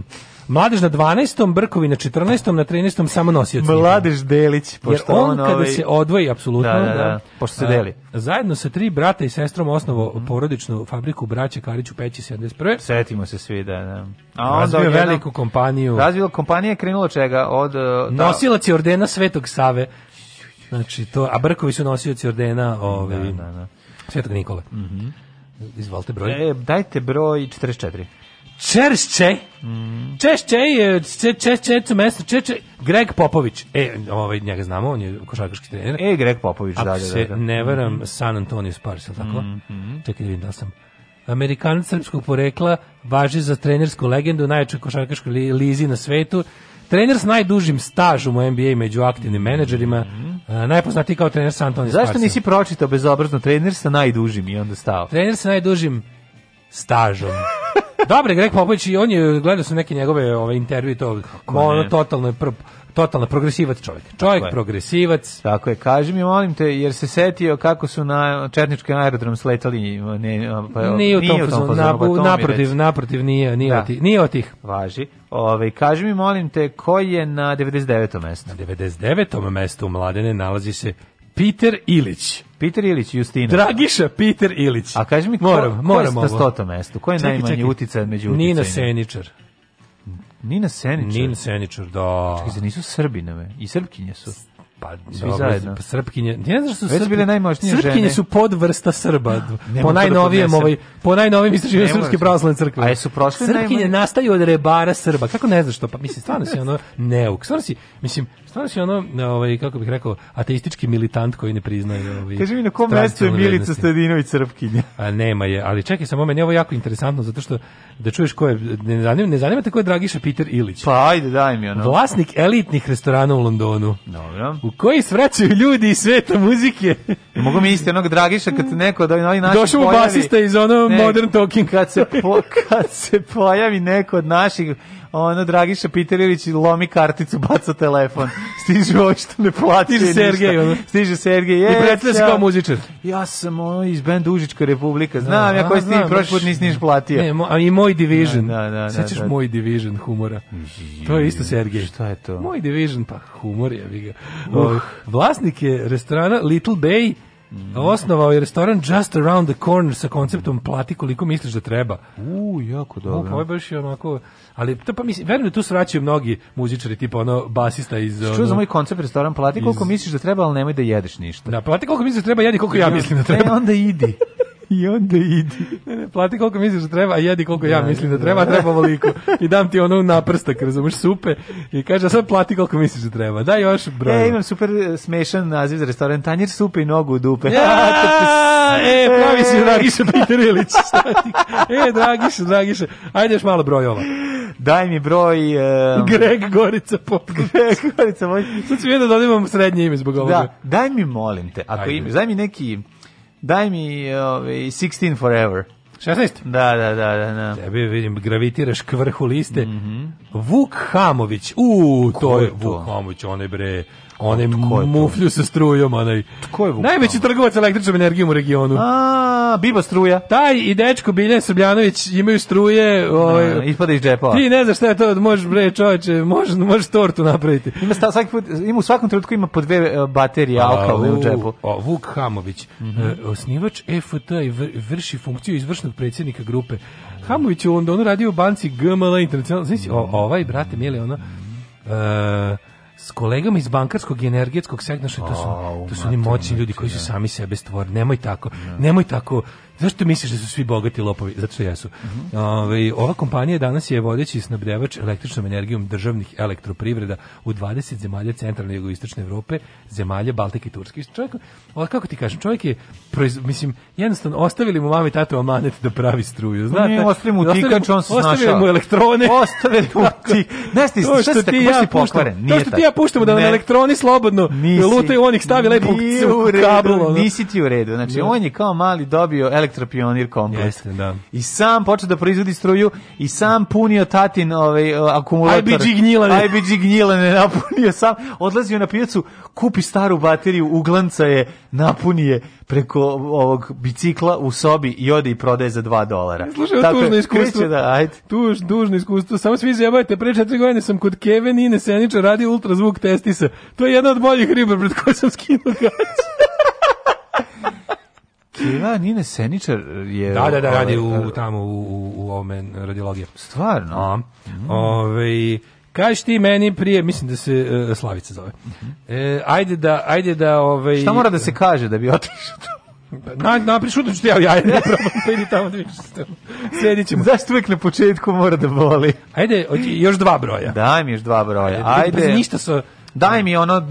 Mladež na 12. Brkovi na 14. na 13. samo nosioci. Mladež Delić, pošto Jer on, on kada ovaj- se odvoji apsolutno, da, da, da, da, pošto se deli. A, zajedno sa tri brata i sestrom osnovo mm. porodičnu fabriku braća Karić u Peći 71. Setimo se svi da, da. A on razvio veliku kompaniju. Razvio kompanije krenulo čega od da, nosilac ordena Svetog Save Znači to, a Brkovi su nosioci ordena, ovaj. Da, da, da. Svetog Nikole. Mhm. Mm Izvolite broj. E, dajte broj 44. Čeršće. Mm. Češće je če, če, če, če, mesto Čeče. Greg Popović. E, ovaj, njega znamo, on je košarkaški trener. E, Greg Popović, da, da, da. se da, da. ne veram, mm -hmm. San Antonio Spurs, ili tako? Mm -hmm. Čekaj da vidim da sam. Amerikanac srpskog porekla važi za trenersku legendu, najjačoj košarkaškoj lizi na svetu. Trener s najdužim stažom u NBA među aktivnim menadžerima, a, mhm. eh, najpoznatiji kao trener sa Antonis Zašto Sparsom. nisi pročitao bezobrazno trener sa najdužim i onda stao? Trener sa najdužim stažom. Dobre, Greg Popović, i on je, gledao sam neke njegove ove, intervju to, ono, totalno je prp totalno progresivac čovjek. Čovjek tako progresivac. Je. Tako je. Kaži mi molim te jer se setio kako su na četnički aerodrom sletali ne pa nije u nije u tom pozornom, na, pa naprotiv, naprotiv nije, nije, da. Oti, nije od tih. Važi. Ove, ovaj, kaži mi molim te ko je na 99. mestu? Na 99. u mladene nalazi se Peter Ilić. Peter Ilić, Justina. Dragiša Peter Ilić. A kaži mi, ko, moram, ko je na stotom mestu? Ko je čekaj, najmanji čekaj. uticaj među uticajima? Nina Seničar. Nina Seničar. Nina Seničar, da. Čekaj, znači, nisu Srbinove i Srpkinje su. Pa, svi dobro, zajedno. Pa Srpkinje, ne znaš su Već bile najmoćnije Srpkinje su podvrsta Srba. Da, Nemo po da najnovijem, da ovaj, po najnovijem istraživanju Srpske da pravoslavne crkve. A jesu prošle Srpkinje najmanj... nastaju od rebara Srba. Kako ne znaš to? Pa mislim, stvarno si ono neuk. Stvarno si, mislim, Stvarno si ono, e, ovaj, kako bih rekao, ateistički militant koji ne priznaje ovaj, Kaži mi na kom mestu je Milica Stedinović Srpkinja? A nema je, ali čekaj samo, meni je ovo jako interesantno, zato što da čuješ ko je, ne zanima, ne zanima te ko je Dragiša Peter Ilić. Pa ajde, daj mi ono. Vlasnik elitnih restorana u Londonu. Dobro. U koji svraćaju ljudi iz sveta muzike. Mogu mi isti onog Dragiša kad neko da ovaj naši Došao basista iz ono ne, Modern Talking. Kad se, po, kad se pojavi neko od naših ono Dragiša Piterilić lomi karticu, baca telefon. Stiže ovo što ne plati. Stiže Sergej. Stiže Sergej. Je, I predstavlja se kao muzičar. Ja sam ono iz benda Užička Republika. Znam, ja koji ste im prošli put nisi niš platio. Ne, mo, a i moj Division. Da, da, da, Sećaš da, da. moj Division humora. To je isto Sergej. Šta je to? Moj Division, pa humor je. Ja uh. Vlasnik je restorana Little Bay Mm. Osnovao je restoran Just Around the Corner sa konceptom plati koliko misliš da treba. U, jako dobro. Ovo je baš i onako, ali to pa mislim, verujem da tu svraćaju mnogi muzičari, tipa ono basista iz... Što ono, za moj koncept restoran plati koliko iz... misliš da treba, ali nemoj da jedeš ništa. Da, plati koliko misliš da treba, jedi koliko ja mislim da treba. E, onda idi. I onda idi. Ne, ne, plati koliko misliš da treba, a jedi koliko ja da, mislim da, da treba, a da. treba voliko. I dam ti ono naprstak, razumeš, supe. I kaže, a sad plati koliko misliš da treba. Daj još broj. E, imam super e, smešan naziv za restoran. Tanjer supe i nogu u dupe. Ja, e, pravi si e. Dragiša Peter Ilić. E, Dragiša, Dragiša. Ajde još malo ova. Daj mi broj... Um... Greg Gorica Popović. Greg Gorica Popović. Sad svi da dodimam srednje ime zbog ovoga. Da, daj mi molim te, ako Ajde. ime, daj mi neki Daj mi ove, ovaj, 16 forever. 16? Da, da, da, da, da. Tebi vidim gravitiraš k vrhu liste. Mm -hmm. Vuk Hamović. U, to Ko je, to? Vuk Hamović, onaj bre onaj muflju sa strujom, onaj. Tko je Vukanović? Najveći trgovac električnom energijom u regionu. A, Biba struja. Taj i dečko Bilje Srbljanović imaju struje, ovaj A, ispada iz džepa. Ti ne znaš šta je to, možeš bre čoveče, možeš možeš tortu napraviti. Ima sta svaki put, ima u svakom trenutku ima po dve e, baterije pa, alkala u džepu. O, pa, Vuk Hamović, mm -hmm. osnivač EFT i vrši funkciju izvršnog predsjednika grupe. Hamović je onda on radio u banci GML International. Znači, ovaj brate mili ona uh, e, s kolegama iz bankarskog i energetskog sektora, to su, to su oni moćni ljudi koji su sami sebe stvorili. Nemoj tako, nemoj tako Zašto misliš da su svi bogati lopovi? Zato što jesu. Mm -hmm. Ove, ovaj, ova kompanija danas je vodeći snabdevač električnom energijom državnih elektroprivreda u 20 zemalja centralne i jugoistočne Evrope, zemalja Baltike i Turske. Čovjek, ovo, kako ti kažem, čovjek je, proiz, mislim, jednostavno ostavili mu mami tatu amanet da pravi struju. Pa znate, ne, ostavili mu tikač, on se snašao. Ostavili mu elektrone. Ostavili mu tikač. Ne, ti, to što ti ja puštam, to što ti ja puštamo da ne. elektroni slobodno nisi, lutaju, onih stavi lepo u kablo. Nisi ti u redu. Znači, da. on je kao mali dobio elektrone elektropionir komplet. Jeste, da. I sam počeo da proizvodi struju i sam punio tatin ovaj, e, akumulator. IBG gnjilane. IBG gnjilane napunio sam. Odlazio na pijacu, kupi staru bateriju, uglanca je, napunije preko ovog bicikla u sobi i ode i prodaje za 2 dolara. Slušaj, Tako, tužno iskustvo. Da, ajde. Tuž, dužno iskustvo. Samo svi zjebajte, pre četiri godine sam kod Kevin Ine Senića radio ultrazvuk testisa. To je jedna od boljih riba pred kojoj sam skinuo gaći. Keva Nine Seničar je... Da, da, da, ovaj, radi u, ovaj, tamo u, u, u ovome radiologije. Stvarno? A, mm. Ove, Kaži ti meni prije, mislim da se uh, Slavica zove. Mm -hmm. e, ajde da, ajde da... Ovaj, Šta mora da se kaže da bi otišao tu? Pa, na, na prišutam što ja ja ne probam, pa idi tamo da vidiš. Sjedit ćemo. Zašto uvijek na početku mora da boli? Ajde, još dva broja. Daj mi još dva broja. Ajde. ajde. Bez ništa sa Daj mi ono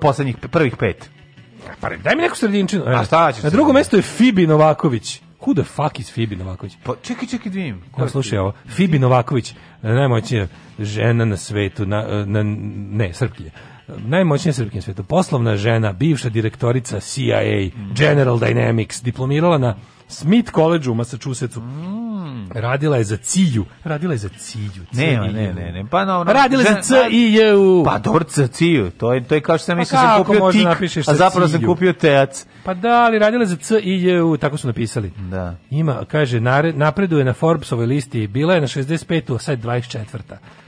poslednjih prvih pet. Pa daj mi neku sredinčinu. A šta ćeš? Na drugom mestu je Fibi Novaković. Who the fuck is Fibi Novaković? Pa čekaj, čekaj, dvim. Da Ko Ko slušaj ovo? Fibi Novaković, najmoćnija žena na svetu, na, na ne, Srpkinje. Najmoćnija srpkinja na svetu. Poslovna žena, bivša direktorica CIA, General Dynamics, diplomirala na Smith College u Massachusettsu. Mm. Radila je za Cilju. Radila je za Cilju. Ne, ne, ne, ne. Pa no, no, Radila je za C i J u. Pa dobro, za Cilju. To je to je kao što sam pa mislio da sam kupio tik, a zapravo sam kupio teac. Pa da, ali radila je za C i J u, tako su napisali. Da. Ima, kaže, napreduje na Forbesovoj listi, bila je na 65. a sad 24.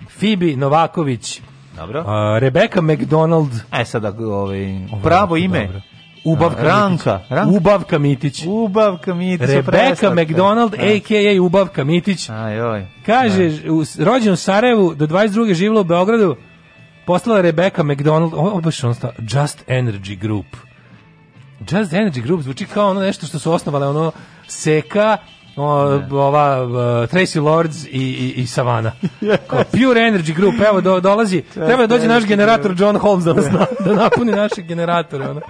Fibi Novaković. Dobro. Uh, Rebeka McDonald. E sad, ovaj, pravo ime. Dobro. Ubavka Ranka, Ranka. Ubavka Mitić. Ubavka Mitić. Rebeka McDonald, a.k.a. Da. Ubavka Mitić. Ajoj. Kaže, da. rođen u Sarajevu, do 22. živjela u Beogradu, poslala Rebeka McDonald, ovo baš on sta, Just Energy Group. Just Energy Group zvuči kao ono nešto što su osnovale, ono, Seka, o, ova uh, Tracy Lords i, i, i Savana. Kao Pure Energy Group, evo do, dolazi. Treba da dođe naš generator John Holmes da, nas, da napuni naše generatore. Ono.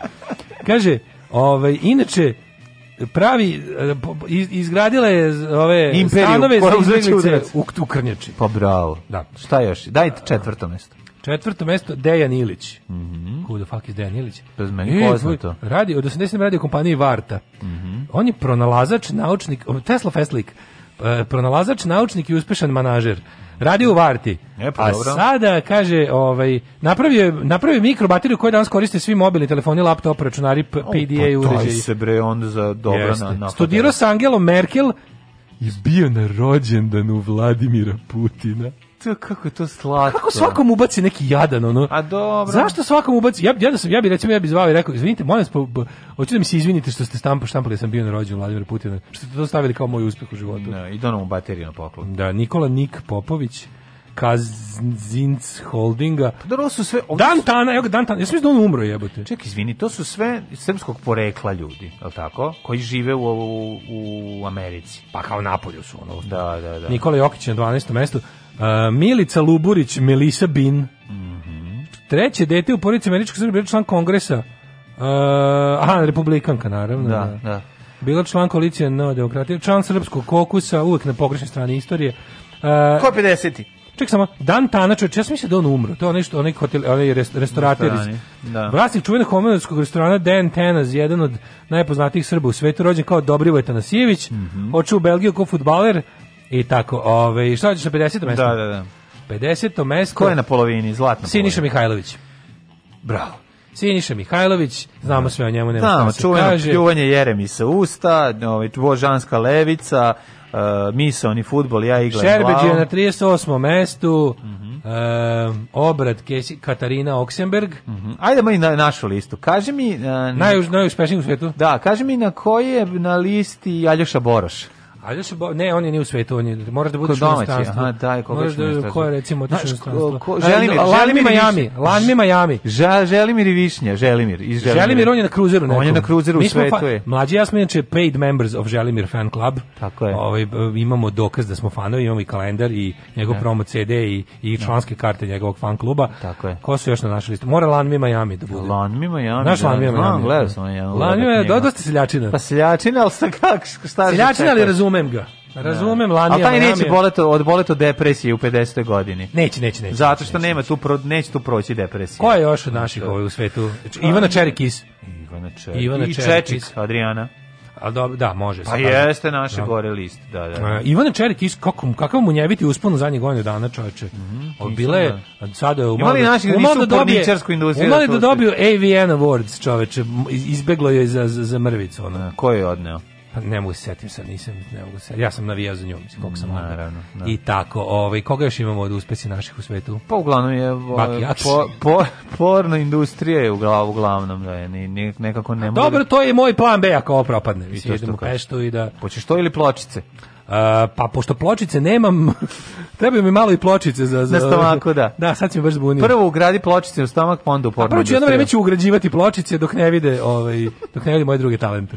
Kaže, ovaj, inače, pravi e, izgradila je ove Imperiju, stanove za izbeglice u, u Krnjači. Pa bravo. Da. Šta još? Dajte četvrto mesto. Četvrto mesto Dejan Ilić. Mhm. Mm Who the fuck is Dejan Ilić? Bez meni e, poznato. Radi od 80 radi u kompaniji Varta. Mm -hmm. On je pronalazač, naučnik, Tesla Feslik. E, pronalazač, naučnik i uspešan manažer. Radi u Varti. E, pa a dobro. sada, kaže, ovaj, napravio, napravio mikrobateriju koju danas koriste svi mobilni telefoni, laptop, računari, PDA pa uređaji. Pa, taj se bre onda za dobra na, na, Studirao s Angelom Merkel i bio na rođendanu Vladimira Putina to kako je to slatko. Kako svakom ubaci neki jadan ono? A dobro. Zašto svakom ubaci? Ja ja da sam ja bih recimo ja bih zvao i rekao izvinite, molim vas, hoćete da mi se izvinite što ste stampa štampali da sam bio na rođendan Vladimira Putina. Što ste to stavili kao moj uspeh u životu. Da, i donom da bateriju na poklon. Da, Nikola Nik Popović Kazinc Holdinga. Pa dobro, su sve... Ovdje Dantana, evo ga Dantana, ja sam da on umro jebote. Ček, izvini, to su sve srpskog porekla ljudi, je tako? Koji žive u, u, u Americi. Pa kao napolju su ono. Da, da, da. Nikola Jokić na 12. mestu. Uh, Milica Luburić, Melisa Bin. Mm -hmm. Treće dete u porodici američkog Srbije, član kongresa. Uh, aha, republikanka, naravno. Da, da, da. Bila član koalicije Nova demokratija, član srpskog kokusa, uvek na pogrešnoj strani istorije. Uh, Ko 50 Ček samo, Dan Tanačević, ja sam mislio da on umro. To je onaj, onaj, hotel, onaj rest, restaurater. Da. Vlasnik čuvenog homenovskog restorana Dan Tenaz, jedan od najpoznatijih Srba u svetu, rođen kao Dobrivoje Tanasijević, mm -hmm. oču u Belgiju kao futbaler, I tako, ove, šta hoćeš na 50. mesto? Da, da, da. 50. mesto. Ko je na polovini, zlatno? Siniša Mihajlović. Bravo. Siniša Mihajlović, znamo da. sve o njemu, nema znamo, šta da se kaže. Pljuvanje Jeremisa Usta, ovaj, Božanska Levica, uh, e, Mison futbol, ja igram Šerbeđ je na 38. mestu, mm -hmm. uh, obrat Kesi, Katarina Oksenberg. Mm -hmm. Ajde moj na našu listu. Kaži mi... Uh, e, Najuž, najuspešniji u svetu? Da, kaži mi na koji je na listi Aljoša Boroš. Aljoša Bo, ne, on je ni u svetu, on je, moraš da bude u inostranstvu. Aha, da, ko moraš da, ko je recimo otišao u inostranstvo. Ko, Želimir, Želimir Miami, Lanmi Miami. Želimir i Višnja, Želimir. I Želimir. Želimir, on je na kruzeru. Nekom. On je na kruzeru u svetu. Je. Mlađi ja smo inače paid members of Želimir fan club. Tako je. Ovaj, imamo dokaz da smo fanovi, imamo i kalendar i njegov ne. Da. promo CD i, i da. članske karte njegovog fan kluba. Tako je. Ko su još na našoj listi? Mora Lanmi Miami da bude. Lanmi Miami. Naš da. Lanmi Miami. Gledao sam ja. Lanmi je dosta seljačina. Pa seljačina, al sa je? Seljačina, li razume razumem ga. Da. Razumem, Lanija. A taj neće bolet od bolet depresije u 50. godini. Neće, neće, neće. Zato što neće, nema neće. tu pro, neće tu proći depresije. Ko je još od naših ovih u svetu? Ivana Čerikis. Ivana Čerikis. Ivana Čerikis. I Čečik, Adriana. A dobro, da, može pa se. Pa jeste naše gore list, da, da. A, Ivana Čerikis, kakom kakav mu njeviti uspon zadnjih godina dana, čoveče. Mm -hmm, bile, sada je umalo, naši, da umalo da dobije, umalo da dobiju AVN Awards, čoveče, izbeglo je za, za, za mrvicu. ona. A, ko je odneo? Pa ne mogu se setim sad, nisam, ne mogu se. Ja sam navijao za njom, mislim, koliko sam Naravno, da. I tako, ovaj koga još imamo od uspesi naših u svetu? Pa uglavnom je po, po, porno industrija je uglavnom, uglavnom da je ni, nekako ne mogu... Dobro, da- to je moj plan B ako ovo propadne. I to idemo peštu i da Hoćeš to ili pločice? Uh, pa pošto pločice nemam, trebaju mi malo i pločice za... za... Na stomaku, da. Da, sad si baš zbunio. Prvo ugradi pločice u stomak, pa onda u porno. A prvo ću jedno vreme ću ugrađivati pločice dok ne vide, ovaj, dok ne vide moje druge talente.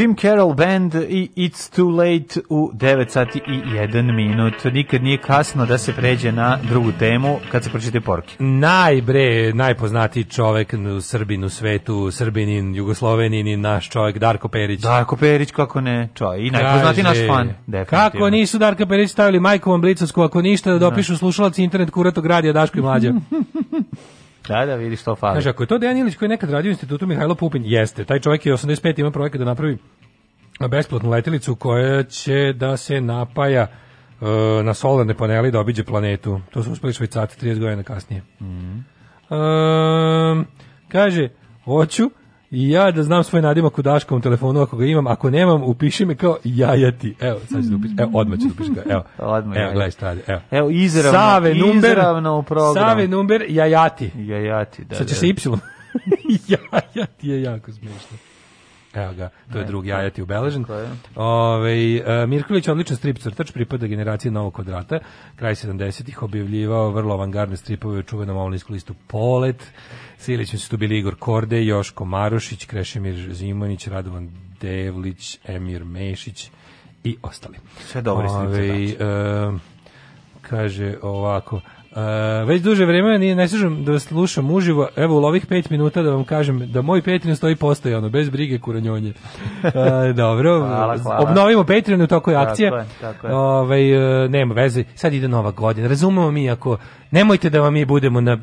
Jim Carroll Band i It's Too Late u 9 sati i 1 minut. Nikad nije kasno da se pređe na drugu temu kad se pročite porke. Najbre, najpoznatiji čovek u Srbinu svetu, Srbinin, Jugoslovenin i naš čovek Darko Perić. Darko Perić, kako ne, čovek. I najpoznatiji naš fan. Definitivno. Kako nisu Darko Perić stavili majkovom Blicovsku, ako ništa da dopišu da. slušalac internet kuratog radija Daško i Mlađa. Da, da, vidi to fali. Kaže, ako je to Dejan Ilić koji je nekad radio u institutu Mihajlo Pupin, jeste. Taj čovjek je 85 ima projekat da napravi e, besplatnu letelicu koja će da se napaja uh, na solarne paneli da obiđe planetu. To su uspeli švajcati 30 godina kasnije. Mm -hmm. um, kaže, hoću I ja da znam svoj nadimak u Daškovom telefonu, ako ga imam, ako nemam, upiši mi kao jajati. Evo, sad ću da upiši. Evo, odmah ću da upiši. Evo, odmah evo, gledaj šta radi. Evo, evo izravno, Save number, izravno u program. Save number jajati. Jajati, da. Sad će da, se y. jajati je jako smiješno. Evo ga, to je e, drugi e, ajat je ubeležen. Ove, e, Mirković, odličan strip crtač, pripada generaciji Novog kvadrata, kraj 70-ih objavljivao vrlo avangardne stripove u čuvenom omlinsku listu Polet, Silićem su tu bili Igor Korde, Joško Marušić, Krešimir Zimonić, Radovan Devlić, Emir Mešić i ostali. Sve dobri strip kaže ovako, Uh, već duže vremena nije ne slušam da vas slušam uživo. Evo u ovih 5 minuta da vam kažem da moj Patreon stoji postoji ono bez brige kuranjonje. Uh, dobro. Hvala, hvala. Obnovimo Patreon u toku akcije. Tako je, tako je. Ove, ovaj, uh, nema veze. Sad ide nova godina. Razumemo mi ako nemojte da vam mi budemo na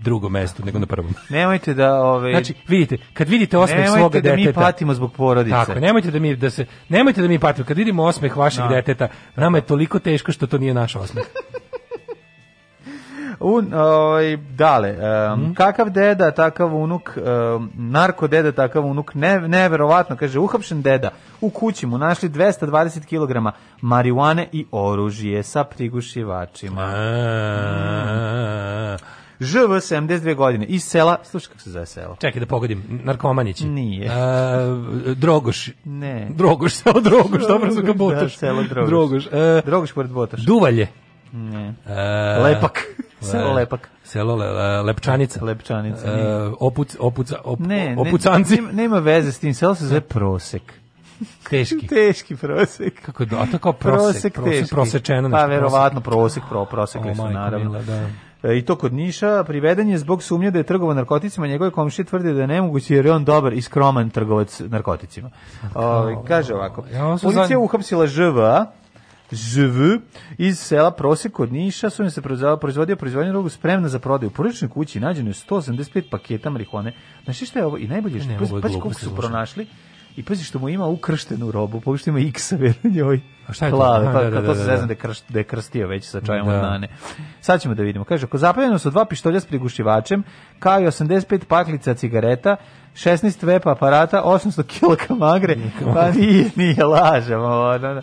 drugom mestu nego na prvom. Nemojte da ove ovaj, Znači, vidite, kad vidite osmeh svog deteta, nemojte da mi patimo zbog porodice. Tako, nemojte da mi da se nemojte da mi patimo kad vidimo osmeh vašeg no. Da. deteta. Nama je toliko teško što to nije naš osmeh. Un, ovaj, dale, um, mm. kakav deda, takav unuk, um, narko deda, takav unuk, ne, neverovatno, kaže, uhapšen deda, u kući mu našli 220 kg marihuane i oružje sa prigušivačima. A... Mm. ŽV 72 godine iz sela, slušaj kako se zove selo. Čekaj da pogodim, narkomanići. Nije. E, drogoš. Ne. Drogoš, selo Drogoš, dobro su ga da, Botoš. Da, selo Drogoš. Drogoš, e, drogoš pored Botoš. Duvalje. Ne. E, Lepak. Selo Lepak. Selo le, Lepčanica. Lepčanica. Uh, opuc, opuca, op, ne, opucanci. Ne, nema veze s tim, selo se zove Prosek. Teški. teški prosek. Kako do, a to kao prosek, prosek, prosek prosečeno. Pa verovatno prosek, pro, prosek, oh, su naravno. Mila, da e, i to kod Niša, priveden je zbog sumnje da je trgovao narkoticima, njegove komšije tvrde da je nemoguće jer je on dobar i skroman trgovac narkoticima. O, ovaj, kaže ovako, ja, policija za... uhapsila ŽVA, ZV iz sela Prosek od Niša su im se proizvodio proizvodnju drogu spremna za prodaju. U porodičnoj kući nađeno je 185 paketa marihuane. Znaš šta je ovo? I najbolje što, pazi, pazi koliko su pronašli. I pazi što mu ima ukrštenu robu, pa što ima X-ave na njoj. A šta je Klave, to? Pa, da, da, da, to se zezna da, da. da krš, da je krstio već sa čajom da. od nane. Sad ćemo da vidimo. Kaže, ako zapaljeno su dva pištolja s prigušivačem, kao i 85 paklica cigareta, 16 vepa aparata, 800 kg kamagre, pa nije, nije lažemo. Da, da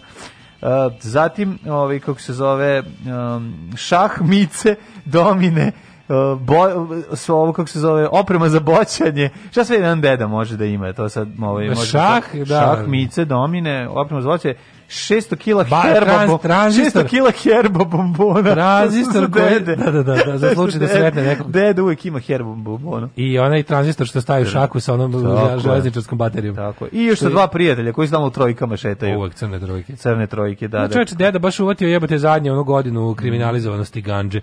zatim, ovaj, kako se zove, um, šah, mice, domine, bo, su ovo kako se zove oprema za boćanje. Šta sve jedan deda može da ima? To sad ovaj da, može šah, da-, da. šah, mice, domine, oprema za boćanje. 600 kila herba, bo, trans, 600 kila herba bombona. Tranzistor koji, da, da, da, da, za slučaj da sretne nekom. Dede uvek ima herba bombona. I onaj tranzistor što staje u da. šaku sa onom železničarskom baterijom. Tako I još sa dva prijatelja koji stalno u trojkama šetaju. Uvek crne trojke. Crne trojke, da. da. Čoveče, deda baš uvatio jebote zadnje ono godinu kriminalizovanosti ganđe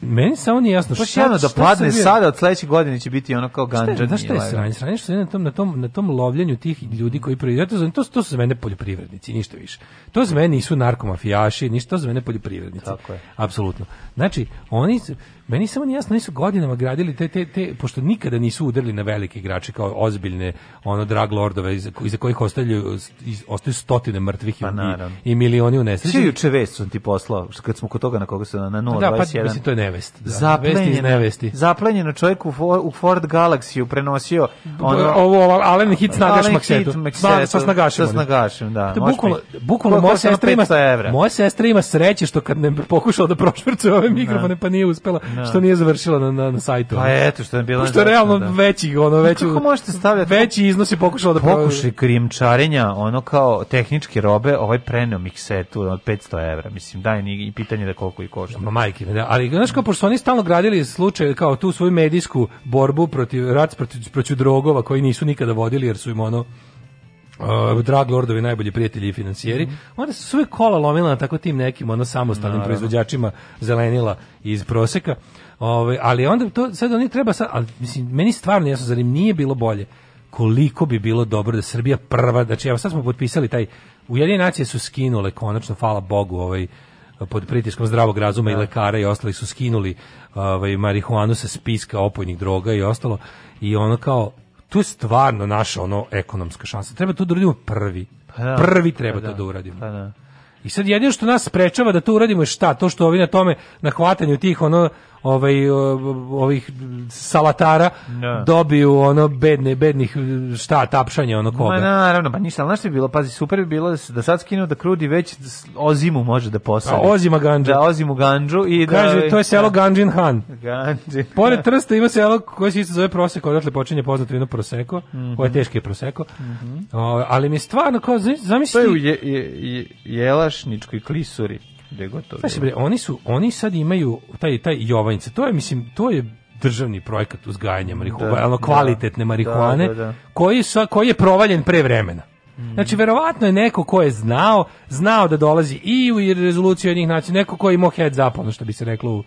meni samo nije jasno šta, da šta, da padne sada od sledeće godine će biti ono kao ganđa. Znaš šta je sranje? Sranje što je na tom, na tom, na tom lovljenju tih ljudi koji proizvode, to, to su za mene poljoprivrednici, ništa više. To za mene nisu narkomafijaši, ništa, to za mene poljoprivrednici. Tako je. Apsolutno. Znači, oni meni samo nije jasno, nisu godinama gradili te, te, te, pošto nikada nisu udarili na velike igrače kao ozbiljne, ono, drag lordove, iza, iza kojih ostaju, ostaju stotine mrtvih pa, i, i milioni u nesreći. Svi juče vest sam ti poslao, kad smo kod toga na koga se na 021. Pa da, pa mislim, to je nevest. Da. Zaplenjeno, nevesti. zaplenjeno čovjek u, For, u Ford Galaxiju prenosio ono, ovo, ovo Alen Hit snagaš maksetu. Sa, sa snagašem. Sa snagašem, da. Bukvalno, bukvalno moja sestra ima, moja sestra ima sreće što kad ne pokušao da prošvrcuje ove da. mikrofone pa nije uspela, da. što nije završila na, na, na sajtu. Pa eto, što je bila... Što je realno da. veći, ono, pa veći... Kako možete stavljati? Veći iznos je pokušala da... Pokušaj krijumčarenja, ono kao tehničke robe, ovaj preneo miksetu od 500 evra, mislim, daj i pitanje da koliko i košta. Ma majke, da, ali znaš kao, pošto oni stalno gradili slučaj, kao tu svoju medijsku borbu protiv, rac protiv, protiv drogova koji nisu nikada vodili, jer su im ono uh, drag lordovi najbolji prijatelji i financijeri, mm onda su sve kola lomila na tako tim nekim ono samostalnim Naravno. proizvođačima zelenila iz proseka. Ove, ovaj, ali onda to sad oni treba sad, ali mislim meni stvarno jasno zanim nije bilo bolje koliko bi bilo dobro da Srbija prva, znači evo sad smo potpisali taj Ujedinjene nacije su skinule konačno hvala Bogu ovaj pod pritiskom zdravog razuma da. i lekara i ostali su skinuli ovaj marihuanu sa spiska opojnih droga i ostalo i ono kao tu je stvarno naša ono ekonomska šansa. Treba to da uradimo prvi. Pa da, prvi treba da, to da, da uradimo. Da. da. I sad jedino što nas sprečava da to uradimo je šta? To što ovi na tome, na hvatanju tih ono ovaj ovih salatara no. Da. dobiju ono bedne bednih šta tapšanja ono koga. Ma naravno, pa ništa, znači bi bilo, pazi, super bi bilo da, da sad skinu da krudi već ozimu može da posadi. A ozima ganđu. Da ozimu ganđu i da Kaže to je selo da. Ganđin Han. Ganđin. Pored Trsta ima selo koje se isto zove Proseko, odatle počinje poznato vino Proseko, mm -hmm. koje je teški Proseko. Mm -hmm. o, ali mi stvarno kao zamisli. To je u je, je, je, Jelašničkoj klisuri. Da gotovo. Znači, bre, oni su oni sad imaju taj taj Jovanjica. To je mislim to je državni projekat uzgajanja da, marihuane, da, ono kvalitetne da, marihuane, da, da, da. Koji, su, koji je provaljen pre vremena. Mm. Znači, verovatno je neko ko je znao, znao da dolazi i u rezoluciju jednih nacija, neko ko je imao heads up, što bi se reklo u,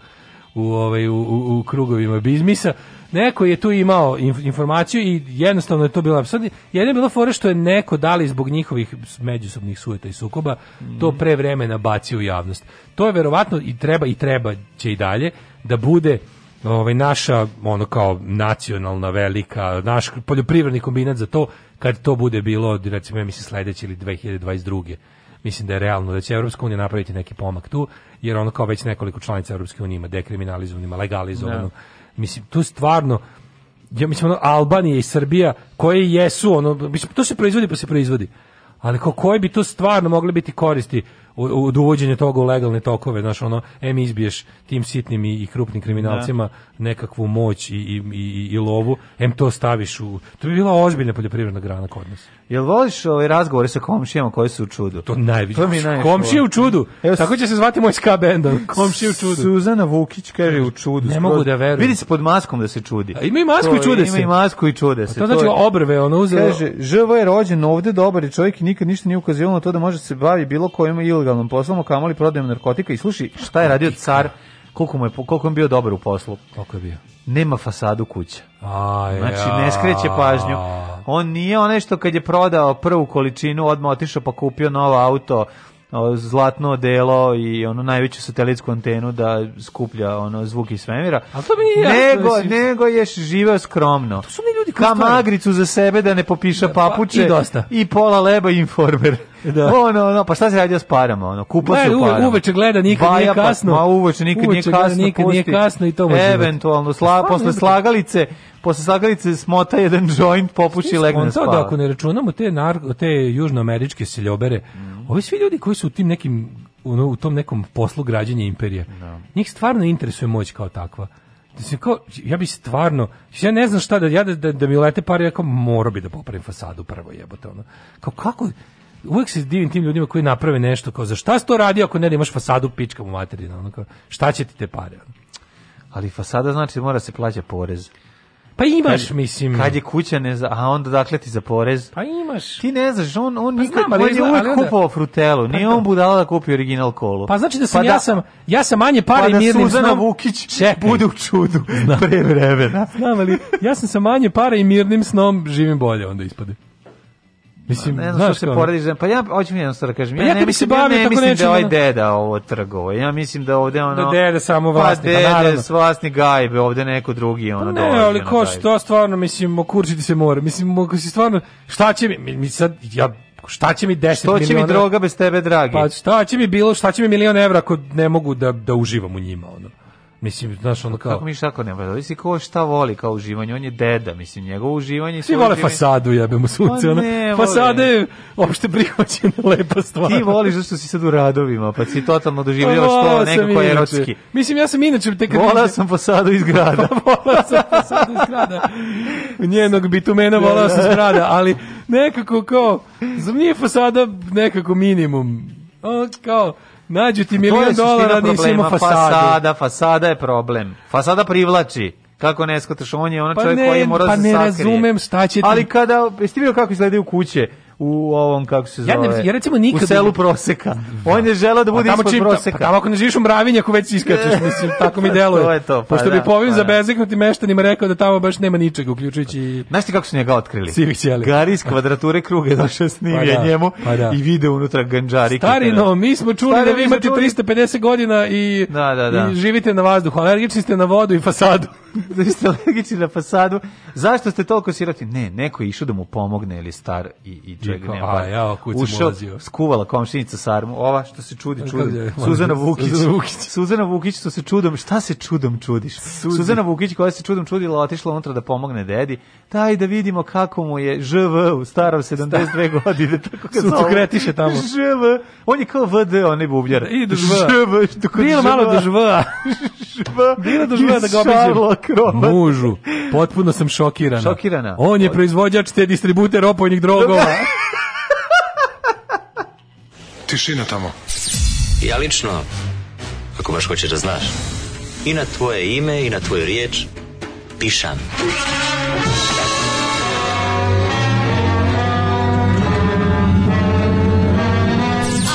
u, ovaj, u, u, u krugovima bizmisa, neko je tu imao informaciju i jednostavno je to bilo absurd. Jedno je bilo fore što je neko dali zbog njihovih međusobnih sujeta i sukoba to mhm. pre vremena baci u javnost. To je verovatno i treba i treba će i dalje da bude ovaj naša ono kao nacionalna velika naš poljoprivredni kombinat za to kad to bude bilo recimo ja mislim sledeće ili 2022 mislim da je realno da će Evropska unija napraviti neki pomak tu, jer ono kao već nekoliko članica Evropske unije ima dekriminalizovanima, ima legalizovanu, da. Mislim, tu stvarno, ja mislim, ono, Albanija i Srbija, koje jesu, ono, mislim, to se proizvodi pa se proizvodi. Ali kao koji bi to stvarno mogle biti koristi od uvođenja toga u legalne tokove, znaš, ono, em izbiješ tim sitnim i, i krupnim kriminalcima da. nekakvu moć i, i, i, i lovu, em to staviš u... To bi bila ozbiljna poljoprivredna grana kod nas. Jel voliš ove ovaj, razgovore sa komšijama koji su u čudu? To najviše. To mi najviše. Komšije u čudu. Evo, Tako će se zvati moj ska benda. Komšije u čudu. Suzana Vukić kaže u čudu. Ne mogu da verujem. Vidi se pod maskom da se čudi. A ima i masku to, i čude se. Ima i masku i čude se. A to, znači to je... obrve, ona uzelo. Kaže, ŽV je rođen ovde, dobar je čovjek i nikad ništa nije ukazivalo na to da može da se bavi bilo kojim ili ilegalnom poslom, kamoli prodajem narkotika i sluši šta je radio car, koliko mu je koliko je bio dobar u poslu. Koliko je bio? Nema fasadu kuća. A, znači, ne skreće pažnju. On nije onaj što kad je prodao prvu količinu, odmah otišao pa kupio novo auto, zlatno delo i ono najveću satelitsku antenu da skuplja ono zvuk iz svemira. A to mi nije nego, jasno, nego je živeo skromno. To su mi ljudi Ka magricu za sebe da ne popiša papuče. Pa, I dosta. I pola leba i informer. Da. Ono, ono, pa šta se radio s parama? Ono, kupa se u parama. Uveče gleda, nikad Vaja, nije pa, kasno. Pa, ma uveče nikad uveče nije kasno. Gleda, nikad nije kasno i to može. Eventualno, sla, pa, posle slagalice, posle slagalice smota jedan joint, popuši i legne spava. Da ako ne računamo te, nar, te južnoameričke seljobere, mm. ovi svi ljudi koji su u tim nekim u tom nekom poslu građenja imperije. No. Da. Njih stvarno interesuje moć kao takva. Mislim, kao, ja bi stvarno, ja ne znam šta da, ja da, da, da mi lete par, ja kao, morao bi da popravim fasadu prvo jebote, ono. Kao, kako, uvek se divim tim ljudima koji naprave nešto kao za šta si to radio ako ne da imaš fasadu pička u materinu, ono kao, šta će ti te pare? Ali fasada znači da mora se plaća porez. Pa imaš, kad, mislim. Kad je kuća, ne zna, a onda dakle ti za porez. Pa imaš. Ti ne znaš, on, on pa nikad, znam, on je uvijek onda, kupovao frutelu, pa nije da. on budala da kupi original kolu. Pa znači da sam, pa da, ja sam, ja sam manje pare pa i mirnim da Suzana snom. Vukić čekaj. bude u čudu znam. pre vremena. Znam, ali ja sam sa manje pare i mirnim snom živim bolje onda ispade. Mislim, ne znam što se porediš, pa ja hoću mi jednostavno da kažem, pa ja, ja ne mislim, bavim, ja ne mislim da ovaj deda ovo trgovo, ja mislim da ovde ono... Da deda samo pa vlasnik, pa dede, naravno. vlasnik gajbe, ovde neko drugi ono pa ne, dolazi. Ne, ali ko što stvarno, mislim, okurčiti se mora, mislim, ako si stvarno, šta će mi, mi sad, ja šta će mi 10 miliona? Šta će mi droga bez tebe, dragi? Pa šta će mi bilo, šta će mi milion evra ako ne mogu da, da uživam u njima, ono. Mislim, znaš, ono pa kao... Kako mi tako ne voli? Ovisi ko šta voli kao uživanje, on je deda, mislim, njegovo uživanje... Svi vole uživanje... fasadu, jebe mu pa sunce, ono. Fasade je opšte prihvaćena lepa stvar. Ti voliš zašto si sad u radovima, pa si totalno doživljavaš pa to nekako erotski. Mislim, ja sam inače... Tek kad Vola sam fasadu iz grada. volao sam fasadu iz grada. Njenog bitumena vola sam iz grada, ali nekako kao... Za nije fasada nekako minimum. O, kao Nađu ti milion dolara, nisi imao fasadu. Fasada, fasada je problem. Fasada privlači. Kako ne skotaš, on je ono pa čovjek ne, koji mora pa se sakrije. Pa ne razumem šta će ti... Ali kada, jesi ti vidio kako izgledaju kuće? u ovom kako se zove. Ja, ne, ja recimo nikad u selu proseka. Da. On je želeo da bude ispod proseka. Pa tamo ako ne živiš u mravinji, ako već iskačeš, mislim, tako mi deluje. to je to. Pa Pošto da, bi povim pa za da. bezeknutim meštanima rekao da tamo baš nema ničega, uključujući Znaš ti kako su njega otkrili? Sivih ćelija. Gari iz kvadrature kruga je došao snimlje pa da, njemu pa da. i vide unutra ganđari. Starino, mi smo čuli Starino, da vi imate čuli... 350 godina i, da, da, da. i živite na vazduhu, alergični ste na vodu i fasadu. da ste alergični na fasadu. Zašto ste toliko siroti? Ne, neko je išao da mu pomogne ili star i, i kuću nema. A ja u kuću Ušao, ulazio. skuvala komšinica sarmu, ova što se čudi čudi. Suzana Vukić. Suzana Vukić. Suzana Vukić što se čudom, šta se čudom čudiš? Suzi. Suzana Vukić koja se čudom čudila, otišla unutra da pomogne dedi. Daj da vidimo kako mu je ŽV u starom 72 godine tako kad se kretiše tamo. ŽV. On je kao VD, on je bubljar. I do ŽV. Bilo malo do ŽV. Bilo do ŽV da ga obiđem. Mužu, potpuno sam šokirana. Šokirana. On je proizvođač te distributer opojnih drogova. Tišina tamo. Ja lično, ako baš hoćeš da znaš, i na tvoje ime i na tvoju riječ pišam.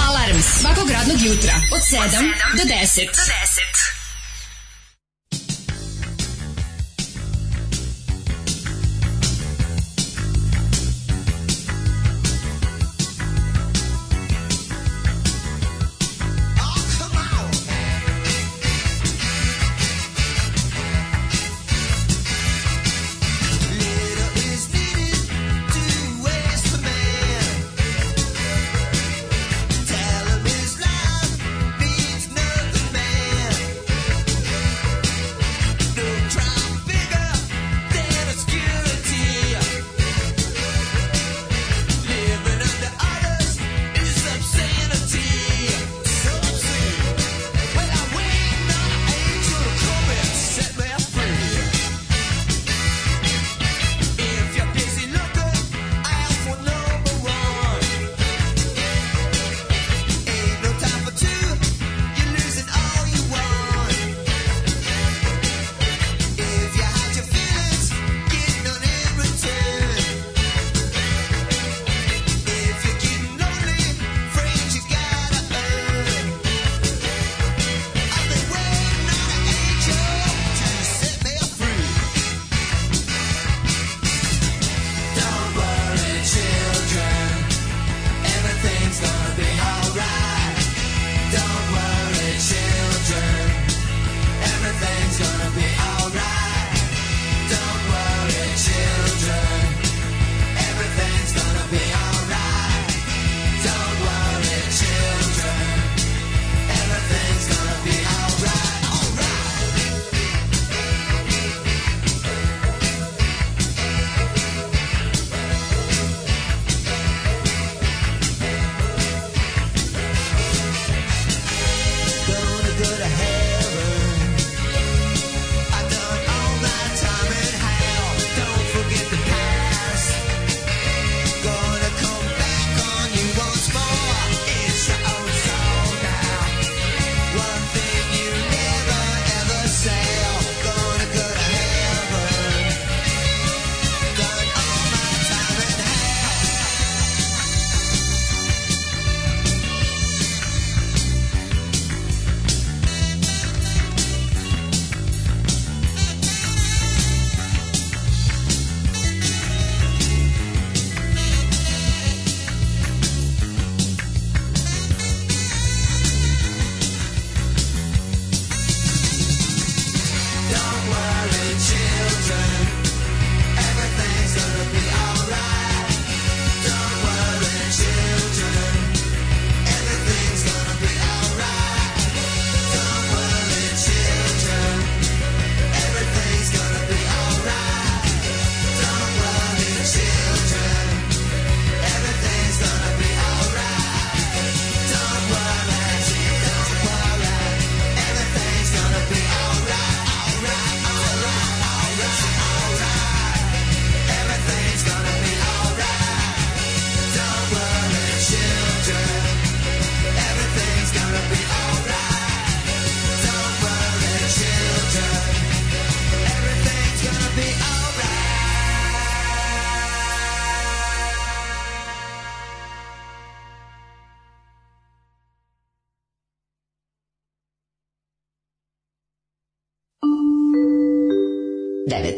Alarm svakog radnog jutra od 7 do 10. Do 10.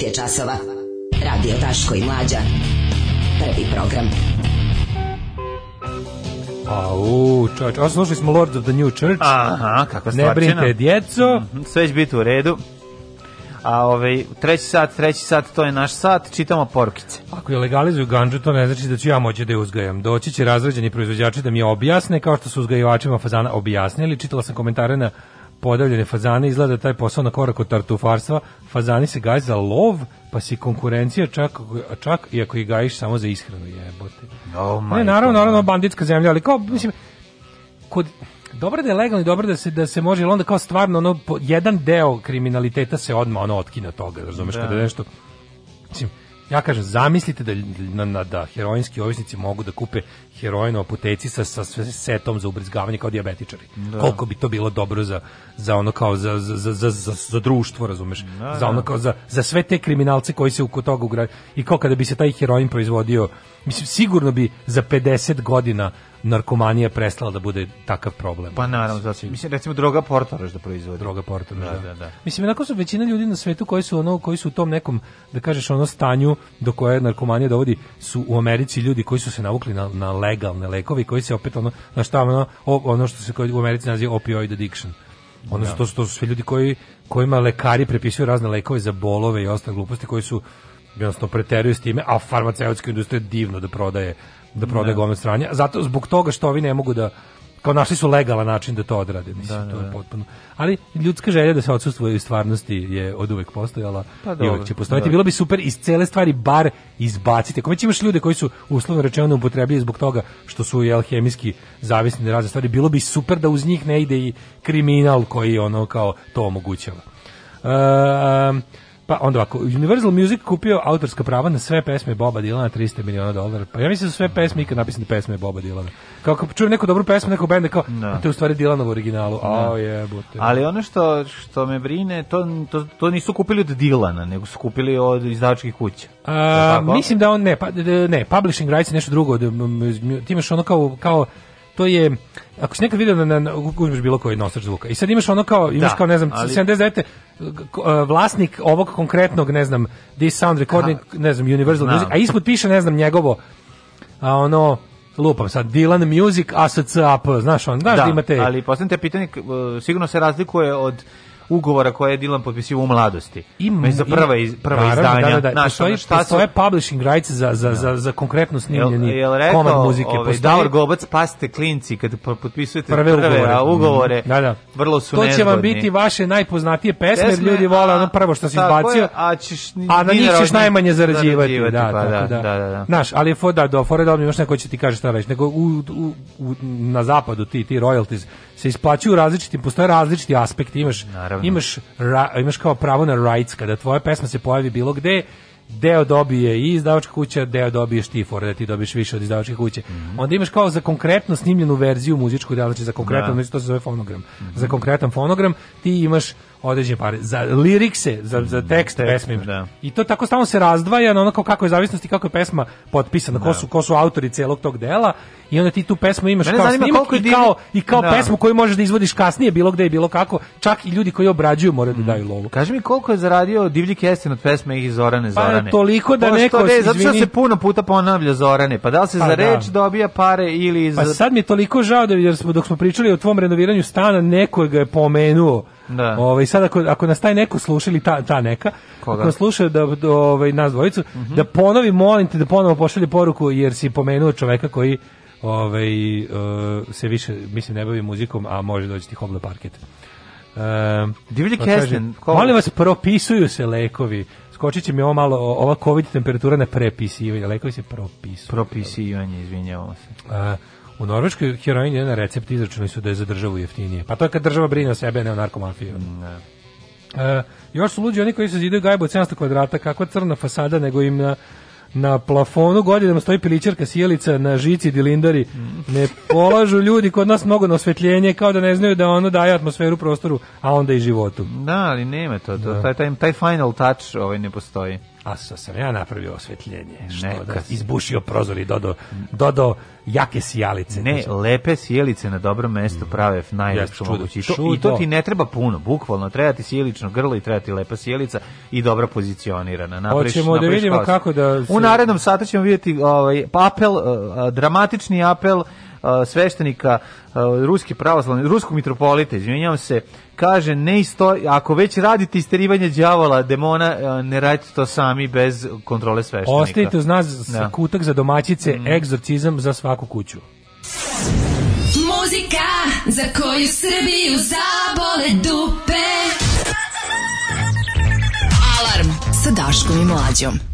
9 je časova. Radio Taško i Mlađa. Prvi program. Au, čovječ, a slušali smo Lord of the New Church. Aha, kakva stvarčina. Ne brinite djeco. Mhm, sve će biti u redu. A ovaj treći sat, treći sat, to je naš sat, čitamo porkice. Ako je legalizuju ganđu, to ne znači da ću ja moći da je uzgajam. Doći će razređeni proizvođači da mi je objasne, kao što su uzgajivačima fazana objasnili. Čitala sam komentare na podavljene fazane, izgleda taj posao na korak od tartufarstva, fazani se gaje za lov, pa si konkurencija čak, čak i ako ih gajiš samo za ishranu, jebote. Oh ne, naravno, naravno, banditska zemlja, ali kao, mislim, kod, dobro da je legalno i dobro da se da se može ili onda kao stvarno ono jedan deo kriminaliteta se odma ono otkina toga razumeš da. kada nešto mislim Ja kažem, zamislite da, na, da, na, da, da heroinski ovisnici mogu da kupe heroin u apoteci sa, sa setom za ubrizgavanje kao dijabetičari. Da. Koliko bi to bilo dobro za, za ono kao za, za, za, za, za društvo, razumeš? Da, za ono da. kao za, za sve te kriminalce koji se oko toga ugraju. I kao kada bi se taj heroin proizvodio, mislim, sigurno bi za 50 godina narkomanija prestala da bude takav problem. Pa naravno, zasigurno. Mislim, recimo, droga portoraž da proizvodi. Droga portoraž, da, da, da. da. Mislim, jednako su većina ljudi na svetu koji su, ono, koji su u tom nekom, da kažeš, ono stanju do koje narkomanija dovodi, su u Americi ljudi koji su se navukli na, na legalne lekove koji se opet, ono, na šta, ono, ono što se u Americi naziva opioid addiction. Ono, da. što su, to su svi ljudi koji, kojima lekari prepisuju razne lekove za bolove i ostale gluposti koji su jednostavno preteruju s time, a farmaceutska industrija divno da prodaje da prodaje gomil stranja. Zato zbog toga što ovi ne mogu da kao našli su legalan način da to odrade, mislim, da, da, to je da, da. potpuno. Ali ljudska želja da se odsustvuje u stvarnosti je od uvek postojala pa, dobro, i uvek će postojati. Dobro. Da. Bilo bi super iz cele stvari bar izbaciti. Ako već imaš ljude koji su uslovno rečeno upotrebljivi zbog toga što su jel, hemijski zavisni na razne stvari, bilo bi super da uz njih ne ide i kriminal koji ono kao to omogućava. Uh, Pa onda ovako, Universal Music kupio autorska prava na sve pesme Boba Dilana 300 miliona dolara. Pa ja mislim da su sve pesme ikad napisane pesme Boba Dilana. Kao kad čujem neku dobru pesmu nekog benda kao, no. Da. a to je u stvari Dilanov originalu. No. Da. O, jebote. Ali ono što, što me brine, to, to, to nisu kupili od Dilana, nego su kupili od izdavačkih kuća. A, mislim da on ne, pa, ne, publishing rights je nešto drugo. Od, Ti imaš ono kao, kao to je ako si nekad video na, na uzmeš bilo koji nosač zvuka i sad imaš ono kao imaš da, kao ne znam ali, 79 E, vlasnik ovog konkretnog, ne znam, This Sound Recording, ne znam, Universal Music, a ispod piše, ne znam, njegovo, a ono, lupam sad, Dylan Music, ASCAP, znaš on, znaš da, da imate... ali postavljam te pitanje, e, sigurno se razlikuje od ugovora koje je Dylan potpisio u mladosti. I za prva iz, prva naravno, izdanja. Da, da, da. Naša, postoji, šta postoje su... publishing rights za, za, da. za, za konkretno snimljeni jel, jel rekao, komad muzike. Ove, ovaj, postoji... Davor Gobac, paste klinci kad potpisujete prve, ugovore. a ugovore mm, da, da. vrlo su To će vam biti vaše najpoznatije pesme, pesme ljudi vole ono prvo što si izbacio, a, ćeš, a na njih ćeš najmanje zarađivati. Da, pa, da, da, da, da. da. Naš, ali je for da, do, for da, još neko će ti kaže šta reći, nego u, u, u, na zapadu ti, ti royalties se isplaćuju različitim, postoje različiti aspekti. Imaš, imaš, ra, imaš kao pravo na rights, kada tvoja pesma se pojavi bilo gde, deo dobije i izdavačka kuća, deo dobiješ ti for, da ti dobiješ više od izdavačke kuće. Mm -hmm. Onda imaš kao za konkretno snimljenu verziju muzičku, da znači za konkretan, da. Znači to se zove fonogram. Mm -hmm. Za konkretan fonogram ti imaš određene pare. Za lirikse, za, za mm, tekste. Pesmi, da. I to tako stalno se razdvaja na onako kako je zavisnosti, kako je pesma potpisana, da. ko, su, ko su autori celog tog dela i onda ti tu pesmu imaš Mene kao snimak i kao, i kao da. pesmu koju možeš da izvodiš kasnije bilo gde i bilo kako, čak i ljudi koji obrađuju moraju da mm. daju lovu. Kaži mi koliko je zaradio Divlji Kestin od pesme ih Zorane pa Zorane. Pa toliko da Pošto neko... Ne, zato što se puno puta ponavlja Zorane, pa da li se pa za da. reč da. dobija pare ili... Iz... Pa sad mi je toliko žao da jer smo, dok smo pričali o tvom renoviranju stana, neko ga je pomenuo Da. Ovaj sad ako ako nas taj neko slušali ta ta neka, ko ako sluša da, da, ovaj nas dvojicu, uh mhm. -huh. da ponovi molim te da ponovo pošalje poruku jer si pomenuo čoveka koji ovaj uh, se više mislim ne bavi muzikom, a može doći tih hoble parket. uh, Divlji pa Kestin, molim vas, propisuju se lekovi. Skočiće mi ovo malo, ova COVID temperatura ne prepisivanje. Lekovi se propisuju. Propisivanje, izvinjavam se. Uh, U Norveškoj heroin je na recept izračunali su da je za državu jeftinije. Pa to je kad država brine o sebe, ne o narkomafiji. Ne. E, još su luđi oni koji su zidaju gajbu od 700 kvadrata, kakva crna fasada, nego im na, na plafonu godinama stoji pilićarka sjelica na žici dilindari. Ne polažu ljudi kod nas mnogo na osvetljenje, kao da ne znaju da ono daje atmosferu prostoru, a onda i životu. Da, ali nema to, to da. taj, taj, taj final touch ovaj ne postoji. A što sam ja napravio osvetljenje, što da Neka. da izbušio prozor i dodao, dodao jake sijalice. Ne, znači. lepe sjelice na dobrom mestu prave najlepšu mogući. I to ti ne treba puno, bukvalno. Treba ti sjelično grlo i treba ti lepa sjelica i dobro pozicionirana. Napriš, Hoćemo napriš da vidimo kako da... Se... U narednom satu ćemo vidjeti ovaj, apel, eh, eh, dramatični apel sveštenika ruski pravoslavni ruskog mitropolita, izvinjavam se, kaže ne isto, ako već radite isterivanje đavola, demona, ne radite to sami bez kontrole sveštenika. Ostavite uz nas da. kutak za domaćice, mm. egzorcizam za svaku kuću. Muzika za koju Srbiju zabole dupe. Alarm sa Daškom i Mlađom.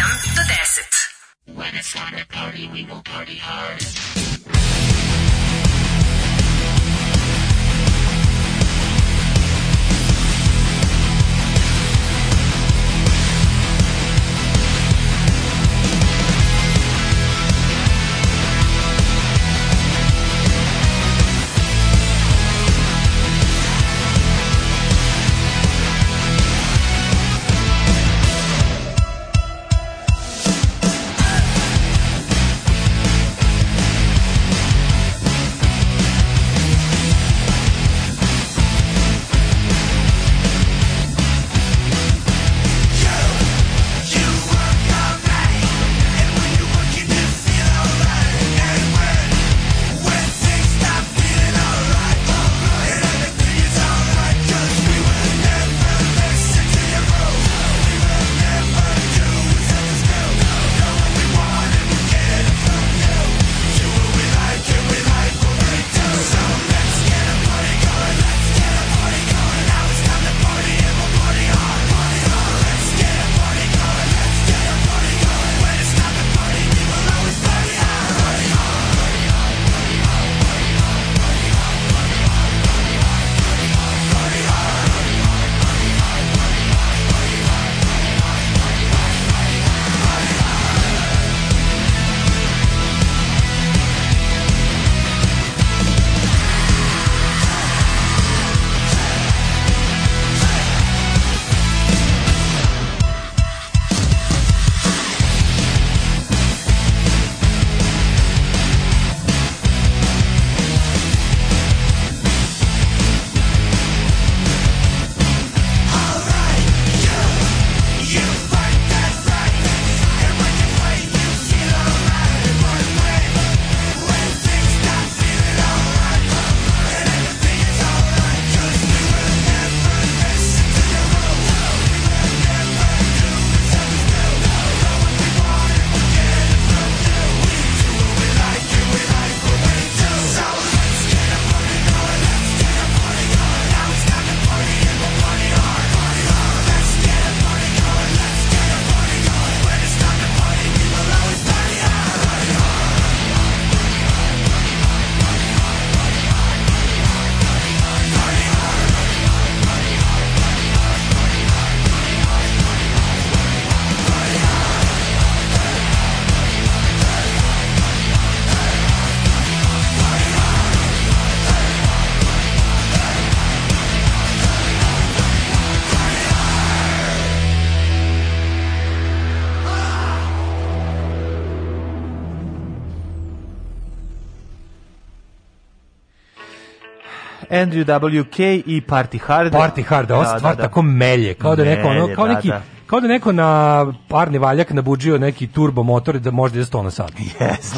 Andrew WK i Party Hard. Party Hard, ova da, da, stvar da. tako melje, kao da neko ono, kao neki kao da neko na parni valjak nabuđio neki turbo motor da može da 100 na sat. Jeste,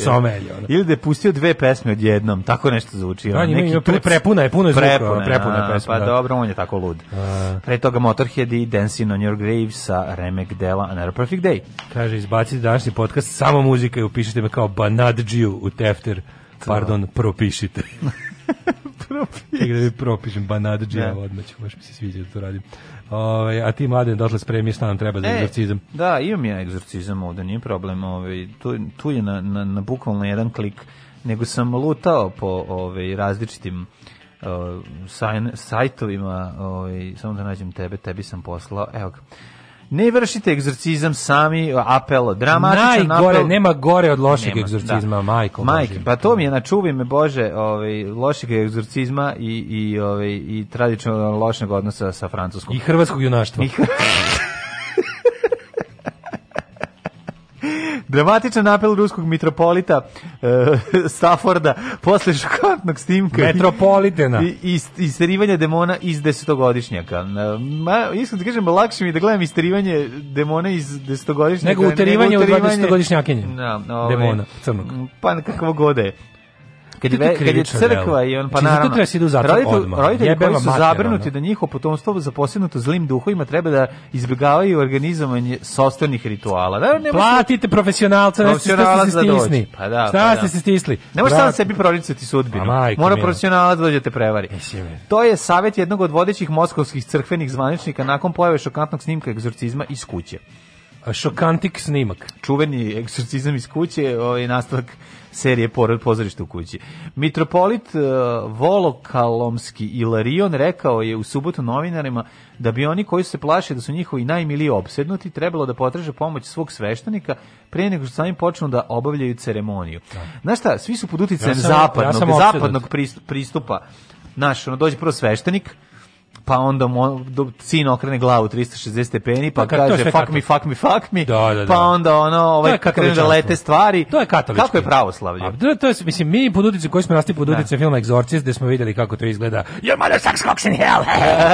Samo melje. Ono. Ili da je pustio dve pesme odjednom, tako nešto zvuči. Ono. neki pre, prepuna je, puno je prepuna, zvuka, prepuna je pesma. Pa da. dobro, on je tako lud. A... Pre toga Motorhead i Dancing on your grave sa Remek Dela Another Perfect Day. Kaže, izbacite današnji podcast, samo muzika i upišite me kao Banad u Tefter. Pardon, propišite. Propiši. Čekaj da mi propišem banada džija da. odmah ću, baš mi se sviđa da to radim. Ove, ovaj, a ti mladen došla spremi šta nam treba za e, egzorcizam? Da, imam ja egzorcizam ovde, nije problem. Ove, ovaj, tu, tu je na, na, na bukvalno jedan klik, nego sam lutao po ove, ovaj, različitim o, eh, sajn, sajtovima, ove, samo da nađem tebe, tebi sam poslao, evo ga. Ne vršite egzorcizam sami, apel, dramatičan Najgore, apel. nema gore od lošeg nema, da. egzorcizma, da. majko. Majke, pa to mi je, načuvi me Bože, ovaj, lošeg egzorcizma i, i, ovaj, i tradično lošeg odnosa sa francuskom. I hrvatskog junaštva. I hrvatskog Dramatičan apel ruskog mitropolita e, Stafforda posle šokantnog snimka Metropolitena i, isterivanja demona iz desetogodišnjaka. E, ma, iskreno ti kažem, lakše mi da gledam isterivanje demona iz desetogodišnjaka. Nego uterivanje, nego uterivanje u desetogodišnjakinje. Na, da, ove, ovaj, demona, crnog. Pa kakvo god je kad, ve, kad je crkva i on pa znači, naravno. Zato treba se idu da zatvor roditelj, odmah. Roditelji koji su mater, zabrinuti da njihovo potomstvo za zaposlenuto zlim duhovima treba da izbjegavaju organizovanje sopstvenih rituala. Da, nema Platite profesionalca, profesionalac da se stisni. Pa da, šta pa da. se stisli? Ne možeš sam sebi proricati sudbinu. Mora profesionalac da, da te prevari. E, to je savet jednog od vodećih moskovskih crkvenih zvaničnika nakon pojave šokantnog snimka egzorcizma iz kuće. Šokantik snimak. Čuveni egzorcizam iz kuće, ovaj nastavak serije Porod pozorište u kući. Mitropolit uh, Volokalomski Ilarion rekao je u subotu novinarima da bi oni koji se plaše da su njihovi najmiliji opsednuti trebalo da potraže pomoć svog sveštenika pre nego što sami počnu da obavljaju ceremoniju. Da. Znaš šta, svi su pod uticajem ja zapadnog, ja zapadnog pristupa. Naš, ono, dođe prvo sveštenik, pa onda mo, do, sin okrene glavu 360 stepeni, pa Taka, kaže fuck me, fuck me, fuck me, da, da, da. pa onda ono, ovaj, krene da lete stvari. To je katolički. Kako je pravoslavlje? A, da, to je, mislim, mi pod udicom koji smo nastali pod da. udicom filma Exorcist, gde smo videli kako to izgleda. Your mother sucks cocks in hell!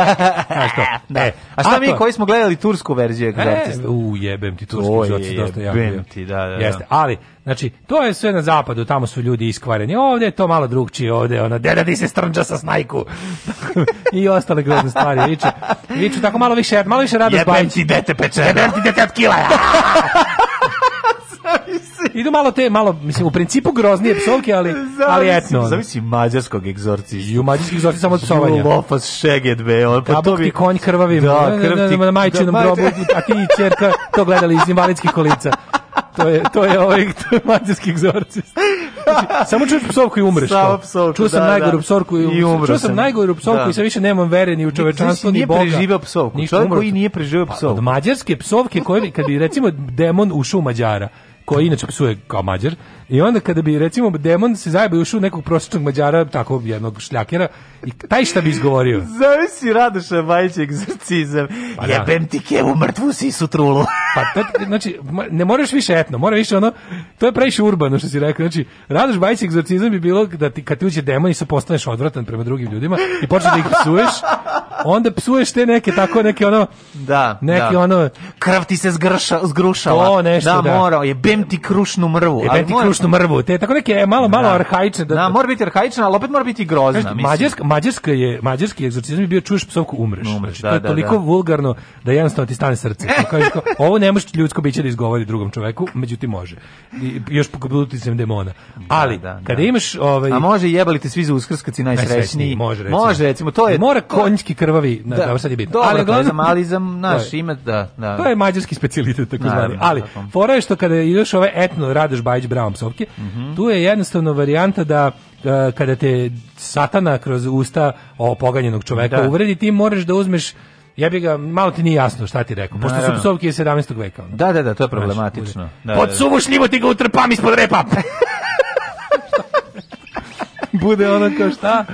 Znaš to? Da. E, a šta a mi to? koji smo gledali tursku verziju Exorcist? E, u, jebem ti, tursku Exorcist, dosta jako. Jebem ti, da, da, da. Jeste, ali, Znači, to je sve na zapadu, tamo su ljudi iskvareni. Ovde je to malo drugčije, ovde je ono, deda di se strnđa sa snajku. I ostale grozne stvari. Viču, viču tako malo više, malo više radost Jebem bavić. ti dete pečeno. Jebem ti dete od kila. Idu malo te, malo, mislim, u principu groznije psovke, ali, zavisi, ali etno. Zavisi mađarskog egzorcista. I u mađarski egzorcista samo od psovanja. Lofas šeged, be. On, pa Kabuk to bi... ti konj krvavi. Da, krv ti... Na majčinom da, grobu, a ti čerka to gledali iz invalidskih kolica to je, to je ovaj to je mađarski egzorcist. Znači, samo čuješ psovku i umreš. Samo psovku, Čuo sam da, najgoru da. psovku i, umreš. i umreš. Čuo sam najgoru psovku da. i sve više nemam vere ni u čovečanstvo, ni Boga. Nije preživao psovku. Čovjek koji nije preživao pa, psovku. Pa, od mađarske psovke, koje, kad bi recimo demon ušao u Mađara, koji inače psuje kao mađar, i onda kada bi, recimo, demon se zajeba i ušao nekog prosječnog mađara, tako jednog šljakera, i taj šta bi izgovorio? Zove si Radoša Majić egzorcizam, pa da. jebem ti kevu mrtvu si trulu. pa to, znači, ne moraš više etno, mora više ono, to je previše urbano što si rekao, znači, Radoš Majić egzorcizam bi bilo da ti, kad ti uđe demon i sad postaneš odvratan prema drugim ljudima i počneš da ih psuješ, onda psuješ te neke tako, neke ono, da, neki da. ono... Krv ti se zgrša, zgrušala. To nešto, da. da. Mora, jebem jebem ti krušnu mrvu. Jebem ti krušnu mrvu. Te tako neke e, malo malo da. arhaične da. Na, da, mora biti arhaična, al opet mora biti grozna, mislim. Mađarska, mađarska je mađarski egzorcizam je bio čuješ psovku umreš. umreš znači, da, to je da, toliko da. vulgarno da jednostavno ti stane srce. Kako ovo ne može ljudsko biće da izgovori drugom čoveku, međutim može. I još po kabluticem demona. Da, ali da, kada imaš ovaj A može jebali te svi za uskrskaci najsrećniji. Može recimo. Može recimo, to je Mora konjski krvavi, da, da sad je bitno. Ali glavno malizam naš ima da, da. To je mađarski specijalitet tako takozvani. Ali fora je što kada ideš slušaš ove etno Radoš Bajić Brown psovke, mm -hmm. tu je jednostavno varijanta da e, kada te satana kroz usta opoganjenog čoveka da. uvredi, ti moraš da uzmeš ja bih ga, malo ti nije jasno šta ti rekao, pošto su psovke iz 17. veka. Ono. Da, da, da, to je problematično. Znači, da, da, da. Pod suvu šljivu ti ga utrpam ispod repa! bude ono kao šta.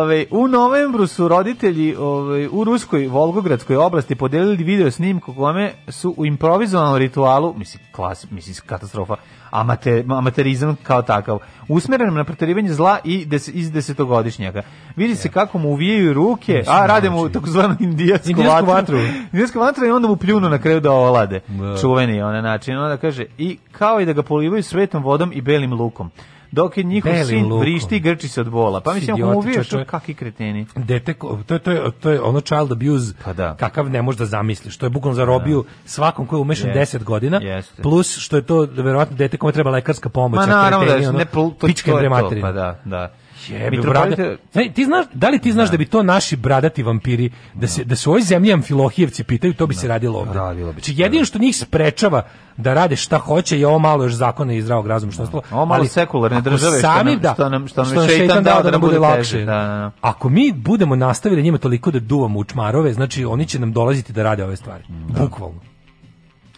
Ove, u novembru su roditelji ove, u Ruskoj Volgogradskoj oblasti podelili video snimku kome su u improvizovanom ritualu, mislim, klas, mislim, katastrofa, amater, amaterizam kao takav, usmjerenom na preterivanje zla i des, iz desetogodišnjaka. Vidi se kako mu uvijaju ruke, mislim, a rade mu znači- takozvanu indijansku, indijansku vatru. indijansku vatru i onda mu pljunu na kraju da olade. Da. Čuveni onaj način. Onda kaže, i kao i da ga polivaju svetom vodom i belim lukom dok je njihov Beli sin lukom. vrišti i grči se od bola. Pa mislim, ako mu uviješ, kakvi kreteni. Dete, to, je, to, je, to je ono child abuse pa da. kakav ne možeš da zamisliš. To je bukvalno zarobio da. svakom koji je umešan yes. 10 godina, yes. plus što je to verovatno dete kome treba lekarska pomoć. Ma naravno, da, ono, ne, pl, to, to, to, to, pa da, da. Jebe, brada. ti znaš, da li ti znaš da. da bi to naši bradati vampiri da se da svoj zemljam filohijevci pitaju, to bi da. se radilo ovde. Radilo bi. Znači, jedino da. što njih sprečava da rade šta hoće je ovo malo još zakona i zdravog razuma što da. ostalo. Ovo malo sekularne države da- što nam, što nam, što nam, što šeitan dao da, nam bude lakše. Teži, da, Ako mi budemo nastavili njima toliko da duvamo u čmarove, znači oni će nam dolaziti da rade ove stvari. Bukvalno.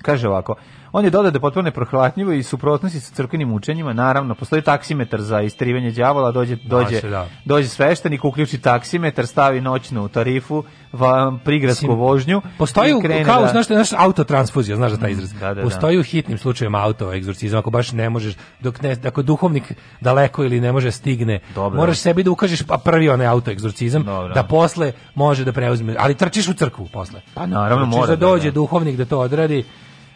Kaže ovako, On je dodao da potpuno neprohvatljivo i suprotnosti sa crkvenim učenjima. Naravno, postoji taksimetar za istrivanje đavola, dođe dođe da. dođe sveštenik, uključi taksimetar, stavi noćnu tarifu, vam prigradsku Sim, vožnju. Postoji kao da... znaš, znaš autotransfuzija, znaš mm, da taj izraz. Da, da, postoji u hitnim slučajevima auto egzorcizam ako baš ne možeš dok ne ako duhovnik daleko ili ne može stigne. Dobro. Moraš sebi da ukažeš pa prvi onaj auto egzorcizam da posle može da preuzme, ali trčiš u crkvu posle. Pa naravno mora. da, da dođe da. duhovnik da to odradi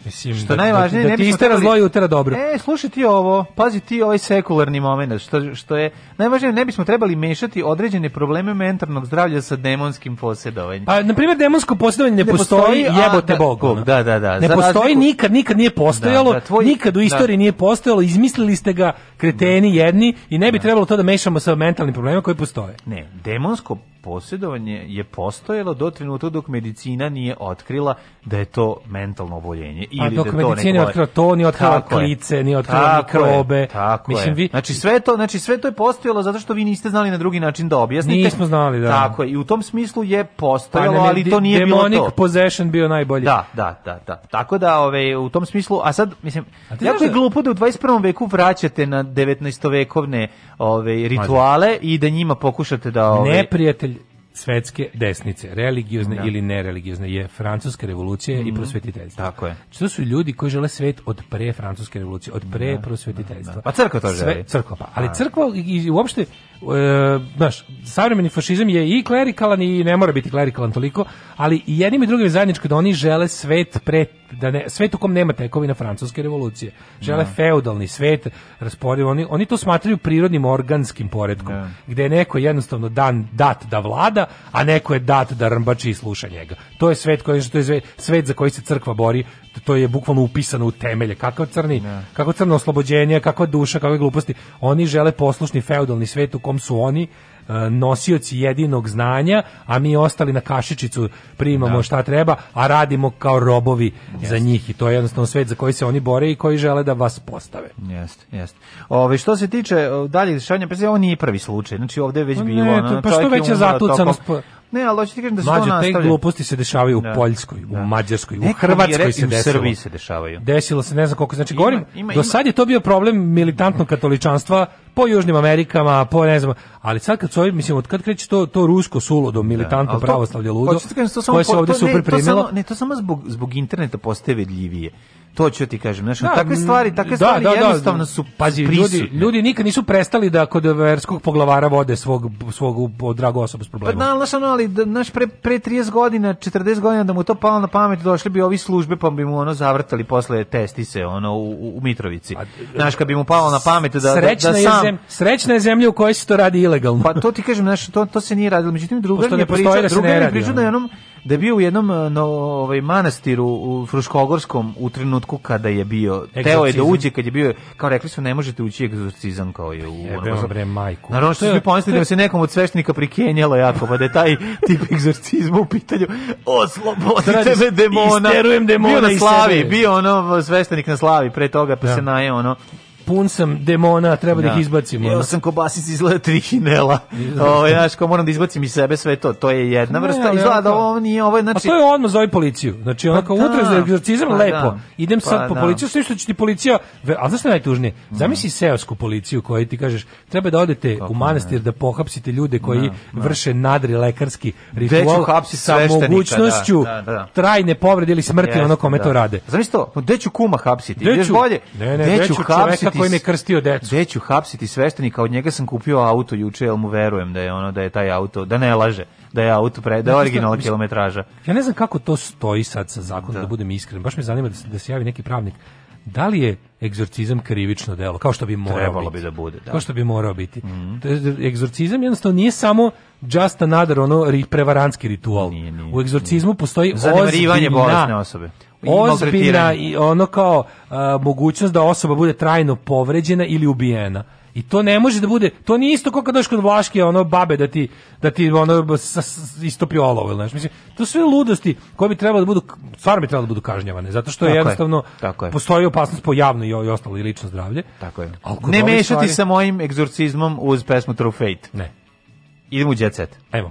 Mislim, što da, da- najvažnije, da, da ti istera zlo i utera dobro. E, slušaj ti ovo, pazi ti ovaj sekularni moment, što, što je, najvažnije, ne bismo trebali mešati određene probleme mentornog zdravlja sa demonskim posjedovanjem. Pa, na primjer, demonsko posjedovanje ne, ne postoji, postoji jebote da, bog. Da, ono. Da, da, da. Ne postoji, razliku, nikad, nikad nije postojalo, da, tvoj, nikad u istoriji nije postojalo, izmislili ste ga kreteni jedni i ne bi trebalo to da mešamo sa mentalnim problemima koji postoje. Ne, demonsko posjedovanje je postojalo do trenutka dok medicina nije otkrila da je to mentalno oboljenje pa ili A da dok da medicina nije otkrila to, nije otkrila tako klice, nije otkrila mikrobe. Tako Mislim, vi... Znači sve to, znači sve to je postojalo zato što vi niste znali na drugi način da objasnite. Nismo znali, da. Tako je. I u tom smislu je pa postojalo, ali to nije bilo to. Demonic possession bio najbolji. Da, da, da, da. Tako da, ove, u tom smislu, a sad, mislim, jako je da- glupo da u 21. veku vraćate na 19. vekovne ove, rituale i da njima pokušate da... Ove, Neprijatelj svetske desnice, religiozne da. ili nereligiozne, je francuska revolucija mm -hmm. i mhm. prosvetiteljstvo. Tako je. Što su ljudi koji žele svet od pre francuske revolucije, od pre da, prosvetiteljstva. Da, da. Pa crkva to želi. Sve, crkva, pa. Ali crkva i uopšte e, znaš, savremeni fašizam je i klerikalan i ne mora biti klerikalan toliko, ali i jednim i drugim je zajedničko da oni žele svet pre da ne, svet u kom nema tekovina francuske revolucije. Žele no. Da. feudalni svet, raspored oni oni to smatraju prirodnim organskim poretkom, no. Da. gdje je neko jednostavno dan dat da vlada, a neko je dat da rmbači i sluša njega. To je svet koji to je svet za koji se crkva bori to je bukvalno upisano u temelje. kako crni, ne. Da. kako crno oslobođenje, kako duša, kakve gluposti. Oni žele poslušni feudalni svet u kom su oni e, nosioci jedinog znanja, a mi ostali na kašičicu primamo da. šta treba, a radimo kao robovi yes. za njih i to je jednostavno svet za koji se oni bore i koji žele da vas postave. Jeste, jeste. Ove što se tiče e, daljih dešavanja, pa ovo nije prvi slučaj. Znači ovde je već pa ne, bilo, to, pa što već je zatucanost tokom, Ne, ali hoću kažem da se Mlađe, to nastavlja. te gluposti se dešavaju da. u Poljskoj, da. u Mađarskoj, Neko u Hrvatskoj re, se desilo. U Srbiji se dešavaju. Desilo se, ne znam koliko. Znači, ima, govorim, ima, ima. do sad je to bio problem militantnog katoličanstva po Južnim Amerikama, po ne znam, ali sad kad soj, mislim, od kad kreće to, to rusko sulodo, da, militantno ja, pravoslavlje ludo, da to koje se ovdje super primilo. Ne, to samo zbog, zbog interneta postaje vedljivije. To ću ti kažem, znači, da, takve stvari, takve da, stvari da, da. jednostavno su Pazi, prisutne. ljudi, ljudi nikad nisu prestali da kod verskog poglavara vode svog, svog drago osobu s problemom. Pa, znaš, ali, naš pre, pre 30 godina, 40 godina da mu to palo na pamet, došli bi ovi službe pa bi mu ono zavrtali posle testise ono, u, u Mitrovici. Znaš, kad bi mu palo na pamet da, da, da sam zem, srećna je zemlja u kojoj se to radi ilegalno. Pa to ti kažem, znaš, to, to se nije radilo. Međutim, drugar mi je pričao da, druga ne priča da, je onom, da je bio u jednom eh, no, ovaj, manastiru u Fruškogorskom u trenutku kada je bio, teo je da uđe kad je bio, kao rekli su, ne možete ući egzorcizam kao je u... Jebe ono, bre, majku. Naravno što su pomislili da se nekom od sveštenika prikenjalo jako, pa da je taj tip egzorcizma u pitanju, oslobodite me demona. Isterujem demona. Bio na slavi, bio ono sveštenik na slavi, pre toga pa da. se naje ono pun sam demona, treba da, da ih izbacimo. Jeo sam kobasic izgleda tri hinela. Ovo, znaš, ko moram da izbacim iz sebe sve to, to je jedna ne, vrsta. Izgleda da ovo nije, ovo je, znači... A to je odmah zove policiju. Znači, onako, pa utra za da. egzorcizam, pa da. lepo. Da. Idem sad pa po da. policiju, što će ti policija... A znaš što je najtužnije? Mm. Zamisli seosku policiju koji ti kažeš, treba da odete Kako u manastir ne. da pohapsite ljude koji ne, vrše nadri lekarski ritual sa mogućnošću trajne povrede ili smrti ono kome to rade. Zamisli to, deću kuma hapsiti. Deću, ne, ne, deću hapsiti hapsiti, kojim je krstio decu. Gde ću hapsiti sveštenika, od njega sam kupio auto juče, jel mu verujem da je ono da je taj auto, da ne laže, da je auto pre, da je originalna mislim, kilometraža. Ja ne znam kako to stoji sad sa zakonom, da. da, budem iskren. Baš me zanima da se, da se javi neki pravnik da li je egzorcizam krivično delo kao što bi morao trebalo biti. bi da bude da. kao što bi morao biti mm -hmm. egzorcizam jednostavno nije samo just another ono prevarantski ritual nije, nije, u egzorcizmu nije. postoji ozbiljna, bolesne osobe ozbiljna i ono kao a, mogućnost da osoba bude trajno povređena ili ubijena. I to ne može da bude, to nije isto kao kad dođeš kod Vlaške, ono babe da ti da ti ono istopi olovo, znači mislim, to sve ludosti koje bi trebalo da budu stvarno bi trebalo da budu kažnjavane, zato što tako je jednostavno tako je. postoji opasnost po javno i, i ostalo i lično zdravlje. Tako je. Ne mešati stvari... sa mojim egzorcizmom uz pesmu True Fate. Ne. Idemo u jet set. Ajmo.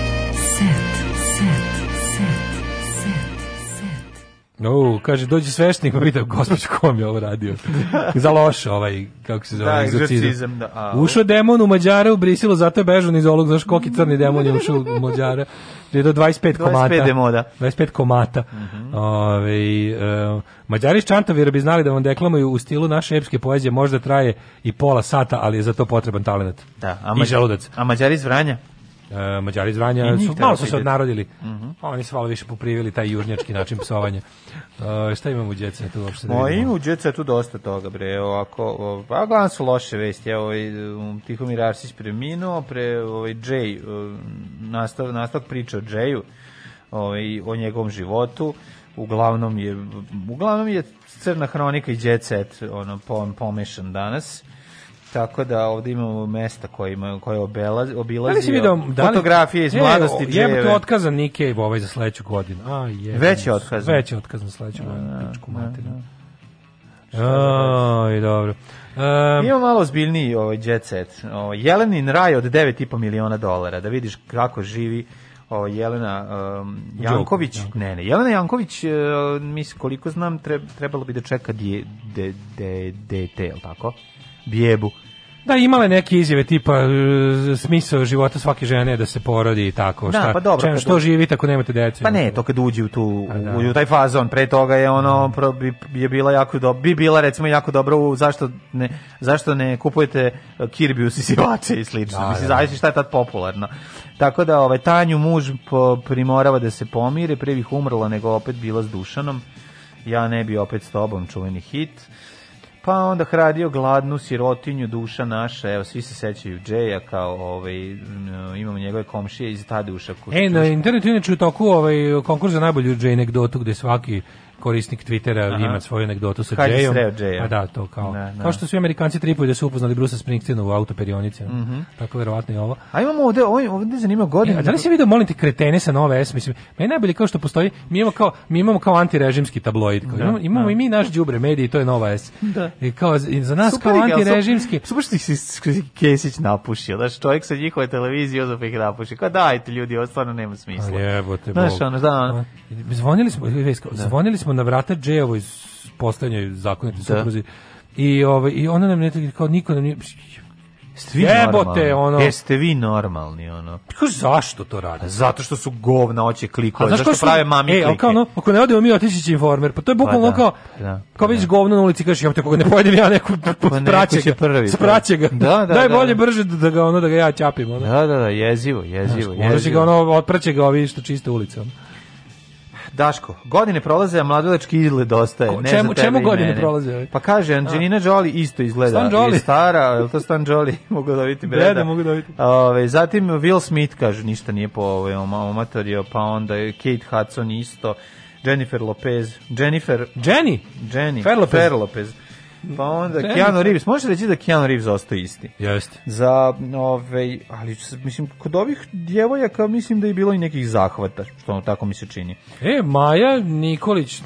No, kaže, dođi sveštenik, pa pita, da gospođo, je ovo radio? Za loše ovaj, kako se zove, da, Da, ušao demon u Mađara u Briselu, zato je bežan iz ovog, znaš, koki crni demon je ušao u Mađara. Je do 25 komata. 25 demoda. 25 komata. Mm -hmm. Ove, e, Mađari iz Čantovira bi znali da vam deklamuju u stilu naše epske poezije, možda traje i pola sata, ali je za to potreban talent. Da, a Mađari, I želudac. A Mađari iz Vranja? uh, Mađari zvanja, su, malo su se odnarodili. Mm Oni su malo više poprivili taj južnjački način psovanja. Uh, šta imamo u djece tu uopšte? Da ima u djece tu dosta toga, bre. Ovako, pa glavno su loše vesti. Evo, ovaj, um, Tihomir Arsić preminuo, pre ovaj, Jay, um, nastav, nastav priča o Jayu, ovaj, o njegovom životu. Uglavnom je, uglavnom je crna hronika i jet ono, pomešan danas. Tako da ovde imamo mesta kojima koje obelazi obilazi. Da da fotografije iz e, mladosti je, djeve. otkazan Nike ovaj za sledeću godinu. A je. Veće je otkazan. Već je otkazan za sledeću godinu, da, pičku da, materinu. Da. Aj, dobro. Um, Ima malo zbiljniji ovaj jet set. Ovaj Jelenin raj od 9,5 miliona dolara. Da vidiš kako živi o ovaj, Jelena um, Janković, Janković, ne, ne, Jelena Janković, uh, e, mislim koliko znam, trebalo bi da čeka dje, de, de, dete, je tako? bijebu. Da, imale neke izjave tipa uh, smisao života svake žene da se porodi i tako. Da, šta, pa dobro. Čem, što živi tako nemate dece? Pa ne, to kad uđe u, tu, A, pa da. u, taj fazon, pre toga je ono, da. pro, bi, je bila jako dobro, bi bila recimo jako dobro zašto ne, zašto ne kupujete e, kirbiju sisivače i slično. Da, Mislim, da, da, zavisi šta je tad popularno. Tako da, ovaj, Tanju muž primorava da se pomire, pre bih umrla nego opet bila s Dušanom. Ja ne bi opet s tobom, čuveni hit. Pa onda hradio gladnu sirotinju duša naša, evo svi se sećaju Džeja kao ovaj imamo njegove komšije iz Tadeuša Kuščuška. E, na internetu inače u toku ovaj konkurs za najbolju Džej anegdotu gde svaki korisnik Twittera Aha. ima svoju anegdotu sa Kad Jayom. Jaya. A pa da, to kao. Ne, da, ne. Da. Kao što su Amerikanci tripuju da su upoznali Brusa Springsteena u autoperionici. Mm -hmm. Tako verovatno i ovo. A imamo ovde, ovde, ovde zanima godine. E, da li si video molim te, kretene sa nove S? Mislim, meni najbolje kao što postoji, mi imamo kao, mi imamo kao antirežimski tabloid. Kao, da, imamo, imamo da. i mi naš đubre mediji, to je nova S. Da. I kao, za nas super, kao antirežimski. Super što ih si Kesić napušio. Znaš, čovjek sa njihove televizije Jozof ih napuši. Kao dajte ljudi, ovo stvarno nema smisla. A jebote, Znaš, ono, da, ono. Zvonili smo, da. zvonili smo smo na vrata Džejevo iz poslednjoj zakonitoj da. supruzi. I, ove, ovaj, I ona nam ne tako, kao niko nam nije... Jeste vi Jebote, normalni? ono. Jeste vi normalni, ono. Pa Kako zašto to radi? Zato što su govna oće klikove, zašto što su, prave mami ej, klike. kao ono, ako ne odemo mi otići će informer, pa to je pa bukvalno pa da, kao, da, kao da. vidiš govno na ulici, kažeš, ja te koga ne pojedem ja neku, pa spraće ga, prvi, da. da, da, Daj da, bolje da. brže da ga, ono, da ga ja ćapim, ono. Da, da, da, jezivo, jezivo, Znaš, jezivo. Možda će ga, ono, otpraće ga ovi što čiste ulice, ono. Daško, godine prolaze, a mladalački izgled ostaje. Ko, ne čemu, čemu godine prolaze? Ovaj? Pa kaže, Angelina Jolie isto izgleda. Stan Jolie. Je stara, je li to Stan Jolie? mogu da vidim breda. da, mogu da vidim. Ove, zatim Will Smith kaže, ništa nije po ove, omatorio, pa onda Kate Hudson isto. Jennifer Lopez, Jennifer Jenny, Jenny Fer Lopez. Fer Lopez. Pa onda Trenutno. Keanu Reeves, možeš reći da Keanu Reeves ostao isti. Jeste. Za ove, ovaj, ali mislim kod ovih djevojaka mislim da je bilo i nekih zahvata, što ono tako mi se čini. E, Maja Nikolić,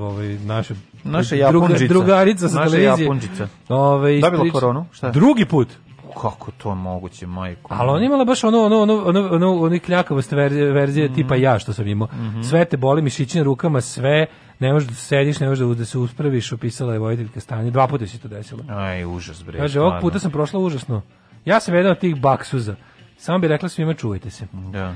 ovaj naša naša japunčica, druga, drugarica sa naša televizije. Japunčica. Ovaj, Dobila koronu, šta? Drugi put. Kako to moguće, majko? Ali ona imala baš ono, ono, ono, ono, ono, ono kljakavost verzije, verzije mm tipa ja što sam imao. Mm -hmm. Sve te boli mišići na rukama, sve, ne možeš da sediš, ne možeš da, da se uspraviš, opisala je vojiteljka stanje. Dva puta se to desilo. Aj, užas, bre. Kaže, ovog puta sam prošla užasno. Ja sam jedan od tih baksuza. Samo bi rekla svima čuvajte se. Da. Euh,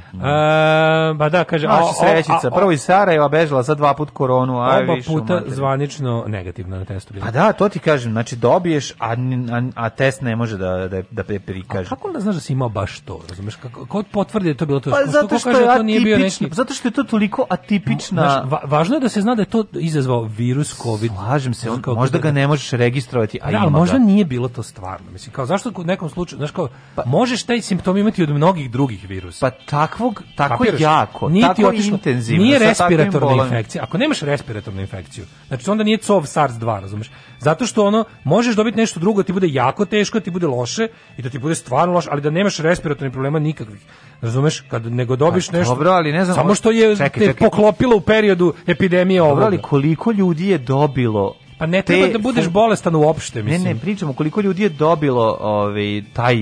pa da, kaže... Naša srećica, prvo iz Sarajeva bežala za dva put koronu, a oba viš, puta umater. zvanično negativno na testu. Bila. Pa da, to ti kažem, znači dobiješ, a, a, a test ne može da, da, da prikaže. A kako da znaš da si imao baš to, razumeš? Kako, ko potvrdi da to bilo to? Pa zato što, kaže, da to nije bio neki... zato što je to toliko atipična... Znaš, va, važno je da se zna da je to izazvao virus COVID. Slažem se, on, možda da- ga ne možeš registrovati, a da, ima možda ga. nije bilo to stvarno. Mislim, kao zašto u nekom slučaju, znaš kao, pa, možeš taj simptom imati zaštiti od mnogih drugih virusa. Pa takvog, tako Kapiraš? jako, niti tako otišlo, intenzivno. Nije respiratorna infekcija. Ako nemaš respiratornu infekciju, znači onda nije COV SARS-2, razumeš? Zato što ono, možeš dobiti nešto drugo, ti bude jako teško, ti bude loše i da ti bude stvarno loše, ali da nemaš respiratorni problema nikakvih. Razumeš, kad nego dobiš pa, nešto. Dobro, ali ne znam. Samo što je čekaj, te poklopilo u periodu epidemije ovo. ali koliko ljudi je dobilo Pa ne treba da budeš bolestan uopšte, mislim. Ne, ne, pričamo koliko ljudi je dobilo ovaj, taj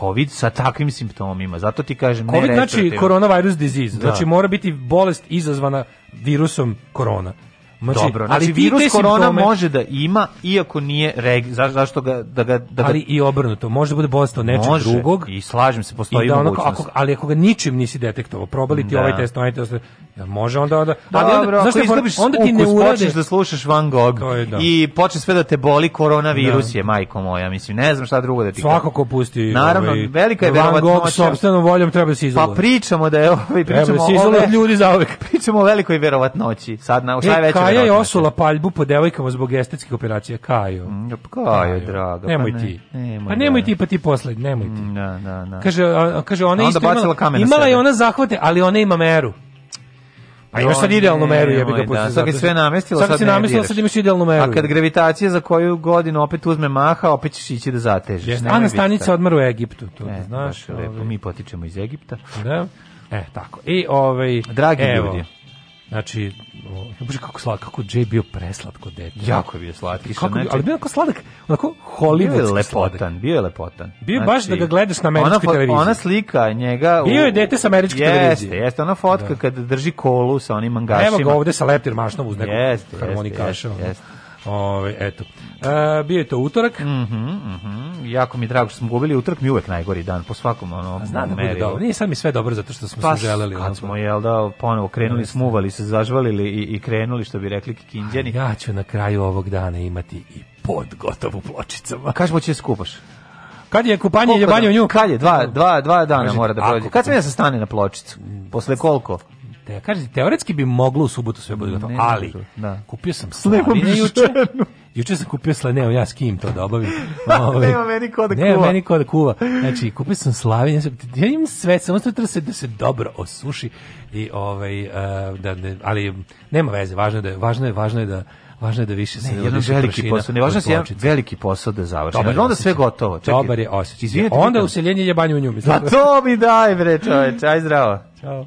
COVID sa takvim simptomima. Zato ti kažem... COVID ne znači coronavirus disease. Da. Znači mora biti bolest izazvana virusom korona. Znači, Dobro, znači ali virus korona simptome... može da ima iako nije reg, za, zašto ga da ga da ga... ali i obrnuto, može da bude bolest od nečeg može, drugog. i slažem se, postoji i da mogućnost. ako, ali ako ga ničim nisi detektovao, probali ti da. ovaj test, onaj test, ja, može onda onda Dobro, ali onda, zašto izgubiš onda ti ne urade da slušaš Van Gogh je, da. i počne sve da te boli koronavirus da. je majko moja, mislim, ne znam šta drugo da ti Svako ko pusti Naravno, ovaj, velika je verovatnoća. sopstvenom voljom treba da se izoluje. Pa pričamo da je ovaj pričamo da se ljudi za Pričamo o velikoj verovatnoći. Sad na šta je e, veća Kaja je osula paljbu po devojkama zbog estetskih operacija. Kajo. Mm, pa Kajo, draga. Pa nemoj pa ne, ti. Nemoj, pa nemoj da. ti, pa ti posled, nemoj ti. Mm, da, da, da. Kaže, a, kaže ona isto imala, imala je ona zahvate, ali ona ima meru. Pa imaš sad idealnu meru, jebi ga pusti. Da, sad je sve namestila, sad, sad si namestila, sad imaš idealnu meru. A kad gravitacija za koju godinu opet uzme maha, opet ćeš ići da zatežeš. Yes. Ana stanica odmara u Egiptu, to e, znaš. Lepo, mi potičemo iz Egipta. Da. E, tako. I ovaj dragi evo, ljudi, Znači, bože kako slatko, kako Jay bio preslatko dete. Jako je bio slatki, kako, znači, ali bio onako sladak, onako Hollywood bio je lepotan, sladak. bio je lepotan. Bio znači, baš da ga znači, gledaš na američkoj ona, televiziji. Ona slika njega, bio je dete sa američke jeste, televizije. Jeste, ona fotka da. kad drži kolu sa onim mangašima. Evo ga ovde sa leptir mašnom uz nekog jeste, harmonikaša. Jeste, jeste. Ove, ovaj, eto. E, bio je to utorak. Mm -hmm, mm -hmm. Jako mi je drago što smo gubili utorak mi uvek najgori dan po svakom ono. Znam da bude dobro. Nije sad mi sve dobro zato što smo pa, se želeli. Kad smo jel da ponovo krenuli, ne, smuvali se, zažvalili i, i krenuli što bi rekli kikinđeni. Ja ću na kraju ovog dana imati i pod gotovu pločicama. Kažemo će da skupaš. Kad je kupanje i jebanje u da- nju? Kad je? Dva, dva, dva dana Kaži, mora da prođe. Kad sam ja se da stane na pločicu? Posle koliko? Te, kaže, teoretski bi moglo u subotu sve bude gotovo, ali da. kupio sam slanine juče. Juče sam kupio slaneo, ja s kim to da obavim. Ove, nema ovaj, meni ko da kuva. Nema meni ko da kuva. Znači, kupio sam slavine, ja imam sve, samo se treba se da se dobro osuši. I, ovaj, e, da, ne, ali nema veze, važno je da, važno je, važno je da važno je da više se ne, jedan veliki posao, ne važno je da jedan veliki posao da završi. Dobar, onda sve gotovo. Čekaj. Dobar je osjećaj. Izvinite. Onda useljenje je banju u nju. Za pa to mi daj bre, čoveče. Aj zdravo. Ćao.